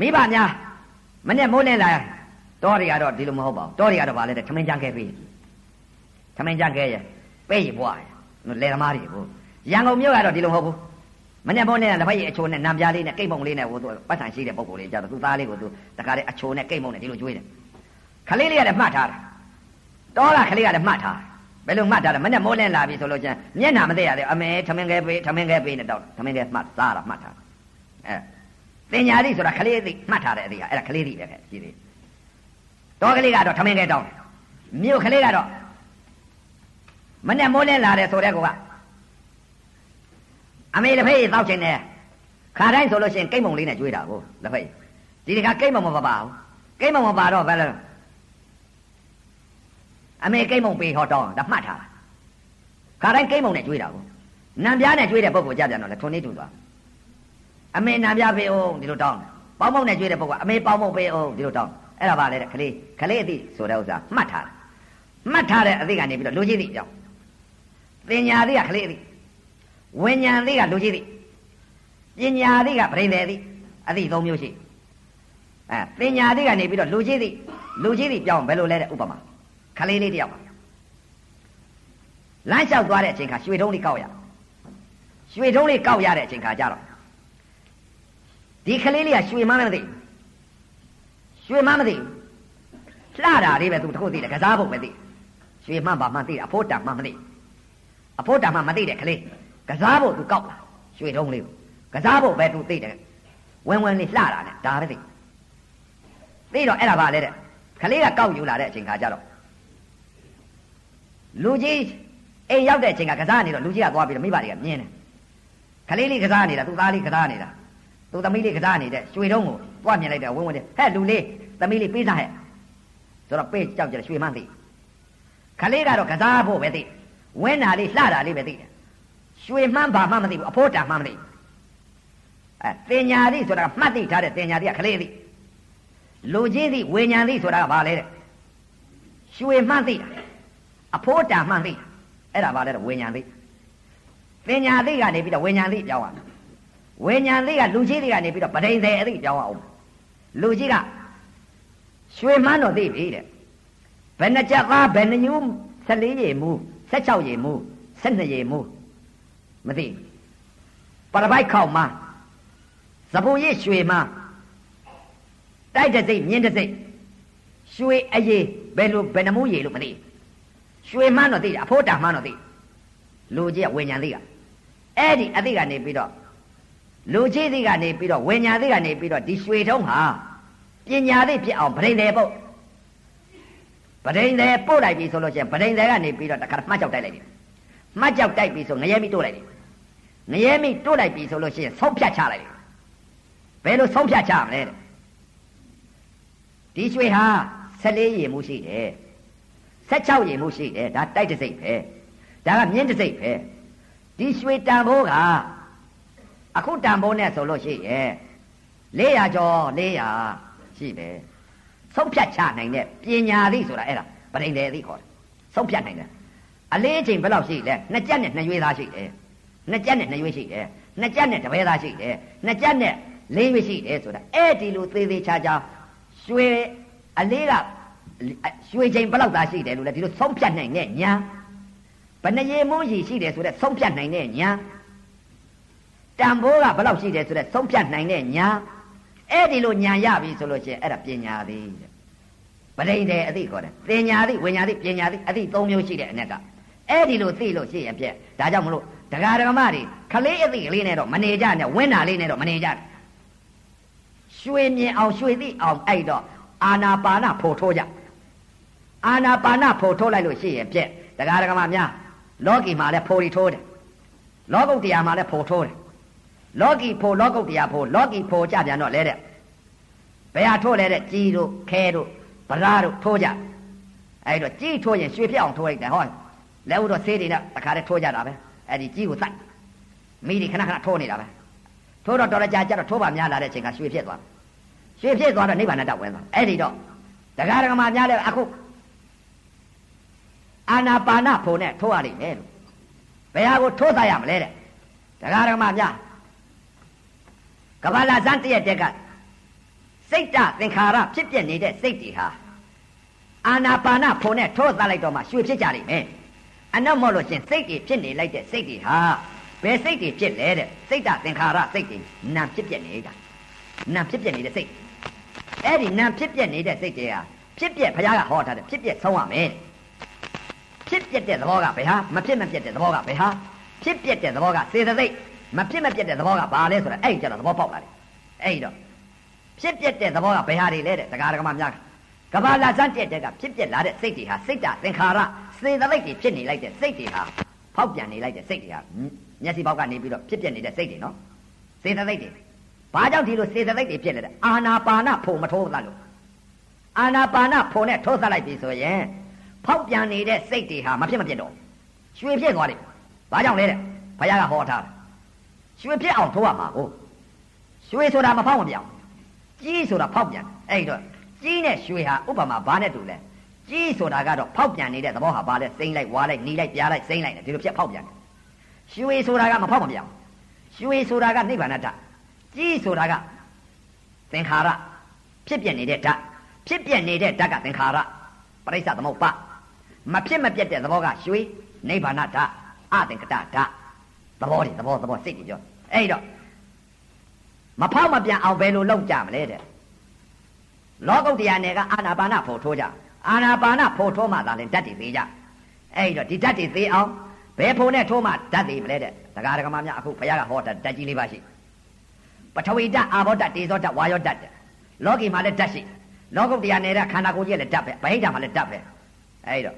မိဘများမနဲ့မိုးလင်းလာ တော်တွေကတော့ဒီလိုမဟုတ်ပါဘူးတော်တွေကတော့ဗာလဲတဲ့ထမင်းကြံခဲ့ပြီထမင်းကြံခဲ့ရဲ့ပေးရဘွားလေသမားတွေကိုရန်ကုန်မြို့ကတော့ဒီလိုမဟုတ်ဘူးမနဲ့မိုးလင်းလာတစ်ဖက်ရဲ့အချိုနဲ့နံပြားလေးနဲ့ကိတ်ပုံလေးနဲ့ဟိုသူပတ်ဆံရှိတဲ့ပုံကိုယ်လေးကြတော့သူ့သားလေးကိုသူတခါတည်းအချိုနဲ့ကိတ်ပုံနဲ့ဒီလိုကျွေးတယ်ခလေးလေးကလည်းမှတ်ထားတာတော်လားခလေးကလည်းမှတ်ထားတယ်ဘယ်လိုမှတ်ထားလဲမနဲ့မိုးလင်းလာပြီဆိုလို့ချင်းမျက်နှာမသိရသေးအမေထမင်းခဲပေးထမင်းခဲပေးနေတော့ထမင်းခဲမှတ်စားတာမှတ်ထားအဲတင်ညာတိဆိုတာခလေးသိမှတ်ထားတဲ့အသေးကအဲ့ဒါခလေးသိပဲခဲ့ရှိသေးတော် ကလေးကတော့ထမင်းခဲတောင်းမြို့ကလေးကတော့မနဲ့မိုးလင်းလာတယ်ဆိုတဲ့ကောကအမေတစ်ဖက်တောက်ချင်တယ်ခါတိုင်းဆိုလို့ရှိရင်ကိတ်မုံလေးနဲ့ကျွေးတာကိုတစ်ဖက်ဒီတခါကိတ်မုံမပါပါဘူးကိတ်မုံမပါတော့ဘယ်လဲအမေကိတ်မုံပေးဟောတောင်းဒါမှတ်ထားခါတိုင်းကိတ်မုံနဲ့ကျွေးတာကိုနံပြားနဲ့ကျွေးတဲ့ပုဂ္ဂိုလ်ကြပြန်တော့လေထွန်နေတူသွားအမေနံပြားပေးအောင်ဒီလိုတောင်းပေါင်းပေါင်းနဲ့ကျွေးတဲ့ပုဂ္ဂိုလ်အမေပေါင်းပေါင်းပေးအောင်ဒီလိုတောင်း အဲ့ဒါပါလေတဲ့ခလေးခလေးအသိဆိုတဲ့ဥစ္စာမှတ်ထားတယ်မှတ်ထားတဲ့အသိကနေပြီးတော့လူကြီးသိအကြောင်းပညာသိကခလေးအသိဝိညာဉ်သိကလူကြီးသိပညာသိကပြိတယ်သိအသိသုံးမျိုးရှိအဲပညာသိကနေပြီးတော့လူကြီးသိလူကြီးသိပြောင်းဘယ်လိုလဲတဲ့ဥပမာခလေးလေးတယောက်ပါလမ်းလျှောက်သွားတဲ့အချိန်ခါရွှေထုံးလေးကောက်ရရွှေထုံးလေးကောက်ရတဲ့အချိန်ခါကြတော့ဒီခလေးလေးကရွှေမန်းမသိ ရွှေမန်းမသိလှတာလေးပဲသူတခုသိတယ်ကစားဖို့ပဲသိရွှေမန်းပါမှသိတယ်အဖို့တံမှမသိအဖို့တံမှမသိတဲ့ခလေးကစားဖို့သူကောက်လာရွှေထုံးလေးကိုကစားဖို့ပဲသူသိတယ်ဝင်းဝင်းလေးလှတာနဲ့ဒါပဲသိသိတော့အဲ့ဒါပါလေတဲ့ခလေးကကောက်ယူလာတဲ့အချိန်ခါကြတော့လူကြီးအိမ်ရောက်တဲ့အချိန်ကကစားနေတော့လူကြီးကသွားပြီးတော့မိဘတွေကမြင်တယ်ခလေးလေးကစားနေတာသူ့သားလေးကစားနေတာသူ့သမီးလေးကစားနေတဲ့ရွှေတုံးကိုသွားမြင်လိုက်တယ်ဝင်းဝင်းတဲ့ဟဲ့လူလေးသမီးလေးပေးစားဟဲ့ဆိုတော့ပေးကြောက်ကြရွှေမန်းသိခလေးကတော့ကစားဖို့ပဲသိဝင်းနာလေးလှတာလေးပဲသိတယ်ရွှေမှန်းဘာမှမသိဘူးအဖို့တာမှမသိဘူးအဲတင်ညာသည်ဆိုတာမှတ်သိထားတဲ့တင်ညာသည်ကခလေးသည်လူကြီးသည်ဝိညာဉ်သည်ဆိုတာကဘာလဲတဲ့ရွှေမှန်းသိတာအဖိုးတာမှန်သိအဲ့ဒါဘာလဲတော့ဝိညာဉ်သိပညာသိကနေပြီးတော့ဝိညာဉ်သိပြောင်းရမယ်ဝိညာဉ်သိကလူကြီးသိကနေပြီးတော့ပဋိသေအသိပြောင်းရအောင် လူကြီးကရွှေမန်းတော့သိပြီတဲ့ဘယ်နှကြက်သားဘယ်နှညူး14ရေမူ16ရေမူ12ရေမူမသိပရပိုက်ခေါက်မသပူရရွှေမတိုက်တဲ့စိတ်မြင်းတဲ့စိတ်ရွှေအေးဘယ်လိုဘယ်နှမူးရေလို့မသိဘူးရွှေမှန်းတော့သိတယ်အဖို့တာမှန်းတော့သိလူကြီးကဝိညာဉ်သိကအဲ့ဒီအသိကနေပြီးတော့ လူကြီးသိကနေပြီးတော့ဝိညာဉ်သိကနေပြီးတော့ဒီရွှေထုံးဟာပညာသိဖြစ်အောင်ဗရိန်တယ်ပုတ်ဗရိန်တယ်ပို့လိုက်ပြီဆိုလို့ရှိရင်ဗရိန်တယ်ကနေပြီးတော့တခါမှတ်ကြောက်တိုက်လိုက်တယ်မှတ်ကြောက်တိုက်ပြီဆိုငရဲမိတိုးလိုက်တယ်ငရဲမိတိုးလိုက်ပြီဆိုလို့ရှိရင်ဆုံးဖြတ်ချလိုက်တယ်ဘယ်လိုဆုံးဖြတ်ချမလဲတဲ့ဒီရွှေဟာ14ရေမှုရှိတယ်16ရေမှုရှိတယ်ဒါတိုက်တစိတ်ပဲဒါကမြင်းတစိတ်ပဲဒီရွှေတန်ဖိုးက အခုတန်ဖိုးနဲ့ဆိုလို့ရှိရဲ့400ကျော်400ရှိတယ်ဆုံးဖြတ်ချနိုင်တဲ့ပညာသည်ဆိုတာအဲ့ဒါပရိသေသည်ခေါ်တယ်ဆုံးဖြတ်နိုင်တယ်အလေးချိန်ဘယ်လောက်ရှိလဲနှစ်ကြက်နဲ့နှစ်ရွေးသားရှိတယ်နှစ်ကြက်နဲ့နှစ်ရွေးရှိတယ်နှစ်ကြက်နဲ့တပဲသားရှိတယ်နှစ်ကြက်နဲ့လေးရွေးရှိတယ်ဆိုတာအဲ့ဒီလိုသေးသေးချာချာရွှေအလေးကရွှေချိန်ဘယ်လောက်သာရှိတယ်လို့လဲဒီလိုဆုံးဖြတ်နိုင်တဲ့ညာဘယ်နှရေမိုးရည်ရှိတယ်ဆိုတဲ့ဆုံးဖြတ်နိုင်တဲ့ညာ တန်ဖိုးကဘယ်လောက်ရှိတယ်ဆိုတဲ့ဆုံးဖြတ်နိုင်တဲ့ညာအဲ့ဒီလိုညာရပြီဆိုလို့ရှိရင်အဲ့ဒါပညာသည်ပရိဒေအသိခေါ်တယ်ပညာသည်ဝိညာသည်ပညာသည်အသိသုံးမျိုးရှိတဲ့အ ਨੇ ကအဲ့ဒီလိုသိလို့ရှိရင်ပြက်ဒါကြောင့်မလို့ဒကာဒကမတွေခလေးအသိကလေးနဲ့တော့မနေကြနဲ့ဝင်းနာလေးနဲ့တော့မနေကြနဲ့ရွှေမြင်အောင်ရွှေသိအောင်အဲ့တော့အာနာပါနဖို့ထိုးကြအာနာပါနဖို့ထိုးလိုက်လို့ရှိရင်ပြက်တရားဒဂမများလောကီမှာလည်းဖိုရီထိုးတယ်လောကုတ်တရားမှာလည်းဖို့ထိုးတယ် လောကီဖို့လောကုတ်တရားဖို့လောကီဖို့ကြပြန်တော့လဲတဲ့ဘယ်ဟာထိုးလဲတဲ့ကြီးတို့ခဲတို့ဗရာတို့ထိုးကြအဲ့တော့ကြီးထိုးရင်ရွှေဖြစ်အောင်ထိုးလိုက်တယ်ဟောလဲဥတော့ဆေးတွေနဲ့တခါတည်းထိုးကြတာပဲအဲ့ဒီကြီးကိုစိုက်မိဒီခဏခဏထိုးနေတာပဲထိုးတော့တော်ရကြကြတော့ထိုးပါများလာတဲ့အချိန်ကရွှေဖြစ်သွားရွှေဖြစ်သွားတော့နိဗ္ဗာန်တဝင်သွားအဲ့ဒီတော့တရားဓမ္မများလဲအခုအာနာပါနဖို့နဲ့ထိုးရလိမ့်မယ်လို့ဘယ်ဟာကိုထိုးသားရမလဲတဲ့တရားဓမ္မများ ကဘာလာဇန်တည့်တဲ့ကစိတ်တသင်္ခါရဖြစ်ပြနေတဲ့စိတ်တွေဟာအာနာပါနဖို့နဲ့ထိုးသားလိုက်တော့မှရွှေဖြစ်ကြလိမ့်မယ်အနောက်မို့လို့ရှင်စိတ်တွေဖြစ်နေလိုက်တဲ့စိတ်တွေဟာဘယ်စိတ်တွေဖြစ်လဲတဲ့စိတ်တသင်္ခါရစိတ်တွေနာဖြစ်ပြနေတာနာဖြစ်ပြနေတဲ့စိတ်အဲ့ဒီနာဖြစ်ပြနေတဲ့စိတ်တွေဟာဖြစ်ပြဘုရားကဟောထားတယ်ဖြစ်ပြဆုံးရမယ်ဖြစ်ပြတဲ့သဘောကဘယ်ဟာမဖြစ်မပြတဲ့သဘောကဘယ်ဟာဖြစ်ပြတဲ့သဘောကစေတသိက် မဖြစ်မပြတဲ့သဘောကဘာလဲဆိုတော့အဲ့ဒီကျတော့သဘောပေါက်လာတယ်အဲ့ဒီတော့ဖြစ်ပြတဲ့သဘောကဘယ်ဟာတွေလဲတဲ့တရားဓမ္မများကဘာလာစမ်းတဲ့တဲ့ကဖြစ်ပြလာတဲ့စိတ်တွေဟာစိတ်တသင်္ခါရစေတသိက်တွေဖြစ်နေလိုက်တဲ့စိတ်တွေဟာဖောက်ပြန်နေလိုက်တဲ့စိတ်တွေဟာမျက်စိပေါက်ကနေပြီးတော့ဖြစ်ပြနေတဲ့စိတ်တွေနော်စေတသိက်တွေဘာကြောင့်ဒီလိုစေတသိက်တွေဖြစ်လဲတဲ့အာနာပါနဖို့မထိုးသလို့အာနာပါနဖို့နဲ့ထိုးသလိုက်ပြီဆိုရင်ဖောက်ပြန်နေတဲ့စိတ်တွေဟာမဖြစ်မဖြစ်တော့ရွှေဖြစ်သွားတယ်ဘာကြောင့်လဲတဲ့ဘုရားကဟောထားတယ် ရွှေဖြစ်အောင်ထိုးရမှာကိုရွှေဆိုတာမဖောက်မပြောင်းကြီးဆိုတာဖောက်ပြန်အဲ့တော့ကြီးနဲ့ရွှေဟာဥပမာဘာနဲ့တူလဲကြီးဆိုတာကတော့ဖောက်ပြန်နေတဲ့သဘောဟာဘာလဲစိမ့်လိုက်ဝါလိုက်နီးလိုက်ပြားလိုက်စိမ့်လိုက်တယ်ဒီလိုဖြစ်ဖောက်ပြန်တယ်ရွှေဆိုတာကမဖောက်မပြောင်းရွှေဆိုတာကနိဗ္ဗာန်တကြီးဆိုတာကသင်္ခါရဖြစ်ပြနေတဲ့ဓာတ်ဖြစ်ပြနေတဲ့ဓာတ်ကသင်္ခါရပရိစ္ဆသမုပ္ပါမဖြစ်မပြတ်တဲ့သဘောကရွှေနိဗ္ဗာန်ဓာတ်အသင်္ကတဓာတ် သဘောတွေသဘောသဘောစိတ်တွေပြောအဲ့တော့မဖောက်မပြန်အောင်ဘယ်လိုလုပ်ကြမလဲတဲ့လောကုတ္တရာနယ်ကအာနာပါနဖို့ထိုးကြအာနာပါနဖို့ထိုးမှသာလဲဓာတ်တွေသေးကြအဲ့တော့ဒီဓာတ်တွေသေးအောင်ဘယ်ဖို့နဲ့ထိုးမှဓာတ်တွေမလဲတဲ့ဒကာဒကမများအခုဘုရားကဟောတာဓာတ်ကြီးလေးပါရှိပထဝီဓာတ်အာဘောဓာတ်တေဇောဓာတ်ဝါယောဓာတ်လောကီမှာလည်းဓာတ်ရှိလောကုတ္တရာနယ်ကခန္ဓာကိုယ်ကြီးလည်းဓာတ်ပဲဗဟိတမှာလည်းဓာတ်ပဲအဲ့တော့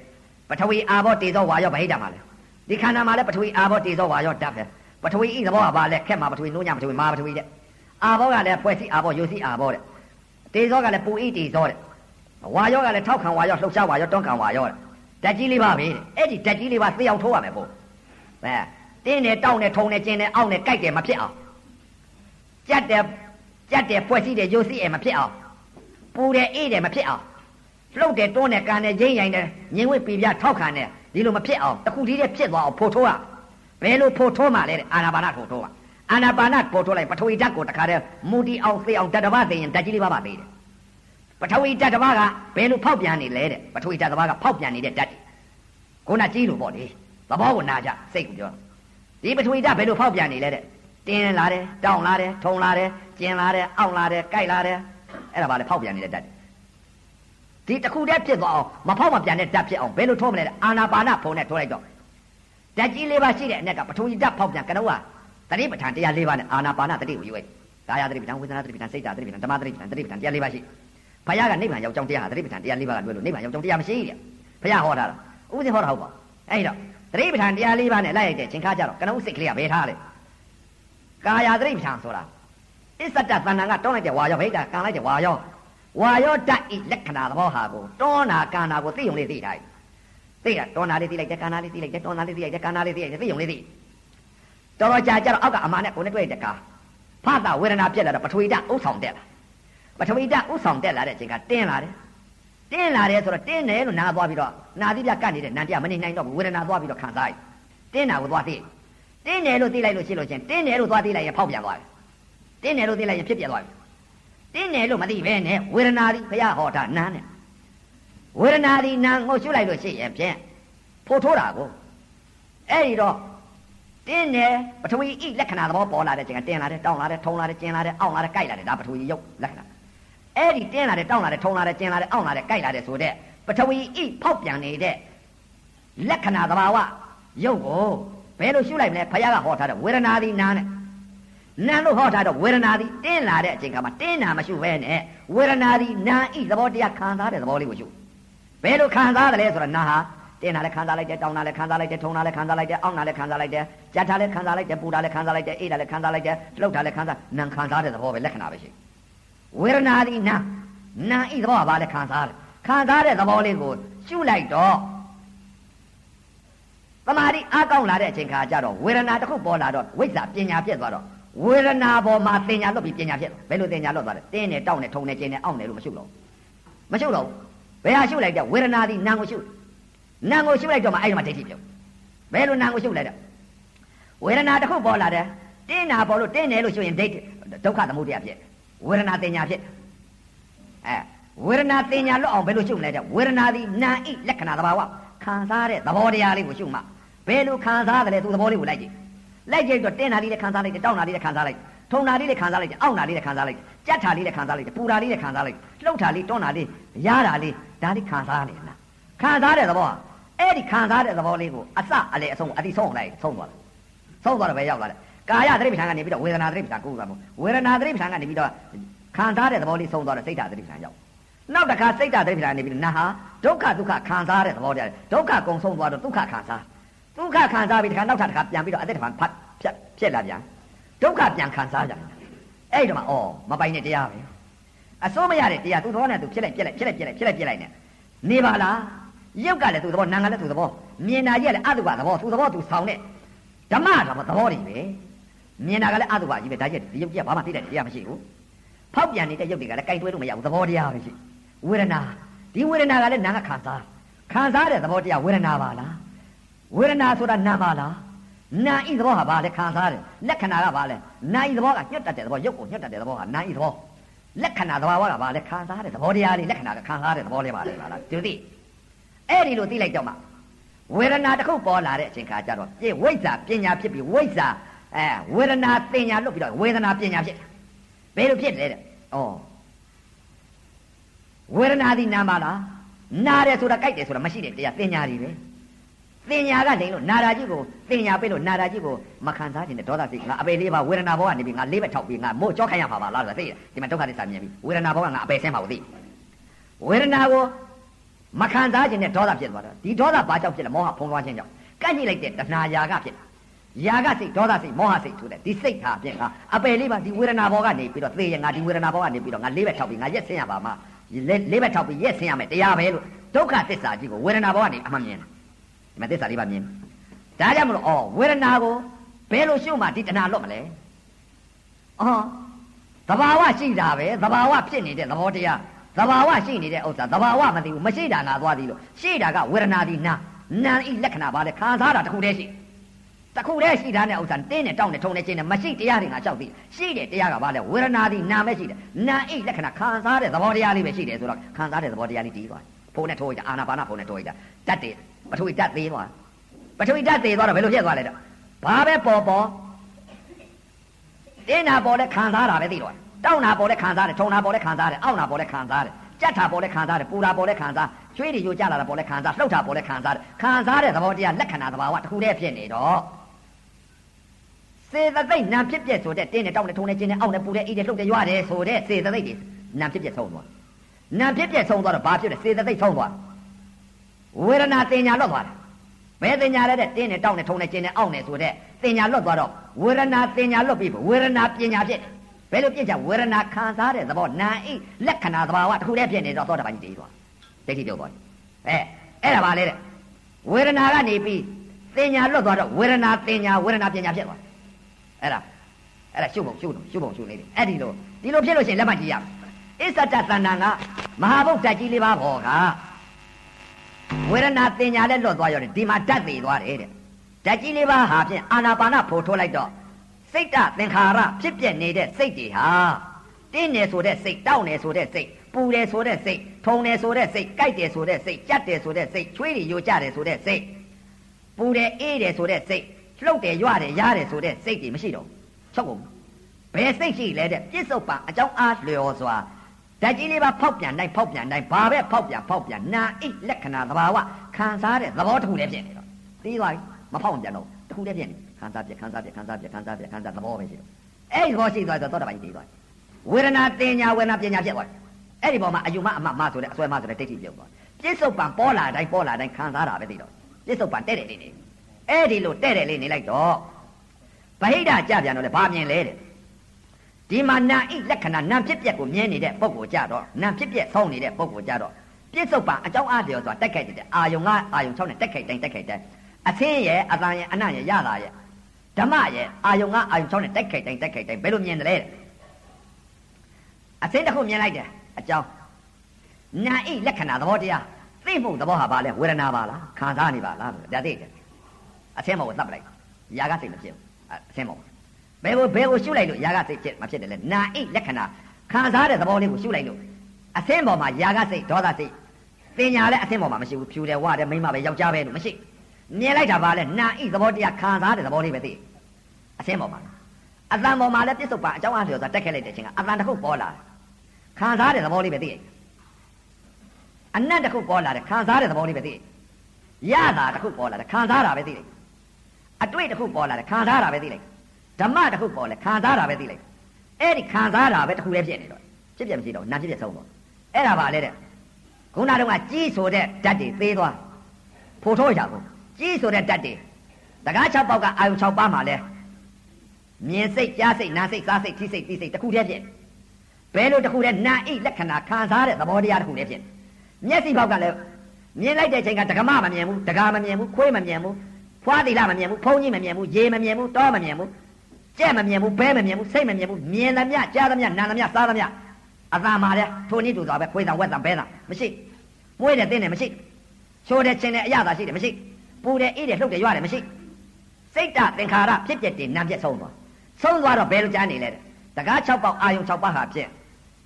ပထဝီအာဘောတေဇောဝါယောဗဟိတမှာလည်း ဒီခန္ဓာမှာလည်းပထဝီအာဘောတေဇောဝါယောဓာတ်ပဲပထဝီဤသဘောကဘာလဲခက်မှာပထဝီနိုးညပထဝီမာပထဝီတဲ့အာဘောကလည်းဖွဲ့စည်းအာဘောယုစီအာဘောတဲ့တေဇောကလည်းပူဤတေဇောတဲ့ဝါယောကလည်းထောက်ခံဝါယောလှုပ်ရှားဝါယောတွန်းခံဝါယောတဲ့ဓာတ်ကြီးလေးပါပဲတဲ့အဲ့ဒီဓာတ်ကြီးလေးပါသိအောင်ထိုးရမယ်ပို့အဲတင်းတယ်တောင်းတယ်ထုံတယ်ကျင်းတယ်အောင့်တယ်ကြိုက်တယ်မဖြစ်အောင်ကြက်တယ်ကြက်တယ်ဖွဲ့စည်းတယ်ယုစီအဲမဖြစ်အောင်ပူတယ်အေးတယ်မဖြစ်အောင်လှုပ်တယ်တွန်းတယ်ကန်တယ်ရင်းရိုင်တယ်ညင်ဝိပြပြထောက်ခံတယ် ဒီလိုမဖြစ်အောင်တခုတည်းတည်းဖြစ်သွားအောင်ဖို့ထိုးရဘယ်လိုဖို့ထိုးမှလဲတဲ့အာနာပါနဖို့ထိုးရအာနာပါနဖို့ထိုးလိုက်ပထဝီဓာတ်ကိုတခါတည်းမူတီအောင်သိအောင်ဓာတ်တစ်ပါးသိရင်ဓာတ်ကြီးလေးပါပါသေးတယ်ပထဝီဓာတ်တစ်ပါးကဘယ်လိုဖောက်ပြန်နေလဲတဲ့ပထဝီဓာတ်တစ်ပါးကဖောက်ပြန်နေတဲ့ဓာတ်ကိုနာကြီးလို့ပေါ့လေသဘောကိုနာကြစိတ်ကိုပြောဒီပထဝီဓာတ်ဘယ်လိုဖောက်ပြန်နေလဲတဲ့တင်းလာတယ်တောင်းလာတယ်ထုံလာတယ်ကျင်လာတယ်အောင့်လာတယ်ကြိုက်လာတယ်အဲ့ဒါပါလေဖောက်ပြန်နေတဲ့ဓာတ် ဒီတခုတည်းဖြစ်သွားအောင်မဖောက်မပြန်တဲ့ဓာတ်ဖြစ်အောင်ဘယ်လိုထိုးမလဲအာနာပါနဖုံနဲ့ထိုးလိုက်တော့ဓာတ်ကြီးလေးပါရှိတဲ့အ ਨੇ ကပထဝီဓာတ်ဖောက်ပြန်ကနုကတတိပဋ္ဌာန်တရားလေးပါနဲ့အာနာပါနတတိကိုယူလိုက်ကာယတတိပဋ္ဌာန်ဝေဒနာတတိပဋ္ဌာန်စိတ်တတိပဋ္ဌာန်ဓမ္မတတိပဋ္ဌာန်တတိပဋ္ဌာန်တရားလေးပါရှိဘုရားကနိဗ္ဗာန်ရောက်ကြောင်းတရားဟာတတိပဋ္ဌာန်တရားလေးပါကတွေ့လို့နိဗ္ဗာန်ရောက်ကြောင်းတရားမရှိတဲ့ဘုရားဟောတာလားဥပဒေဟောတာဟုတ်ပါအဲ့တော့တတိပဋ္ဌာန်တရားလေးပါနဲ့လိုက်ရိုက်တဲ့ချိန်ခါကြတော့ကနုစိတ်ကလေးကဘယ်ထားလဲကာယတတိပဋ္ဌာန်ဆိုတာအစ္ဆတတဏ္ဍာကတောင်းလိုက်တဲ့ဝါရောဗိဒ္ဓကံလိုက်တဲ့ဝါရော ဝါရောတတ်ဤလက္ခဏာသဘောဟာကိုတောနာကန္နာကိုသိုံလေးသိထားတယ်သိတာတောနာလေးသိလိုက်တယ်ကန္နာလေးသိလိုက်တယ်တောနာလေးသိလိုက်တယ်ကန္နာလေးသိလိုက်တယ်သိုံလေးသိတော်တော်ကြာကြာတော့အောက်ကအမာနဲ့ကိုနဲ့တွေ့တဲ့ကာဖသဝေဒနာပြက်လာတော့ပထဝီဓာတ်ဥဆောင်တက်လာပထဝီဓာတ်ဥဆောင်တက်လာတဲ့အချိန်ကတင်းလာတယ်တင်းလာတယ်ဆိုတော့တင်းတယ်လို့နားသွားပြီးတော့နာသီးပြကတ်နေတဲ့နန္တရားမနေနိုင်တော့ဘူးဝေဒနာသွားပြီးတော့ခံစားရတင်းတာကိုသွားသိတင်းတယ်လို့သိလိုက်လို့ရှိလို့ချင်းတင်းတယ်လို့သွားသိလိုက်ရင်ဖောက်ပြန်သွားတယ်တင်းတယ်လို့သိလိုက်ရင်ဖြစ်ပြသွားပြီ တင်းတယ်လို့မသိပဲနဲ့ဝေဒနာသည်ဘုရားဟောတာနားနဲ့ဝေဒနာသည်နာငိုရှုလိုက်လို့ရှိရင်ဖြင့်ဖို့ထိုးတာကိုအဲ့ဒီတော့တင်းတယ်ပထဝီဤလက္ခဏာသဘောပေါ်လာတဲ့ချိန်ကတင်းလာတယ်တောင်းလာတယ်ထုံလာတယ်ကျင်လာတယ်အောင့်လာတယ်ကြိုက်လာတယ်ဒါပထဝီရုပ်လက္ခဏာအဲ့ဒီတင်းလာတယ်တောင်းလာတယ်ထုံလာတယ်ကျင်လာတယ်အောင့်လာတယ်ကြိုက်လာတယ်ဆိုတဲ့ပထဝီဤဖောက်ပြန်နေတဲ့လက္ခဏာသဘာဝရုပ်ကိုဘယ်လိုရှုလိုက်မလဲဘုရားကဟောထားတဲ့ဝေဒနာသည်နာနဲ့ နာလို့ဟောထားတော့ဝေဒနာသည်တင်းလာတဲ့အချိန်ကမှတင်းနာမရှုဘဲနဲ့ဝေဒနာသည်နာဤသဘောတရားခံစားတဲ့သဘောလေးကိုရှုဘယ်လိုခံစားတယ်လဲဆိုတော့နာဟာတင်းတာလည်းခံစားလိုက်တယ်တောင်းတာလည်းခံစားလိုက်တယ်ထုံတာလည်းခံစားလိုက်တယ်အောင့်တာလည်းခံစားလိုက်တယ်ကြက်တာလည်းခံစားလိုက်တယ်ပူတာလည်းခံစားလိုက်တယ်အေးတာလည်းခံစားလိုက်တယ်လှုပ်တာလည်းခံစားနံခံစားတဲ့သဘောပဲလက္ခဏာပဲရှိဝေဒနာဒီနာနာဤသဘောကဘာလဲခံစားတယ်ခံစားတဲ့သဘောလေးကိုရှုလိုက်တော့သမာဓိအားကောင်းလာတဲ့အချိန်ခါကျတော့ဝေဒနာတစ်ခုပေါ်လာတော့ဝိဇ္ဇာပညာပြည့်သွားတော့ ဝေဒနာပေါ်မှာတင်ညာလွတ်ပြီးပညာပြည့်ဘယ်လိုတင်ညာလွတ်သွားလဲတင်းနဲ့တောက်နဲ့ထုံနဲ့ကျင်းနဲ့အောင့်နဲ့လို့မရှုတော့မရှုတော့ဘယ်ဟာရှုလိုက်တဲ့ဝေဒနာဒီနာကိုရှုနာကိုရှုလိုက်တော့မှအဲ့ဒီမှာဒိဋ္ဌိပြုတ်ဘယ်လိုနာကိုရှုလိုက်တဲ့ဝေဒနာတစ်ခုပေါ်လာတယ်တင်းနာပေါ်လို့တင်းတယ်လို့ရှုရင်ဒိဋ္ဌိဒုက္ခသမုဒယဖြစ်ဝေဒနာတင်ညာဖြစ်အဲဝေဒနာတင်ညာလွတ်အောင်ဘယ်လိုရှုမလဲတဲ့ဝေဒနာဒီနာဣလက္ခဏာသဘာဝခံစားတဲ့သဘောတရားလေးကိုရှုမှဘယ်လိုခံစားတယ်လဲသူသဘောလေးကိုလိုက်ကြည့် လိုက်ကြည့်တော့တင်းနာလေးလည်းခံစားလိုက်တယ်တောင်းနာလေးလည်းခံစားလိုက်ထုံနာလေးလည်းခံစားလိုက်တယ်အောင့်နာလေးလည်းခံစားလိုက်တယ်ကြက်ထာလေးလည်းခံစားလိုက်တယ်ပူတာလေးလည်းခံစားလိုက်တယ်လှုပ်တာလေးတွန်းတာလေးရတာလေးဒါလေးခံစားနေလားခံစားတဲ့သဘောကအဲ့ဒီခံစားတဲ့သဘောလေးကိုအစအလေအဆုံးအတိဆုံးလိုက်ဆုံးသွားတယ်ဆုံးသွားတော့ပဲရောက်လာတယ်ကာယသတိပဋ္ဌာန်ကနေပြီးတော့ဝေဒနာသတိပဋ္ဌာန်ကိုယ်ကမို့ဝေဒနာသတိပဋ္ဌာန်ကနေပြီးတော့ခံစားတဲ့သဘောလေးဆုံးသွားတော့စိတ်ဓာတ်သတိပဋ္ဌာန်ရောက်နောက်တစ်ခါစိတ်ဓာတ်သတိပဋ္ဌာန်နေပြီးနာဟာဒုက္ခဒုက္ခခံစားတဲ့သဘောတရားဒုက္ခကုံဆုံးသွားတော့ဒုက္ခခံစား ဒုက္ခခံစားပြီးတခါနောက်ထပ်တစ်ခါပြန်ပြီးတော့အသက်တစ်ခါဖတ်ဖြတ်ဖြစ်လာပြန်ဒုက္ခပြန်ခံစားကြတယ်အဲ့ဒီမှာဩမပိုင်တဲ့တရားပဲအစိုးမရတဲ့တရားသူ့သဘောနဲ့သူဖြစ်လိုက်ပြက်လိုက်ဖြစ်လိုက်ပြက်လိုက်ဖြစ်လိုက်ပြက်လိုက်နဲ့နေပါလားရုပ်ကလည်းသူ့သဘောနာမ်ကလည်းသူ့သဘောမြင်တာကြီးကလည်းအတုပသဘောသူ့သဘောသူဆောင်တဲ့ဓမ္မဓမ္မသဘောတွေပဲမြင်တာကလည်းအတုပကြီးပဲဒါကြီးဒီရုပ်ကြီးကဘာမှသိတဲ့တရားမရှိဘူးဖောက်ပြန်နေတဲ့ရုပ်တွေကလည်းကြိုက်တွဲလို့မရဘူးသဘောတရားပဲရှိဝေဒနာဒီဝေဒနာကလည်းနာမ်ကခံစားခံစားတဲ့သဘောတရားဝေဒနာပါလား ဝေဒနာဆိုတာနာမ်ပါလားနာဤသဘောဟာဘာလဲခံစားတယ်လက္ခဏာကဘာလဲနာဤသဘောကညှက်တတ်တဲ့သဘောရုပ်ကိုညှက်တတ်တဲ့သဘောကနာဤသဘောလက္ခဏာသဘာဝကဘာလဲခံစားတဲ့သဘောတရားလေးလက္ခဏာကခံစားတဲ့သဘောလေးပါလေပါလားဒီသိအဲ့ဒီလိုသိလိုက်တော့မှဝေဒနာတစ်ခုပေါ်လာတဲ့အချိန်ခါကျတော့ပြည့်ဝိဇ္ဇာပညာဖြစ်ပြီးဝိဇ္ဇာအဲဝေဒနာပညာလွတ်ပြီးတော့ဝေဒနာပညာဖြစ်ဘယ်လိုဖြစ်လဲတဲ့ဩဝေဒနာဒီနာမလားနာတယ်ဆိုတာကြိုက်တယ်ဆိုတာမရှိတဲ့တရားပညာတွေပဲ တင်ညာကနေလို့နာရာကြီးကိုတင်ညာပေးလို့နာရာကြီးကိုမခံစားခြင်းနဲ့ဒေါသစိတ်ငါအပေလေးပါဝေဒနာဘောကနေပြီးငါလေးဘက်ထောက်ပြီးငါမို့ကြောခိုင်းရမှာပါလားဆိုတာသိရဒီမှာဒုက္ခသစ္စာမြင်ပြီဝေဒနာဘောကငါအပေဆင်းပါဘူးသိဝေဒနာကိုမခံစားခြင်းနဲ့ဒေါသဖြစ်သွားတာဒီဒေါသဘာကြောင့်ဖြစ်လဲမောဟဖုံးသွားခြင်းကြောင့်ကန့်ကြည့်လိုက်တဲ့တဏှာယာကဖြစ်ယာကစိတ်ဒေါသစိတ်မောဟစိတ်ထူတယ်ဒီစိတ်ဟာဖြင့်ငါအပယ်လေးပါဒီဝေဒနာဘောကနေပြီးတော့သေရငါဒီဝေဒနာဘောကနေပြီးတော့ငါလေးဘက်ထောက်ပြီးငါရက်ဆင်းရပါမှာလေးဘက်ထောက်ပြီးရက်ဆင်းရမယ်တရားပဲလို့ဒုက္ခသစ္စာကြီးကိုဝေဒနာဘောကနေအမှန်မြင်တယ်ဒီ မှာသစ္စာလေးပါမြင်ဒါကြောင့်မလို့ဩဝေဒနာကိုဘယ်လိုရှုမှဒီတဏှာလွတ်မလဲအော်သဘာဝရှိတာပဲသဘာဝဖြစ်နေတဲ့သဘောတရားသဘာဝရှိနေတဲ့ဥစ္စာသဘာဝမသိဘူးမရှိတာငါသွားသည်လို့ရှိတာကဝေဒနာဒီနာနာဤလက္ခဏာပါလေခံစားတာတစ်ခုတည်းရှိတစ်ခုတည်းရှိတာနဲ့ဥစ္စာတင်းနဲ့တောင်းနဲ့ထုံနဲ့ချင်းနဲ့မရှိတရားတွေငါလျှောက်သိရှိတဲ့တရားကဘာလဲဝေဒနာဒီနာပဲရှိတယ်နာဤလက္ခဏာခံစားတဲ့သဘောတရားလေးပဲရှိတယ်ဆိုတော့ခံစားတဲ့သဘောတရားလေးတည်သွားဖုန်းနဲ့ထိုးကြအာနာပါနာဖုန်းနဲ့ထိုးကြတတ်တယ် ပထဝီဓာတ်သေးသွားပထဝီဓာတ်သေးသွားတော့ဘယ်လိုဖြစ်သွားလဲတော့ဘာပဲပေါ်ပေါ်တင်းနာပေါ်လဲခံစားတာပဲသိတော့တောက်နာပေါ်လဲခံစားတယ်ထုံနာပေါ်လဲခံစားတယ်အောက်နာပေါ်လဲခံစားတယ်ကြက်တာပေါ်လဲခံစားတယ်ပူတာပေါ်လဲခံစားချွေးတွေယိုကျလာတာပေါ်လဲခံစားလှုပ်တာပေါ်လဲခံစားတယ်ခံစားတဲ့သဘောတရားလက္ခဏာသဘာဝတစ်ခုတည်းဖြစ်နေတော့စေတသိက်နံဖြစ်ပြက်ဆိုတဲ့တင်းနဲ့တောက်နဲ့ထုံနဲ့ကျင်းနဲ့အောက်နဲ့ပူတဲ့အိတ်နဲ့လှုပ်တဲ့ရွရတယ်ဆိုတဲ့စေတသိက်တွေနံဖြစ်ပြက်ဆုံးသွားနံဖြစ်ပြက်ဆုံးသွားတော့ဘာဖြစ်လဲစေတသိက်ဆုံးသွား ဝေဒနာတင်ညာလွတ်သွားတယ်ဘယ်တင်ညာလဲတဲ့တင်းနဲ့တောက်နဲ့ထုံနဲ့ကျင်းနဲ့အောက်နဲ့ဆိုတဲ့တင်ညာလွတ်သွားတော့ဝေဒနာတင်ညာလွတ်ပြီးဝေဒနာပညာဖြစ်ဘယ်လိုပြစ်ချဝေဒနာခံစားတဲ့သဘောနာအိလက္ခဏာသဘာဝတစ်ခုတည်းဖြစ်နေတော့သောတာပန်ကြီးတည်သွားဒိဋ္ဌိပြုတ်သွားအဲအဲ့ဒါပါလေတဲ့ဝေဒနာကနေပြီးတင်ညာလွတ်သွားတော့ဝေဒနာတင်ညာဝေဒနာပညာဖြစ်သွားအဲ့ဒါအဲ့ဒါရှုပ်ပုံရှုပ်ရှုပ်ပုံရှုပ်နေတယ်အဲ့ဒီလိုဒီလိုဖြစ်လို့ရှိရင်လက်မှတ်ကြည့်ရအစ္ဆတတဏ္ဏကမဟာဗုဒ္ဓကြီးလေးပါဘောက ဝေဒနာတင်ညာလည်းလွတ်သွားရောဒီမှာဓာတ်သေးသွားတယ်တဲ့ဓာတ်ကြီးလေးပါဟာဖြင့်အာနာပါနဖို့ထိုးလိုက်တော့စိတ်တသင်္ခါရဖြစ်ပြနေတဲ့စိတ်တွေဟာတင်းနေဆိုတဲ့စိတ်တောက်နေဆိုတဲ့စိတ်ပူတယ်ဆိုတဲ့စိတ်ထုံတယ်ဆိုတဲ့စိတ်ကြိုက်တယ်ဆိုတဲ့စိတ်ကြက်တယ်ဆိုတဲ့စိတ်ချွေးတယ်ယိုကျတယ်ဆိုတဲ့စိတ်ပူတယ်အေးတယ်ဆိုတဲ့စိတ်လှုပ်တယ်ရွတယ်ရားတယ်ဆိုတဲ့စိတ်တွေမရှိတော့ချုပ်ကုန်ဘယ်စိတ်ရှိလဲတဲ့ပြစ္ဆုတ်ပါအကြောင်းအားလျော်စွာ ဓာတ်ကြီးလေးပါဖောက်ပြန်နိုင်ဖောက်ပြန်နိုင်ဘာပဲဖောက်ပြန်ဖောက်ပြန်နာအိလက္ခဏာသဘာဝခံစားတဲ့သဘောတစ်ခုလည်းဖြစ်နေတော့သိသွားပြီမဖောက်ပြန်တော့တစ်ခုလည်းဖြစ်နေခံစားပြခံစားပြခံစားပြခံစားပြခံစားသဘောပဲရှိတော့အဲ့ဒီသဘောရှိသွားတော့သောတာပန်ကြီးတည်သွားဝေဒနာတင်ညာဝေဒနာပညာဖြစ်သွားတယ်အဲ့ဒီပေါ်မှာအယူမအမမဆိုတဲ့အစွဲမဆိုတဲ့ဒိဋ္ဌိပြုတ်သွားပြစ္ဆုတ်ပံပေါ်လာတိုင်းပေါ်လာတိုင်းခံစားတာပဲသိတော့ပြစ္ဆုတ်ပံတဲ့တယ်လေးနေအဲ့ဒီလိုတဲ့တယ်လေးနေလိုက်တော့ဗဟိတကြပြန်တော့လေဘာမြင်လဲတဲ့ ဒီမှာနာဣလက္ခဏာနာဖြစ်ပျက်ကိုမြင်နေတဲ့ပုံကိုကြတော့နာဖြစ်ပျက်ဆုံးနေတဲ့ပုံကိုကြတော့ပြစ္ဆုတ်ပံအကြောင်းအားလျော်စွာတက်ခိုက်တဲ့အာယုံကအာယုံ6နဲ့တက်ခိုက်တိုင်းတက်ခိုက်တိုင်းအသင်းရဲ့အတန်ရဲ့အနံ့ရဲ့ရတာရဲ့ဓမ္မရဲ့အာယုံကအာယုံ6နဲ့တက်ခိုက်တိုင်းတက်ခိုက်တိုင်းဘယ်လိုမြင်တယ်လဲအသင်းတစ်ခုမြင်လိုက်တယ်အကြောင်းနာဣလက္ခဏာသဘောတရားသိမှုသဘောဟာဘာလဲဝေဒနာပါလားခံစားနေပါလားဒါသိတယ်အသင်းမောကိုသတ်ပလိုက်ຢာကစိတ်မဖြစ်ဘူးအသင်းမော ဘယ်ကိုဘယ်ကိုရှုလိုက်လို့ຢာကစိတ်ဖြစ်မဖြစ်တယ်လဲနာဣလက္ခဏာခံစားတဲ့သဘောလေးကိုရှုလိုက်လို့အသင်းပေါ်မှာຢာကစိတ်ဒေါသစိတ်တင်ညာလည်းအသင်းပေါ်မှာမရှိဘူးဖြူတယ်ဝတယ်မိမပဲယောက်ျားပဲလို့မရှိမြင်လိုက်တာပါလဲနာဣသဘောတရားခံစားတဲ့သဘောလေးပဲသိအသင်းပေါ်မှာအတန်ပေါ်မှာလည်းပြစ္ဆုတ်ပါအကြောင်းအားလျော်စွာတက်ခဲ့လိုက်တဲ့အချိန်ကအတန်တစ်ခုပေါ်လာခံစားတဲ့သဘောလေးပဲသိအနတ်တစ်ခုပေါ်လာတယ်ခံစားတဲ့သဘောလေးပဲသိရတာတစ်ခုပေါ်လာတယ်ခံစားတာပဲသိလိုက်အတွေ့တစ်ခုပေါ်လာတယ်ခံစားတာပဲသိလိုက် ဓမ္မတစ်ခုပေါ်လာခံစားတာပဲသိလိုက်အဲ့ဒီခံစားတာပဲတစ်ခုလည်းဖြစ်နေတော့ဖြစ်ပြမရှိတော့နာဖြစ်ပြဆုံးတော့အဲ့ဒါပါလေတဲ့ခုနကတော့ကြီးဆိုတဲ့ဓာတ်တွေသေးသွားဖိုးထိုးရဘူးကြီးဆိုတဲ့ဓာတ်တွေတကား6ပေါက်ကအာယုံ6ပါးမှာလဲမြင်စိတ်ကြားစိတ်နားစိတ်စားစိတ်ထိစိတ်သိစိတ်တစ်ခုတည်းဖြစ်ဘယ်လိုတစ်ခုတည်းနာဣလက္ခဏာခံစားတဲ့သဘောတရားတစ်ခုတည်းဖြစ်မျက်စိပေါက်ကလည်းမြင်လိုက်တဲ့အချိန်ကဒကမမမြင်ဘူးဒကာမမြင်ဘူးခွေးမမြင်ဘူးဖွားသီလမမြင်ဘူးဖုံးကြီးမမြင်ဘူးရေမမြင်ဘူးတောမမြင်ဘူး ကြက်မမြင်ဘူးဘဲမမြင်ဘူးစိတ်မမြင်ဘူးမြင်သမျှကြားသမျှနားသမျှစားသမျှအသာမှာလဲထိုနည်းတူသွားပဲခွေးတံဝက်တံဘဲတံမရှိမွေးတယ်တင်းတယ်မရှိချိုးတယ်ချင်းတယ်အရသာရှိတယ်မရှိပူတယ်အေးတယ်လှုပ်တယ်ရွရတယ်မရှိစိတ်တသင်္ခါရဖြစ်ပျက်တယ်နာပြက်ဆုံးသွားဆုံးသွားတော့ဘယ်လိုကြားနေလဲတကား6ပေါက်အာယုံ6ပါးဟာဖြစ်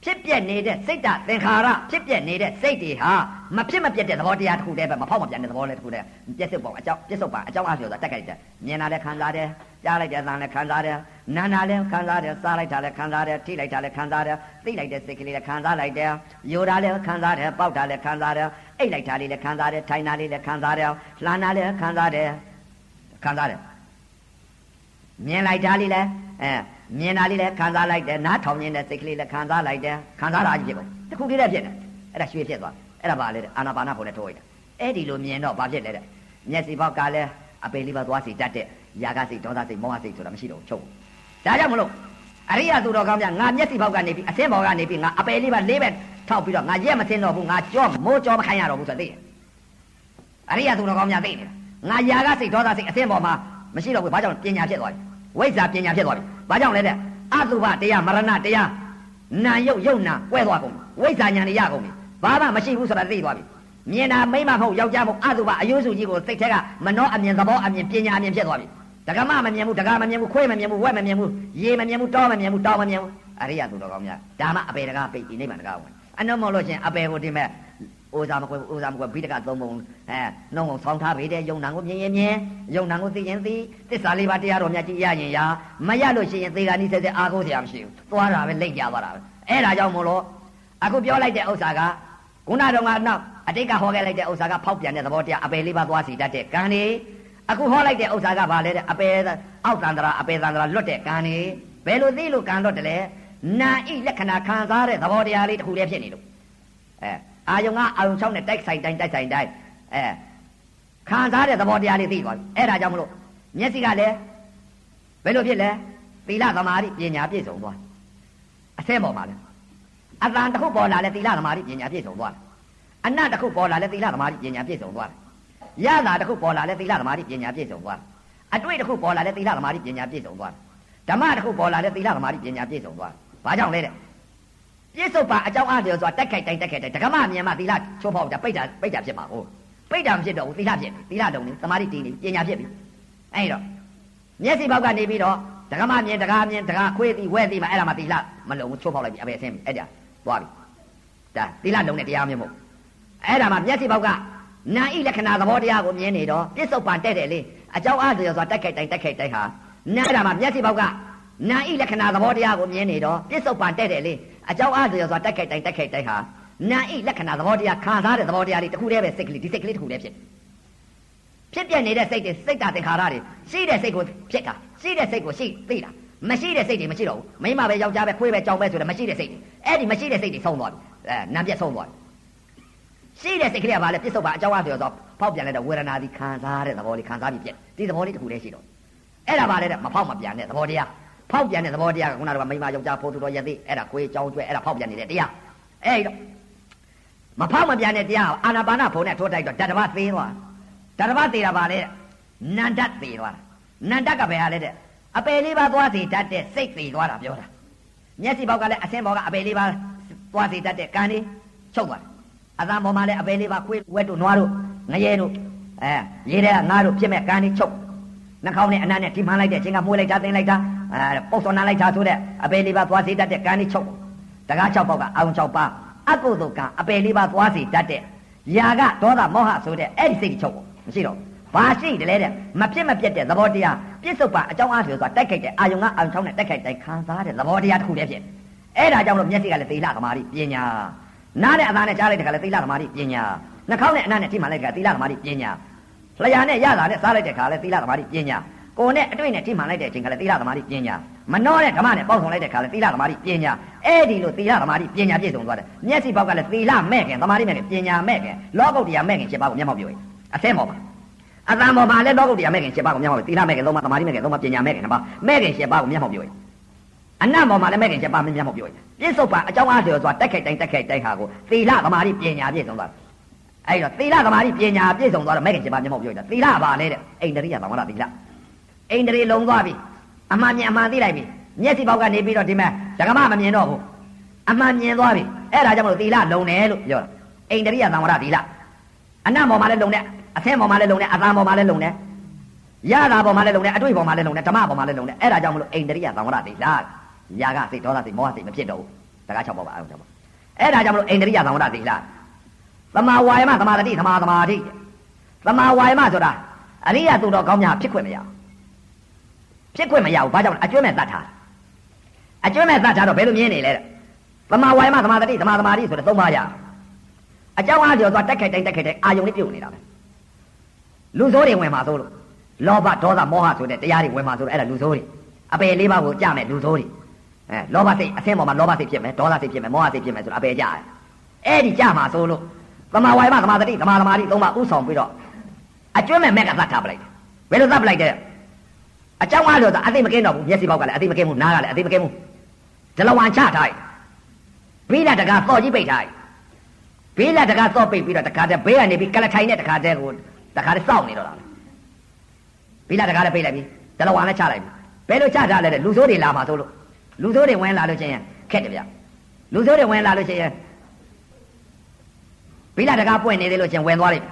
ဖြစ်ပျက်နေတဲ့စိတ်တသင်္ခါရဖြစ်ပျက်နေတဲ့စိတ်တွေဟာမဖြစ်မပျက်တဲ့သဘောတရားတစ်ခုတည်းပဲမဖောက်မပြန်တဲ့သဘောလေးတစ်ခုတည်းပြည့်စုံပေါ့အကြောင်းပြည့်စုံပါအကြောင်းအားပြောတာတက်ကြိုက်တယ်မြင်တာလည်းခံစားတယ်ကြားလိုက်တဲ့အသံလည်းခံစားတယ်နားတာလည်းခံစားတယ်စားလိုက်တာလည်းခံစားတယ်ထိလိုက်တာလည်းခံစားတယ်သိလိုက်တဲ့စိတ်ကလေးလည်းခံစားလိုက်တယ်ယိုတာလည်းခံစားတယ်ပေါက်တာလည်းခံစားတယ်အိတ်လိုက်တာလေးလည်းခံစားတယ်ထိုင်တာလေးလည်းခံစားတယ်လှမ်းတာလည်းခံစားတယ်ခံစားတယ်မြင်လိုက်တာလေးလည်းအဲ မြင်တာလေးလည်းခံစားလိုက်တယ်နားထောင်နေတဲ့စိတ်ကလေးလည်းခံစားလိုက်တယ်ခံစားတာကြီးဖြစ်ပေါ့တခုလေးလည်းဖြစ်တယ်အဲ့ဒါရွှေဖြစ်သွားအဲ့ဒါပါလေအာနာပါနာဖို့လည်းထိုးလိုက်တာအဲ့ဒီလိုမြင်တော့ဘာဖြစ်လဲတဲ့မျက်စိပေါက်ကလည်းအပေလေးပါသွားစီတတ်တဲ့ຢာကစိတ်ဒေါသစိတ်မောဟစိတ်ဆိုတာမရှိတော့ချုပ်ဒါကြောင့်မလို့အရိယသူတော်ကောင်းများငါမျက်စိပေါက်ကနေပြီးအသင်းဘော်ကနေပြီးငါအပေလေးပါလေးပဲထောက်ပြီးတော့ငါရက်မသိတော့ဘူးငါကြောမိုးကြောမခိုင်းရတော့ဘူးဆိုသိတယ်အရိယသူတော်ကောင်းများသိတယ်ငါຢာကစိတ်ဒေါသစိတ်အသင်းဘော်မှာမရှိတော့ဘူးဘာကြောင့်ပညာဖြစ်သွားပြီ ဝိဇ္ဇာပညာဖြစ်သွားပြီဘာကြောင့်လဲတဲ့အတုပတရားမရဏတရားနာယုတ်ယုတ်နာကွဲသွားကုန်ဝိဇ္ဇာဉာဏ်တွေရကုန်ပြီဘာမှမရှိဘူးဆိုတာသိသွားပြီမြင်တာမိမမဟုတ်ယောက်ျားမဟုတ်အတုပအယုစုကြီးကိုစိတ်ထဲကမနှောအမြင်သဘောအမြင်ပညာအမြင်ဖြစ်သွားပြီဒကမမမြင်ဘူးဒကာမမြင်ဘူးခွေးမမြင်ဘူးဝက်မမြင်ဘူးရေမမြင်ဘူးတောမမြင်ဘူးတောမမြင်ဘူးအရိယသူတော်ကောင်းများဒါမှအပေတကားပိတ်ဒီနိဗ္ဗာန်တကားဝင်အနှုံမလို့ချင်းအပေကိုတင်မဲ့ အိုဇာမကွယ်အိုဇာမကွယ်ဘိတကသုံးပုံအဲနှုံကုန်ဆောင်းထားပေတဲ့ယုံနာကိုမြင်ရင်မြင်ယုံနာကိုသိရင်သိသစ္စာလေးပါးတရားတော်များကြည့်ရရင်ရမရလို့ရှိရင်သေကနိဆက်ဆက်အာကိုစရာမရှိဘူးသွားတာပဲလိတ်ကြသွားတာပဲအဲ့ဒါကြောင့်မို့လို့အခုပြောလိုက်တဲ့ဥစ္စာကခုနတော့ကနောက်အတိတ်ကဟောခဲ့လိုက်တဲ့ဥစ္စာကဖောက်ပြန်တဲ့သဘောတရားအပေလေးပါးသွားစီတတ်တဲ့ကံနေအခုဟောလိုက်တဲ့ဥစ္စာကဘာလဲတဲ့အပေအောက်တန္တရာအပေတန္တရာလွတ်တဲ့ကံနေဘယ်လိုသိလို့ကံလွတ်တယ်လဲနာဣလက္ခဏာခံစားတဲ့သဘောတရားလေးတစ်ခုတည်းဖြစ်နေလို့အဲ အာယုံကအာယုံ6နဲ့တိုက်ဆိုင်တိုင်းတိုက်ဆိုင်တိုင်းအဲခံစားတဲ့သဘောတရားလေးသိသွားပြီအဲ့ဒါကြောင့်မလို့မျက်စိကလည်းဘယ်လိုဖြစ်လဲသီလသမာဓိပညာပြည့်စုံသွားအဆဲပေါ်မှာလဲအတန်တစ်ခုပေါ်လာလဲသီလသမာဓိပညာပြည့်စုံသွားအနတ်တစ်ခုပေါ်လာလဲသီလသမာဓိပညာပြည့်စုံသွားရတာတစ်ခုပေါ်လာလဲသီလသမာဓိပညာပြည့်စုံသွားအတွေ့တစ်ခုပေါ်လာလဲသီလသမာဓိပညာပြည့်စုံသွားဓမ္မတစ်ခုပေါ်လာလဲသီလသမာဓိပညာပြည့်စုံသွားဘာကြောင့်လဲတဲ့ ပြစ္ဆုတ်ပါအကြောင်းအားလျော်စွာတက်ခိုက်တိုင်းတက်ခိုက်တိုင်းဒကမမြန်မသီလချိုးဖောက်တာပိတ်တာပိတ်တာဖြစ်မှာဟုတ်ပိတ်တာမဖြစ်တော့ဘူးသီလဖြစ်သီလတုံနေသမာဓိတည်နေပညာဖြစ်ပြီအဲ့တော့မျက်စိဘောက်ကနေပြီးတော့ဒကမမြင်ဒကာမြင်ဒကာခွေးသည်ဝဲသည်မှာအဲ့ဒါမှသီလမလုံးဘူးချိုးဖောက်လိုက်ပြီအပဲအဆင်းပြီအဲ့ဒါသွားပြီဒါသီလလုံးနဲ့တရားမျိုးမဟုတ်အဲ့ဒါမှမျက်စိဘောက်ကနာဣလက္ခဏာသဘောတရားကိုမြင်နေတော့ပြစ္ဆုတ်ပါတက်တယ်လေအကြောင်းအားလျော်စွာတက်ခိုက်တိုင်းတက်ခိုက်တိုင်းဟာနာအဲ့ဒါမှမျက်စိဘောက်ကနာဣလက္ခဏာသဘောတရားကိုမြင်နေတော့ပြစ္ဆုတ်ပါတက်တယ်လေ အကြောင်းအားလျော်စွာတက်ခိုက်တိုင်းတက်ခိုက်တိုင်းဟာနာဣလက္ခဏာသဘောတရားခံစားတဲ့သဘောတရားလေးတစ်ခုတည်းပဲစိတ်ကလေးဒီစိတ်ကလေးတစ်ခုတည်းဖြစ်ဖြစ်ပြနေတဲ့စိတ်တွေစိတ်တာသင်္ခါရတွေရှိတဲ့စိတ်ကိုဖြစ်တာရှိတဲ့စိတ်ကိုရှိသိတာမရှိတဲ့စိတ်တွေမရှိတော့ဘူးမိမပဲယောက်ျားပဲခွေးပဲကြောင်ပဲဆိုတော့မရှိတဲ့စိတ်တွေအဲ့ဒီမရှိတဲ့စိတ်တွေဆုံးသွားပြီအဲနာပြက်ဆုံးသွားပြီရှိတဲ့စိတ်ကလေးကဘာလဲပြစ္ဆုတ်ပါအကြောင်းအဆိုတော့ဖောက်ပြန်လိုက်တဲ့ဝေဒနာဒီခံစားတဲ့သဘောလေးခံစားပြီးပြက်ဒီသဘောလေးတစ်ခုလေးရှိတော့အဲ့ဒါဘာလဲတဲ့မဖောက်မပြန်တဲ့သဘောတရား ဖောက်ပြန်တဲ့သဘောတရားကခုနကမိမယောက်ျားဖို့သူတော်ရသေးအဲ့ဒါကိုယ်ကြောင်းကျွဲအဲ့ဒါဖောက်ပြန်နေတဲ့တရားအဲ့တော့မဖောက်မပြန်တဲ့တရားအာနာပါနဖုံနဲ့ထိုးတိုက်တော့ဓာတ်တစ်ပါးသေးသွားဓာတ်တစ်ပါးသေးတာဘာလဲနန္ဒတ်သေးသွားတာနန္ဒတ်ကဘယ်ဟာလဲတဲ့အပယ်လေးပါးသွားစီတတ်တဲ့စိတ်သေးသွားတာပြောတာမျက်စိပေါက်ကလည်းအဆင်းဘောကအပယ်လေးပါးသွားစီတတ်တဲ့ကံလေးချုပ်သွားတယ်အသံပေါ်မှာလည်းအပယ်လေးပါခွေးဝက်တို့နွားတို့ငရဲတို့အဲရေးတဲ့ငါတို့ဖြစ်မဲ့ကံလေးချုပ် နှာခေါင်းနဲ့အနံ့နဲ့ဒီမှန်လိုက်တဲ့အချိန်ကမွေးလိုက်တာတင်းလိုက်တာအဲပုတ်စော်နာလိုက်တာဆိုတဲ့အပယ်လေးပါသွားစီတတ်တဲ့ကံလေးချုပ်တကား၆ပေါက်ကအာုံ၆ပါးအကုသိုလ်ကံအပယ်လေးပါသွားစီတတ်တဲ့ຢာကဒေါသမောဟဆိုတဲ့အဲ့ဒီစိတ်ချုပ်မရှိတော့ဘာရှိတယ်လဲတဲ့မဖြစ်မပြတ်တဲ့သဘောတရားပြစ္ဆုတ်ပါအကြောင်းအားဖြင့်ဆိုတာတိုက်ခိုက်တဲ့အာယုံကအာယုံချောင်းနဲ့တိုက်ခိုက်တိုင်းခံစားတဲ့သဘောတရားတစ်ခုတည်းဖြစ်အဲ့ဒါကြောင့်လို့မျက်စိကလည်းသီလသမာဓိပညာနားနဲ့အသားနဲ့ကြားလိုက်တဲ့ခါလည်းသီလသမာဓိပညာနှာခေါင်းနဲ့အနံ့နဲ့ထိမှန်လိုက်တဲ့ခါသီလသမာဓိပညာ လျှာနဲ့ရတာနဲ့စားလိုက်တဲ့ခါလည်းသီလသမာဓိပညာကိုယ်နဲ့အတွေ့နဲ့ထိမှန်လိုက်တဲ့အချိန်ကလည်းသီလသမာဓိပညာမနှောနဲ့ဓမ္မနဲ့ပေါင်းစုံလိုက်တဲ့ခါလည်းသီလသမာဓိပညာအဲ့ဒီလိုသီလသမာဓိပညာပြည့်စုံသွားတယ်မျက်စိပေါက်ကလည်းသီလမဲ့ခင်သမာဓိမဲ့ခင်ပညာမဲ့ခင်လောကုတ္တရာမဲ့ခင်7ပါးကိုမျက်မှောက်ပြုရင်အဆဲမောပါအတန်ပေါ်မှာလည်းလောကုတ္တရာမဲ့ခင်7ပါးကိုမျက်မှောက်ပြုသီလမဲ့ခင်သုံးပါးသမာဓိမဲ့ခင်သုံးပါးပညာမဲ့ခင်နှစ်ပါးမဲ့ခင်7ပါးကိုမျက်မှောက်ပြုရင်အနတ်ပေါ်မှာလည်းမဲ့ခင်7ပါးမျက်မှောက်ပြုရင်ပြစ္ဆုတ်ပါအကြောင်းအားလျော်စွာတက်ခိုက်တိုင်းတက်ခိုက်တိုင်းဟာကိုသီလသမာဓိပညာပြည့်စုံသွားတယ် အဲ့တော့သီလသမာဓိပညာပြည့်စုံသွားတော့မဲ့ခင်7ပါးမျက်မှောက်ပြုရင်သီလပါလေတဲ့အိန္ဒြိယသမာဓိသီလအိန္ဒြေလုံးသွားပြီအမှန်မြင်အမှန်သိလိုက်ပြီမျက်စိပေါက်ကနေပြီးတော့ဒီမဲ့ဓကမမမြင်တော့ဘူးအမှန်မြင်သွားပြီအဲ့ဒါကြောင့်မလို့သီလလုံတယ်လို့ပြောတာအိန္ဒြိယသံဝရသီလအနတ်ပေါ်မှာလည်းလုံတယ်အဆင်းပေါ်မှာလည်းလုံတယ်အသံပေါ်မှာလည်းလုံတယ်ရတာပေါ်မှာလည်းလုံတယ်အတွေ့ပေါ်မှာလည်းလုံတယ်ဓမ္မပေါ်မှာလည်းလုံတယ်အဲ့ဒါကြောင့်မလို့အိန္ဒြိယသံဝရသီလຢာကစိတ်ဒေါသစိတ်မောဟစိတ်မဖြစ်တော့ဘူးတကား၆ပေါက်ပါအောင်၆ပေါက်အဲ့ဒါကြောင့်မလို့အိန္ဒြိယသံဝရသီလ သမာဝါယမသမာတတိသမာသမာဓိသမာဝါယမဆိုတာအရိယသူတော်ကောင်းများဖြစ်ခွင့်မရဘူးဖြစ်ခွင့်မရဘူးဘာကြောင့်လဲအကျွမ်းမဲ့တတ်ထားအကျွမ်းမဲ့တတ်ထားတော့ဘယ်လိုမြင်နေလဲတဲ့သမာဝါယမသမာတတိသမာသမာဓိဆိုတဲ့သုံးပါးရအကြောင်းအားကျော်သွားတက်ခိုက်တိုင်းတက်ခိုက်တိုင်းအာယုံလေးပြုတ်နေတာပဲလူဆိုးတွေဝင်မှာဆိုလို့လောဘဒေါသမောဟဆိုတဲ့တရားတွေဝင်မှာဆိုလို့အဲ့ဒါလူဆိုးတွေအပယ်လေးပါးကိုကြမဲ့လူဆိုးတွေအဲလောဘစိတ်အဆင်းပေါ်မှာလောဘစိတ်ဖြစ်မယ်ဒေါသစိတ်ဖြစ်မယ်မောဟစိတ်ဖြစ်မယ်ဆိုတော့အပယ်ကြတယ်အဲ့ဒီကြမှာဆိုလို့ သမာဝါယမသမာတတိသမာသမာဓိသုံးပါးဥဆောင်ပြီးတော့အကျွမ်းမဲ့မဲ့ကသတ်ထားပလိုက်တယ်ဘယ်လိုသတ်ပလိုက်တဲ့အကြောင်းအားလို့ဆိုအသိမကင်းတော့ဘူးမျက်စိပေါက်ကလည်းအသိမကင်းဘူးနားကလည်းအသိမကင်းဘူးဒလဝံချထားတယ်ဘေးလာတကားတော့ကြီးပိတ်ထားတယ်ဘေးလာတကားတော့ပိတ်ပြီးတော့တခါတည်းဘေးကနေပြီးကလထိုင်နဲ့တခါတည်းကိုတခါတည်းစောင့်နေတော့တာဘေးလာတကားလည်းပိတ်လိုက်ပြီဒလဝံလည်းချလိုက်ပြီဘယ်လိုချထားလဲတဲ့လူဆိုးတွေလာမှာဆိုလို့လူဆိုးတွေဝင်လာလို့ချင်းရင်ခက်တယ်ဗျလူဆိုးတွေဝင်လာလို့ချင်းရင် ဘေးလာတကားပွင့်နေသေးလို့ချင်းဝင်သွားလိမ့်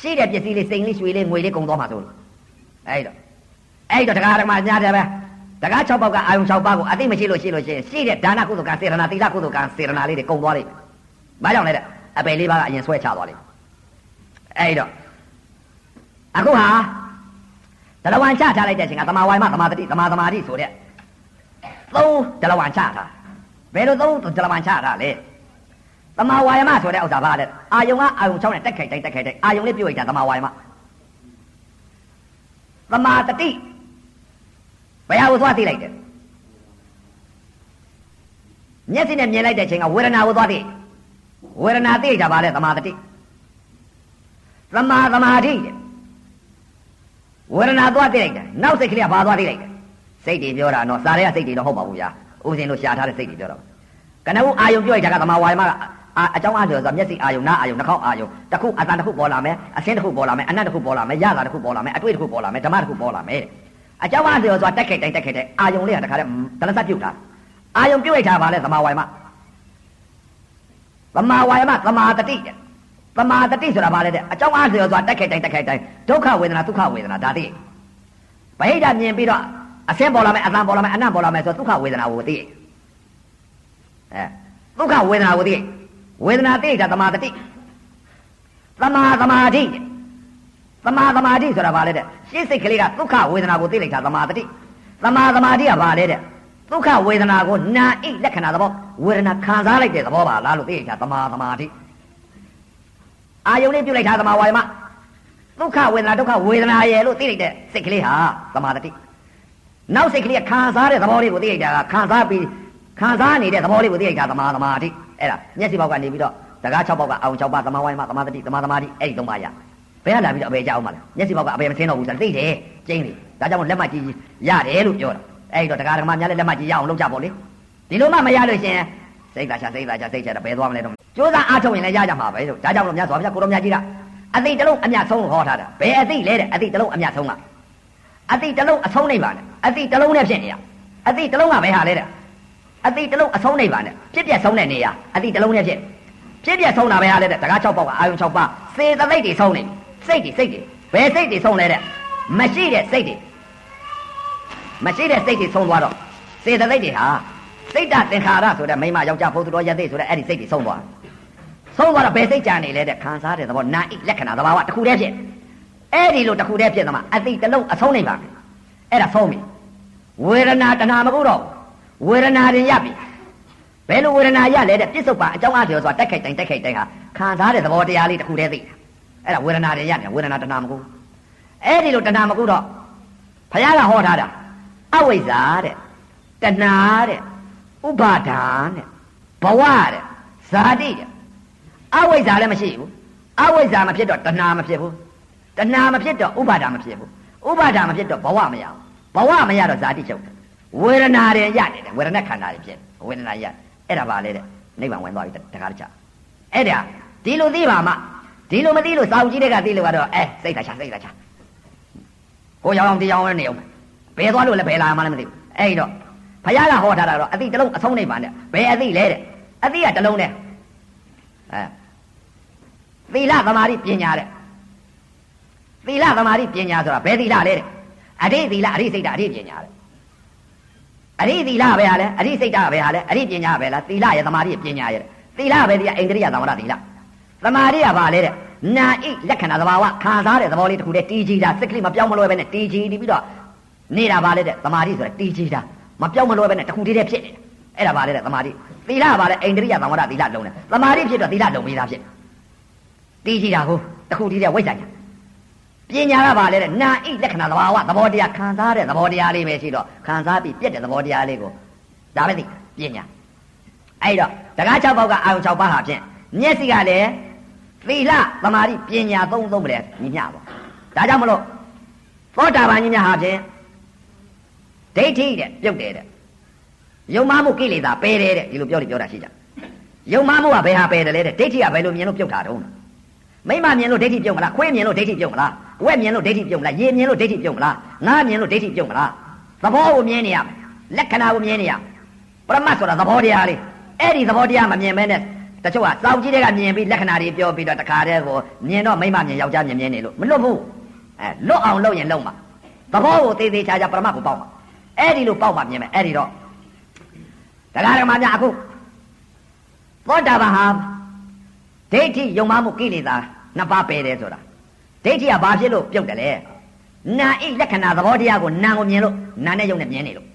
ရှိတဲ့ပစ္စည်းလေးစိန်လေးရွှေလေးငွေလေးကုန်သွားမှာဆိုလို့အဲ့တော့အဲ့တော့တရားဓမ္မညာတယ်ပဲတရား6ပေါက်ကအာယုံ6ပါးကိုအသိမရှိလို့ရှိလို့ရှိရင်ရှိတဲ့ဒါနကုသိုလ်ကံစေရနာသီလကုသိုလ်ကံစေရနာလေးတွေကုန်သွားလိမ့်မယ်။ဘာကြောင့်လဲတဲ့အပယ်လေးပါးကအရင်ဆွဲချသွားလိမ့်မယ်။အဲ့တော့အခုဟာဒလဝံချထားလိုက်တဲ့အချိန်ကသမာဝိုင်မသမာတတိသမာသမာဓိဆိုတဲ့သုံးဒလဝံချထားဘယ်လိုသုံးဒလဝံချထားလဲ သမာဝါယမဆိုတဲ့ဥစ္စာဘာလဲအာယုံကအာယုံ6နဲ့တက်ခိုက်တိုက်တက်ခိုက်တိုက်အာယုံလေးပြုတ်လိုက်တာသမာဝါယမသမာတတိဘယ်ဟာကိုသွားသိလိုက်တယ်မျက်စိနဲ့မြင်လိုက်တဲ့အချိန်ကဝေဒနာကိုသွားသိဝေဒနာသိကြပါလေသမာတတိသမာသမာဓိဝေဒနာသွားသိလိုက်တယ်နောက်စိတ်ကလေးကဘာသွားသိလိုက်တယ်စိတ်တွေပြောတာတော့စာရဲကစိတ်တွေတော့ဟုတ်ပါဘူးဗျာဥစဉ်လို့ရှာထားတဲ့စိတ်တွေပြောတာကနဦးအာယုံပြောလိုက်တာကသမာဝါယမက အကြောင်းအားလျော်ဆိုမျက်စိအာယုံနားအာယုံနှာခေါင်းအာယုံတစ်ခုအတန်တစ်ခုပေါ်လာမယ်အစင်းတစ်ခုပေါ်လာမယ်အနတ်တစ်ခုပေါ်လာမယ်ရတာတစ်ခုပေါ်လာမယ်အတွေ့တစ်ခုပေါ်လာမယ်ဓမ္မတစ်ခုပေါ်လာမယ်တဲ့အကြောင်းအားလျော်ဆိုတာတက်ခိုက်တိုင်းတက်ခိုက်တိုင်းအာယုံလေးကတခါတည်းတလဆတ်ပြုတ်တာအာယုံပြုတ်လိုက်တာပါလေသမာဝါယမသမာဝါယမသမာတတိသမာတတိဆိုတာဘာလဲတဲ့အကြောင်းအားလျော်ဆိုတာတက်ခိုက်တိုင်းတက်ခိုက်တိုင်းဒုက္ခဝေဒနာဒုက္ခဝေဒနာဒါသိဗဟိတမြင်ပြီးတော့အစင်းပေါ်လာမယ်အတန်ပေါ်လာမယ်အနတ်ပေါ်လာမယ်ဆိုဒုက္ခဝေဒနာကိုသိအဲဒုက္ခဝေဒနာကိုသိ ဝေဒနာသိတာသမာတတိသမာသမာဓိသမာသမာဓိဆိုတာဘာလဲတဲ့ရှင်းစိတ်ကလေးကဒုက္ခဝေဒနာကိုသိလိုက်တာသမာတတိသမာသမာဓိကဘာလဲတဲ့ဒုက္ခဝေဒနာကိုနာဣလက္ခဏာသဘောဝေဒနာခံစားလိုက်တဲ့သဘောပါလားလို့သိလိုက်တာသမာသမာဓိအာယုန်လေးပြုတ်လိုက်တာသမာဝါယမဒုက္ခဝေဒနာဒုက္ခဝေဒနာရဲ့လို့သိလိုက်တဲ့စိတ်ကလေးဟာသမာတတိနောက်စိတ်ကလေးကခံစားတဲ့သဘောလေးကိုသိလိုက်တာကခံစားပြီးခံစားနေတဲ့သဘောလေးကိုသိလိုက်တာသမာသမာဓိ အဲ့ဒါမျက်စိဘောက်ကနေပြီးတော့တကား6ပေါက်ကအောင်6ပါသမာဝိုင်းမှာသမာတတိသမာသမာတိအဲ့ဒီ3ပါရဘယ်ကလာပြီးတော့အဘယ်ကြောက်မှလဲမျက်စိပေါက်ကအဘယ်မသိတော့ဘူးဆိုတာသိတယ်ကျင်းတယ်ဒါကြောင့်လက်မှတ်ကြီးရတယ်လို့ပြောတာအဲ့တော့တကားဓမ္မများလည်းလက်မှတ်ကြီးရအောင်လုပ်ကြပေါ့လေဒီလိုမှမရလို့ရှင်စိတ်သာချစိတ်သာချစိတ်ချတာဘယ်သွားမလဲတော့ကြိုးစားအားထုတ်ရင်လည်းရကြမှာပဲလို့ဒါကြောင့်လို့မြတ်စွာဘုရားကိုတော်မြတ်ကြီးကအသိတလုံးအမြတ်ဆုံးလို့ဟောထားတာဘယ်အသိလဲတဲ့အသိတလုံးအမြတ်ဆုံးကအသိတလုံးအဆုံးနေပါနဲ့အသိတလုံးနဲ့ဖြစ်နေရအသိတလုံးကဘယ်ဟာလဲတဲ့ အသိတလုံးအဆုံးနေပါနဲ့ပြစ်ပြက်ဆုံးတဲ့နေရအသိတလုံးနဲ့ဖြစ်ပြစ်ပြက်ဆုံးတာပဲဟာလဲတဲ့တကား6ပေါက်ကအာယုံ6ပါစေတသိက်တွေဆုံးနေစိတ်တွေစိတ်တွေဘယ်စိတ်တွေဆုံးလဲတဲ့မရှိတဲ့စိတ်တွေမရှိတဲ့စိတ်တွေဆုံးသွားတော့စေတသိက်တွေဟာစိတ်တသင်္ခါရဆိုတဲ့မိမယောက်ျားဘုသူတော်ရသေးဆိုတဲ့အဲ့ဒီစိတ်တွေဆုံးသွားဆုံးသွားတော့ဘယ်စိတ်ကြံနေလဲတဲ့ခံစားတဲ့သဘောနာဣလက္ခဏာသဘာဝတစ်ခုတည်းဖြစ်အဲ့ဒီလိုတစ်ခုတည်းဖြစ်သမှာအတိတလုံးအဆုံးနေပါမယ်အဲ့ဒါဆုံးပြီဝေဒနာတဏှာမကုတော့ ဝေဒနာရင်ရပြီဘယ်လိုဝေဒနာရလဲတဲ့ပြစ္ဆုတ်ပါအကြောင်းအားဖြင့်ဆိုတာတက်ခိုက်တိုင်းတက်ခိုက်တိုင်းဟာခံစားတဲ့သဘောတရားလေးတစ်ခုတည်းသိတာအဲ့ဒါဝေဒနာရင်ရတယ်ဝေဒနာတဏှာမကုအဲ့ဒီလိုတဏှာမကုတော့ဘုရားကဟောထားတာအဝိဇ္ဇာတဲ့တဏှာတဲ့ဥပါဒာတဲ့ဘဝတဲ့ဇာတိတဲ့အဝိဇ္ဇာလည်းမရှိဘူးအဝိဇ္ဇာမဖြစ်တော့တဏှာမဖြစ်ဘူးတဏှာမဖြစ်တော့ဥပါဒာမဖြစ်ဘူးဥပါဒာမဖြစ်တော့ဘဝမရဘူးဘဝမရတော့ဇာတိချုပ်တယ် ဝေဒနာတွေရတယ်ဝေဒနာခန္ဓာတွေဖြစ်ဝေဒနာရအဲ့ဒါပါလေတဲ့နိဗ္ဗာန်ဝင်သွားပြီတခါတခြားအဲ့ဒါဒီလိုသိပါမှဒီလိုမသိလို့စာအုပ်ကြီးတွေကသိလို့ကတော့အဲစိတ်သာချစိတ်သာချကိုရောင်အောင်တရားဝင်နေအောင်ဘယ်သွားလို့လဲဘယ်လာမှလည်းမသိဘူးအဲ့တော့ဘုရားကဟောထားတာတော့အတိတလုံးအဆုံးနေပါနဲ့ဘယ်အတိလဲတဲ့အတိကတလုံးနဲ့အဲသီလသမာဓိပညာတဲ့သီလသမာဓိပညာဆိုတာဘယ်သီလလဲတဲ့အရိသီလအရိစိတ်ဓာအရိပညာတဲ့ အရိသီလပဲဟာလဲအရိစိတ်ဓာပဲဟာလဲအရိပညာပဲလားသီလရဲ့သမာဓိရဲ့ပညာရဲ့သီလပဲဒီကအိန္ဒြိယသမဏသီလသမာဓိကဘာလဲတဲ့နာဣလက္ခဏာသဘာဝခံစားတဲ့သဘောလေးတစ်ခုတည်းတီးကြည်တာစိတ်ကလေးမပြောင်းမလွဲပဲနဲ့တီးကြည်ပြီးတော့နေတာပါလေတဲ့သမာဓိဆိုတာတီးကြည်တာမပြောင်းမလွဲပဲနဲ့တစ်ခုတည်းတည်းဖြစ်နေတယ်အဲ့ဒါပါလေတဲ့သမာဓိသီလပါလေအိန္ဒြိယသမဏသီလလုံးတယ်သမာဓိဖြစ်တော့သီလလုံးပြီးသားဖြစ်တီးကြည်တာကိုတစ်ခုတည်းတည်းဝိဇ္ဇာညာ ပညာကပါလေတဲ့နာဣလက္ခဏာသဘာဝသဘောတရားခံစားတဲ့သဘောတရားလေးပဲရှိတော့ခံစားပြီးပြက်တဲ့သဘောတရားလေးကိုဒါပဲသိပညာအဲ့တော့တကား6ပေါက်ကအာယုံ6ပါးဟာဖြင့်မျက်စိကလည်းသီလသမာဓိပညာသုံးသုံးပဲညီမျှပါဒါကြောင့်မလို့သောတာပန်ကြီးများဟာဖြင့်ဒိဋ္ဌိတဲ့ပြုတ်တယ်တဲ့ယုံမမှုကိလေသာပယ်တယ်တဲ့ဒီလိုပြောလို့ပြောတာရှိကြယုံမမှုကဘယ်ဟာပယ်တယ်လဲတဲ့ဒိဋ္ဌိကဘယ်လိုမြင်လို့ပြုတ်တာတုံးမိမမြင်လို့ဒိဋ္ဌိပြုတ်မလားခွေးမြင်လို့ဒိဋ္ဌိပြုတ်မလား ဝက်မြင်လို့ဒိဋ္ဌိပြုတ်မလားရေမြင်လို့ဒိဋ္ဌိပြုတ်မလားငါမြင်လို့ဒိဋ္ဌိပြုတ်မလားသဘောကိုမြင်နေရမယ်လက္ခဏာကိုမြင်နေရပရမတ်ဆိုတာသဘောတရားလေးအဲ့ဒီသဘောတရားမမြင်မဲနဲ့တချို့ကစောင့်ကြည့်တဲ့ကမြင်ပြီးလက္ခဏာတွေပြောပြီးတော့တခါတည်းကိုမြင်တော့မိမမြင်ယောက်ျားမြင်မြင်နေလို့မလွတ်ဘူးအဲလွတ်အောင်လုပ်ရင်လုပ်မှာသဘောကိုသေးသေးချာချာပရမတ်ကိုပေါက်မှာအဲ့ဒီလိုပေါက်မှာမြင်မယ်အဲ့ဒီတော့တရားဓမ္မများအခုသောတာပန်ဟာဒိဋ္ဌိယုံမှမှုကိလေသာနှစ်ပါးပယ်တယ်ဆိုတာ ဒိဋ္ဌိကဘာဖြစ်လို့ပြုတ်တယ်လဲနာဣလက္ခဏာသဘောတရားကိုနာကိုမြင်လို့နာနဲ့ယုံနဲ့မြင်နေလို့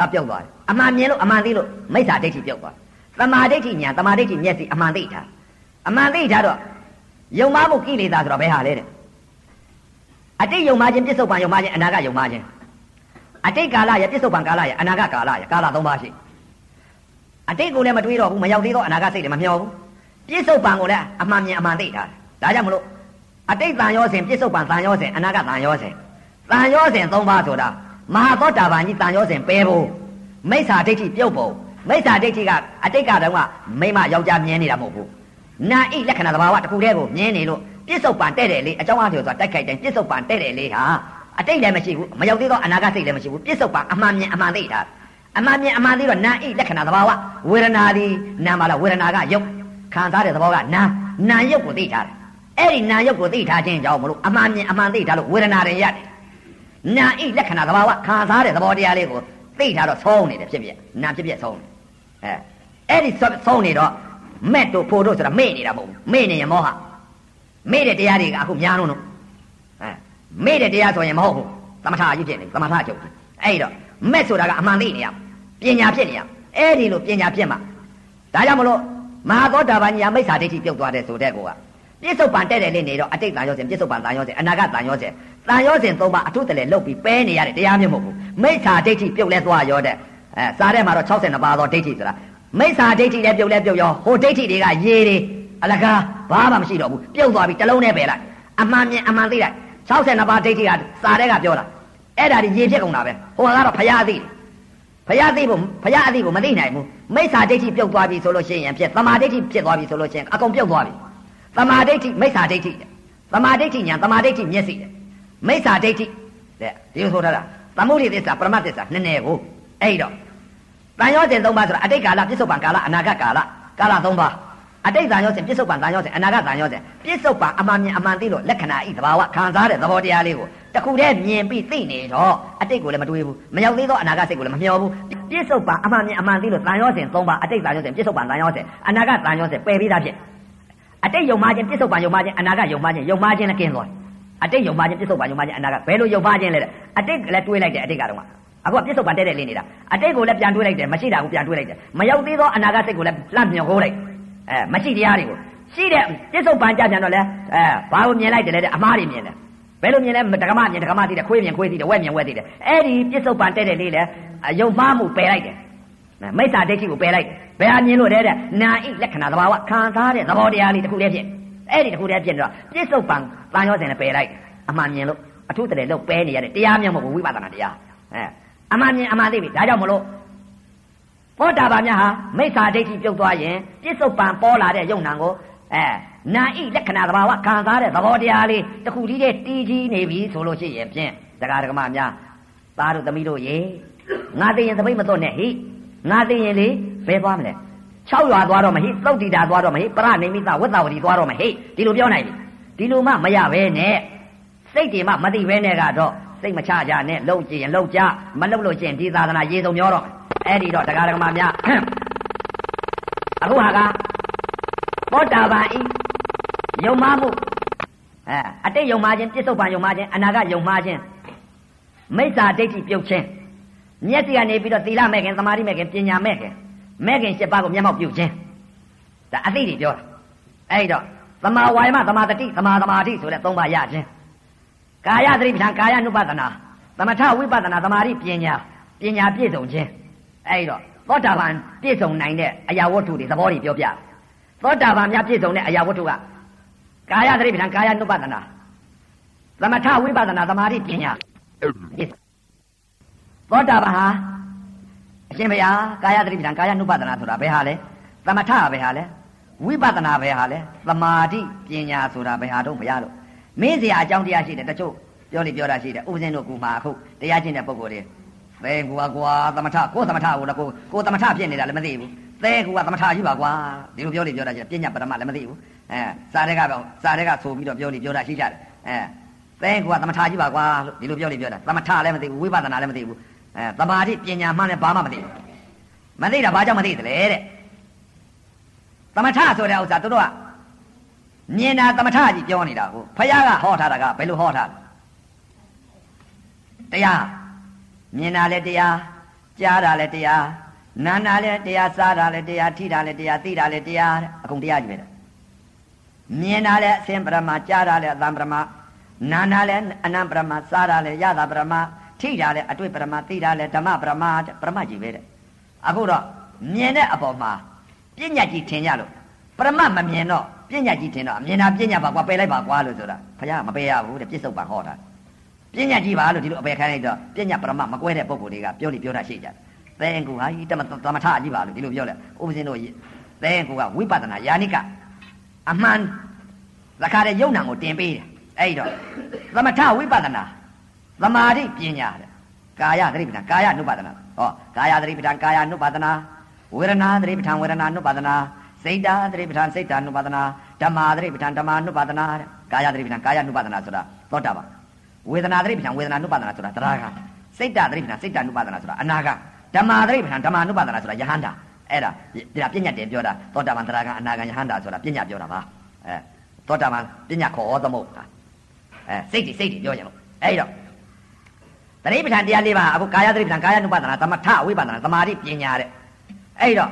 အပြုတ်သွားတယ်အမှန်မြင်လို့အမှန်သိလို့မိစ္ဆာဒိဋ္ဌိပြုတ်သွားသမာဓိဋ္ဌိညာသမာဓိဋ္ဌိမျက်စိအမှန်သိထားအမှန်သိထားတော့ယုံမှမှုကိလေသာဆိုတော့ဘယ်ဟာလဲတဲ့အတိတ်ယုံမှခြင်းပြစ္ဆုတ်ပံယုံမှခြင်းအနာဂတ်ယုံမှခြင်းအတိတ်ကာလရပြစ္ဆုတ်ပံကာလရအနာဂတ်ကာလရကာလ၃ပါးရှိအတိတ်ကိုလည်းမတွေးတော့ဘူးမရောက်သေးတော့အနာဂတ်စိတ်လည်းမမျှော်ဘူးပြစ္ဆုတ်ပံကိုလည်းအမှန်မြင်အမှန်သိထားဒါကြောင့်မလို့ အတိတ်တန်ရောစဉ်ပြစ္ဆုတ်ပံတန်ရောစဉ်အနာဂတ်တန်ရောစဉ်တန်ရောစဉ်၃ပါးဆိုတာမဟာသောတာပန်ကြီးတန်ရောစဉ်ပဲဖို့မိစ္ဆာဒိဋ္ဌိပြုတ်ဖို့မိစ္ဆာဒိဋ္ဌိကအတိတ်ကတုန်းကမိမယောက်ျားမြင်နေတာမဟုတ်ဘူးနာဣလက္ခဏာသဘာဝတစ်ခုတည်းကိုမြင်နေလို့ပြစ္ဆုတ်ပံတဲ့တယ်လေအကြောင်းအားဖြင့်ဆိုတာတိုက်ခိုက်တိုင်းပြစ္ဆုတ်ပံတဲ့တယ်လေဟာအတိတ်လည်းမရှိဘူးမရောက်သေးသောအနာဂတ်စိတ်လည်းမရှိဘူးပြစ္ဆုတ်ပံအမှန်မြင်အမှန်သိတာအမှန်မြင်အမှန်သိတော့နာဣလက္ခဏာသဘာဝဝေဒနာဒီနာမလားဝေဒနာကယုတ်ခံစားတဲ့သဘောကနာနာယုတ်ကိုသိထားတယ် အဲ့ဒီနာယုတ်ကိုသိထားခြင်းကြောင့်မလို့အမှန်မြင်အမှန်သိထားလို့ဝေဒနာတွေရတယ်နာဣလက္ခဏာသဘာဝခံစားတဲ့သဘောတရားလေးကိုသိထားတော့ဆုံးနေတယ်ဖြစ်ဖြစ်နာဖြစ်ဖြစ်ဆုံးအဲအဲ့ဒီဆုံးနေတော့မက်တို့ဖို့တို့ဆိုတာမေ့နေတာမဟုတ်ဘူးမေ့နေရင်မောဟမေ့တဲ့တရားတွေကအခုများလုံးတော့အဲမေ့တဲ့တရားဆိုရင်မဟုတ်ဘူးသမထအကြီးဖြစ်နေသမထချုပ်အဲ့တော့မက်ဆိုတာကအမှန်သိနေရပညာဖြစ်နေရအဲ့ဒီလိုပညာဖြစ်မှာဒါကြောင့်မလို့မဟာသောတာပန်ညာမိစ္ဆာဒိဋ္ဌိပြုတ်သွားတဲ့ဆိုတဲ့ကောက ပြစ္ဆုတ်ပံတဲ့တယ်လေးနေတော့အတိတ်တန်ရောစဉ်ပြစ္ဆုတ်ပံတန်ရောစဉ်အနာဂတ်တန်ရောစဉ်တန်ရောစဉ်သုံးပါအထုတလည်းလုတ်ပြီးပဲနေရတဲ့တရားမျိုးမဟုတ်ဘူးမိစ္ဆာဒိဋ္ဌိပြုတ်လဲသွားရောတဲ့အဲစားထဲမှာတော့62ပါးသောဒိဋ္ဌိဆိုတာမိစ္ဆာဒိဋ္ဌိလည်းပြုတ်လဲပြုတ်ရောဟိုဒိဋ္ဌိတွေကရေတွေအလကားဘာမှမရှိတော့ဘူးပြုတ်သွားပြီတလုံးနဲ့ပဲလိုက်အမှန်မြင်အမှန်သိလိုက်62ပါးဒိဋ္ဌိကစာတဲ့ကပြောတာအဲ့ဒါဒီရေဖြစ်ကုန်တာပဲဟိုကတော့ဖရာသိတယ်ဖရာသိဖို့ဖရာအသိကိုမသိနိုင်ဘူးမိစ္ဆာဒိဋ္ဌိပြုတ်သွားပြီဆိုလို့ရှိရင်ဖြစ်သမာဒိဋ္ဌိဖြစ်သွားပြီဆိုလို့ရှိရင်အကုန်ပြုတ်သွားပြီ သမာဒိဋ္ဌိမိစ္ဆာဒိဋ္ဌိသမာဒိဋ္ဌိညာသမာဒိဋ္ဌိမျက်စိတဲ့မိစ္ဆာဒိဋ္ဌိတဲ့ဒီလိုဆိုထားတာသမုဒိသစ္စာပရမသစ္စာနည်းနည်းကိုအဲ့တော့တန်ရောစဉ်၃ပါးဆိုတာအတိတ်ကာလပြစ္ဆုတ်ပံကာလအနာဂတ်ကာလကာလ၃ပါးအတိတ်တန်ရောစဉ်ပြစ္ဆုတ်ပံတန်ရောစဉ်အနာဂတ်တန်ရောစဉ်ပြစ္ဆုတ်ပံအမှန်မြင်အမှန်သိလို့လက္ခဏာဤသဘာဝခံစားတဲ့သဘောတရားလေးကိုတခုတည်းမြင်ပြီးသိနေတော့အတိတ်ကိုလည်းမတွေးဘူးမရောက်သေးသောအနာဂတ်စိတ်ကိုလည်းမမျှော်ဘူးပြစ္ဆုတ်ပံအမှန်မြင်အမှန်သိလို့တန်ရောစဉ်၃ပါးအတိတ်တန်ရောစဉ်ပြစ္ဆုတ်ပံတန်ရောစဉ်အနာဂတ်တန်ရောစဉ်ပယ်ပြီးသားဖြစ် အတိတ်ယုံမှခြင်းပြစ္ဆုတ်ပံယုံမှခြင်းအနာဂတ်ယုံမှခြင်းယုံမှခြင်းလည်းကင်းသွားအတိတ်ယုံမှခြင်းပြစ္ဆုတ်ပံယုံမှခြင်းအနာဂတ်ဘယ်လိုယုံမှခြင်းလဲအတိတ်လည်းတွေးလိုက်တယ်အတိတ်ကတော့အခုကပြစ္ဆုတ်ပံတဲ့တဲ့လေးနေတာအတိတ်ကိုလည်းပြန်တွေးလိုက်တယ်မရှိတာကိုပြန်တွေးလိုက်တယ်မရောက်သေးသောအနာဂတ်စိတ်ကိုလည်းလှမ်းမြော်ခိုးလိုက်အဲမရှိတရားတွေကိုရှိတဲ့ပြစ္ဆုတ်ပံကြပြန်တော့လဲအဲဘာကိုမြင်လိုက်တယ်လဲတဲ့အမားတွေမြင်တယ်ဘယ်လိုမြင်လဲဒကမမြင်ဒကမသိတယ်ခွေးမြင်ခွေးသိတယ်ဝက်မြင်ဝက်သိတယ်အဲ့ဒီပြစ္ဆုတ်ပံတဲ့တဲ့လေးလဲယုံမှားမှုပယ်လိုက်တယ် မိစ္ဆာဒိဋ္ဌိကိုပယ်လိုက်တယ်ဘယ်ဟာမြင်လို့လဲတဲ့နာဣလက္ခဏာသဘာဝခံစားတဲ့သဘောတရားလေးတစ်ခုတည်းဖြစ်အဲ့ဒီတစ်ခုတည်းဖြစ်တော့ပြစ္ဆုတ်ပံတန်ရောစင်နဲ့ပယ်လိုက်အမှန်မြင်လို့အထုတည်းလို့ပယ်နေရတဲ့တရားမြတ်မဟုတ်ဘူးဝိပဿနာတရားအဲအမှန်မြင်အမှန်သိပြီဒါကြောင့်မလို့ဘောတာပါများဟာမိစ္ဆာဒိဋ္ဌိပြုတ်သွားရင်ပြစ္ဆုတ်ပံပေါ်လာတဲ့ယုံနံကိုအဲနာဣလက္ခဏာသဘာဝခံစားတဲ့သဘောတရားလေးတခုတည်းတည်းတီးကြီးနေပြီဆိုလို့ရှိရင်ဖြင့်တရားဓမ္မများသားတို့သမီးတို့ရေငါသိရင်သပိတ်မသွတ်နဲ့ဟိ ငါသိရင်လေဘယ်သွားမလဲ6ရွာသွားတော့မဟိသုတ်တိတာသွားတော့မဟိပရနေမိသဝတ္တဝတိသွားတော့မဟိဒီလိုပြောနိုင်ပြီဒီလိုမှမရပဲနဲ့စိတ်တွေမှမသိပဲနဲ့ကတော့စိတ်မချကြနဲ့လုံကြည့်ရင်လုံကြမလုံလို့ချင်းဒီသာသနာရေစုံမျောတော့အဲ့ဒီတော့တရားဓမ္မများအခုဟာကသောတာပန်ဤယုံမှမှုအဲအတိတ်ယုံမှခြင်းပြစ္ဆုတ်ပံယုံမှခြင်းအနာဂတ်ယုံမှခြင်းမိစ္ဆာဒိဋ္ဌိပြုတ်ခြင်း မျက်စိကနေပြီးတော့သီလမဲ့ခင်သမာဓိမဲ့ခင်ပညာမဲ့ခင်မဲ့ခင်၈ပါးကိုမျက်မှောက်ပြုခြင်းဒါအသိတွေပြောတာအဲ့တော့သမာဝါယမသမာတတိသမာသမာဓိဆိုတဲ့သုံးပါးရခြင်းကာယသတိပဋ္ဌာန်ကာယ ानु ပဒနာသမထဝိပဿနာသမာဓိပညာပညာပြည့်စုံခြင်းအဲ့တော့သောတာပန်ပြည့်စုံနိုင်တဲ့အရာဝတ္ထုတွေသဘောတွေပြောပြသောတာပန်များပြည့်စုံတဲ့အရာဝတ္ထုကကာယသတိပဋ္ဌာန်ကာယ ानु ပဒနာသမထဝိပဿနာသမာဓိပညာ သောတာပန်ဟာအရှင်ဘုရားကာယသတိပဋ္ဌာန်ကာယ ानु ပဒနာဆိုတာဘယ်ဟာလဲသမထဘယ်ဟာလဲဝိပဿနာဘယ်ဟာလဲသမာဓိပညာဆိုတာဘယ်ဟာတော့ဘုရားလို့မင်းစရာအကြောင်းတရားရှိတယ်တချို့ပြောလိပြောတာရှိတယ်ဥပဇင်းတို့ကူမှာအခုတရားကျင့်တဲ့ပုဂ္ဂိုလ်တွေသဲကူကွာသမထကိုသမထကိုလည်းကိုကိုသမထဖြစ်နေတာလည်းမသိဘူးသဲကူကသမထကြီးပါကွာဒီလိုပြောလိပြောတာရှိတယ်ပညာပရမလည်းမသိဘူးအဲစာတဲ့ကတော့စာတဲ့ကဆိုပြီးတော့ပြောလိပြောတာရှိကြတယ်အဲသဲကူကသမထကြီးပါကွာလို့ဒီလိုပြောလိပြောတာသမထလည်းမသိဘူးဝိပဿနာလည်းမသိဘူး အဲသမာဓိပညာမှလည်းဘာမှမသိဘူးမသိတာဘာကြောင့်မသိသလဲတဲ့သမထဆိုတဲ့ဥစ္စာတို့ကမြင်တာသမထကြီးပြောနေတာကိုဖယားကဟောထားတာကဘယ်လိုဟောထားလဲတရားမြင်တာလည်းတရားကြားတာလည်းတရားနာတာလည်းတရားစားတာလည်းတရားထိတာလည်းတရားသိတာလည်းတရားအကုန်တရားကြီးပဲမြင်တာလည်းအစင်ပရမကြားတာလည်းအတံပရမနာတာလည်းအနံပရမစားတာလည်းရတာပရမ ထိတာလည်းအတွေ့ပရမသိတာလည်းဓမ္မပရမပရမကြီးပဲတဲ့အခုတော့မြင်တဲ့အပေါ်မှာပညာကြီးထင်ကြလို့ပရမမမြင်တော့ပညာကြီးထင်တော့မြင်တာပညာပါကွာပယ်လိုက်ပါကွာလို့ဆိုတာဘုရားမပယ်ရဘူးတဲ့ပြစ္ဆုတ်ပါဟောတာပညာကြီးပါလို့ဒီလိုအပယ်ခိုင်းလိုက်တော့ပညာပရမမကွဲတဲ့ပုံကိုယ်တွေကပြောလိပြောတာရှိကြတယ်သဲကူဟာတမသမထကြီးပါလို့ဒီလိုပြောလဲဥပဇင်းတို့သဲကူကဝိပဿနာယာနိကအမှန်သခါတဲ့ယုံနာကိုတင်ပေးတယ်အဲ့တော့သမထဝိပဿနာ သမာဓိပညာတဲ့ကာယသတိပဋ္ဌာန်ကာယနုပါဒနာဟောကာယသတိပဋ္ဌာန်ကာယနုပါဒနာဝေဒနာသတိပဋ္ဌာန်ဝေဒနာနုပါဒနာစိတ်ဓာသတိပဋ္ဌာန်စိတ်ဓာနုပါဒနာဓမ္မာသတိပဋ္ဌာန်ဓမ္မာနုပါဒနာတဲ့ကာယသတိပဋ္ဌာန်ကာယနုပါဒနာဆိုတာသောတာပန်ဝေဒနာသတိပဋ္ဌာန်ဝေဒနာနုပါဒနာဆိုတာတရာဂစိတ်ဓာသတိပဋ္ဌာန်စိတ်ဓာနုပါဒနာဆိုတာအနာဂဓမ္မာသတိပဋ္ဌာန်ဓမ္မာနုပါဒနာဆိုတာယဟန္တာအဲ့ဒါဒါပြညတ်တယ်ပြောတာသောတာပန်တရာဂအနာဂယဟန္တာဆိုတာပြညတ်ပြောတာပါအဲသောတာပန်ပြညတ်ခေါ်ဩသမုတ်အဲစိတ်တွေစိတ်တွေပြောကြလို့အဲ့တော့ သတိပဋ္ဌာန်တရားလေးပါအခုကာယသတိပဋ္ဌာန်ကာယ ानु ပါဒနာသမထဝိပဒနာသမာဓိပညာတဲ့အဲ့တော့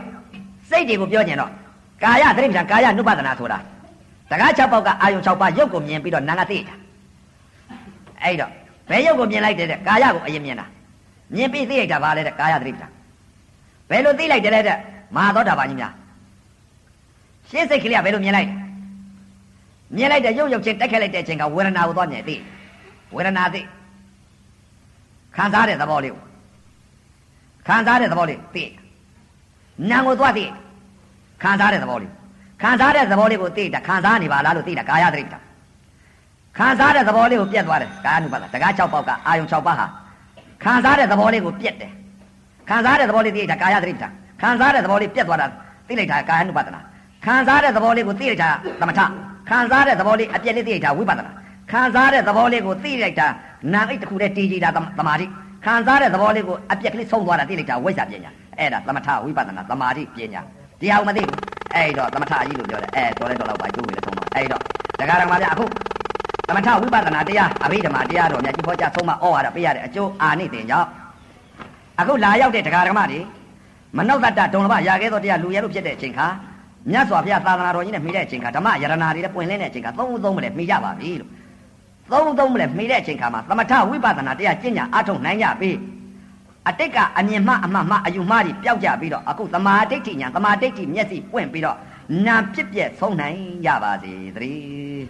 စိတ်တွေကိုပြောကြင်တော့ကာယသတိပဋ္ဌာန်ကာယ ानु ပါဒနာဆိုတာတကား6ပေါက်ကအာယုံ6ပါးရုပ်ကိုမြင်ပြီးတော့နာငါသိတာအဲ့တော့ဘယ်ရုပ်ကိုမြင်လိုက်တယ်တဲ့ကာယကိုအရင်မြင်တာမြင်ပြီးသိလိုက်တာပါလေတဲ့ကာယသတိပဋ္ဌာန်ဘယ်လိုသိလိုက်တယ်လဲတဲ့မဟာသောတာပန်ကြီးများရှင်းစိတ်ကလေးကဘယ်လိုမြင်လိုက်မြင်လိုက်တဲ့ရုပ်ရုပ်ချင်းတက်ခက်လိုက်တဲ့အချိန်ကဝေဒနာကိုသွားမြင်သိဝေဒနာသိ ခံစားတဲ့သဘောလေးကိုခံစားတဲ့သဘောလေးသိနာမ်ကိုသွားသိခံစားတဲ့သဘောလေးခံစားတဲ့သဘောလေးကိုသိတာခံစားနေပါလားလို့သိတာကာယသတိပ္ပံခံစားတဲ့သဘောလေးကိုပြက်သွားတယ်ကာယ ानु ပါဒတကား6ပေါက်ကအာယုံ6ပါးဟာခံစားတဲ့သဘောလေးကိုပြက်တယ်ခံစားတဲ့သဘောလေးသိတာကာယသတိပ္ပံခံစားတဲ့သဘောလေးပြက်သွားတာသိလိုက်တာကာယ ानु ပါဒနာခံစားတဲ့သဘောလေးကိုသိလိုက်တာသမထခံစားတဲ့သ ဘောလေးအပြက်လေးသိလိုက်တာဝိပဿနာခံစားတဲ့သဘောလေးကိုသိလိုက်တာနာအိတ်တစ်ခုတည်းတည်ကြည်တာသမာဓိခံစားတဲ့သဘောလေးကိုအပြက်ကလေးဆုံးသွားတာသိလိုက်တာဝိဇ္ဇာပညာအဲ့ဒါသမထဝိပဿနာသမာဓိပညာတရားမသိဘူးအဲ့တော့သမထကြီးလို့ပြောတယ်အဲတော်လဲတော်တော့ပါကျိုးနေလဲဆုံးသွားအဲ့တော့တရားဓမ္မပြအခုသမထဝိပဿနာတရားအဘိဓမ္မာတရားတော်မြတ်ကြီးဖော်ကြဆုံးမဩဝါဒပေးရတဲ့အကျိုးအာနိသင်ကြောင့်အခုလာရောက်တဲ့တရားဓမ္မတွေမနှုတ်တတဒုံလဘရာခဲ့သောတရားလူရဲလို့ဖြစ်တဲ့အချိန်ခါမြတ်စွာဘုရားသာသနာတော်ကြီးနဲ့မိတဲ့အချိန်ခါဓမ္မယရနာတွေလည်းပွင့်လင်းတဲ့အချိန်ခါသုံးသုံးမလဲမိကြပါပြီလို့ သုံးသုံးမလဲမိတဲ့အချိန်ခါမှာသမထဝိပဿနာတရားကျင့်ကြအထုံနိုင်ကြပြီအတိတ်ကအမြင်မှအမှတ်မှအယူမှတွေပျောက်ကြပြီးတော့အခုသမာဓိဋ္ဌိညာသမာဓိဋ္ဌိမျက်စိပွင့်ပြီးတော့နာဖြစ်ပြက်ဆုံးနိုင်ကြပါစေသတည်း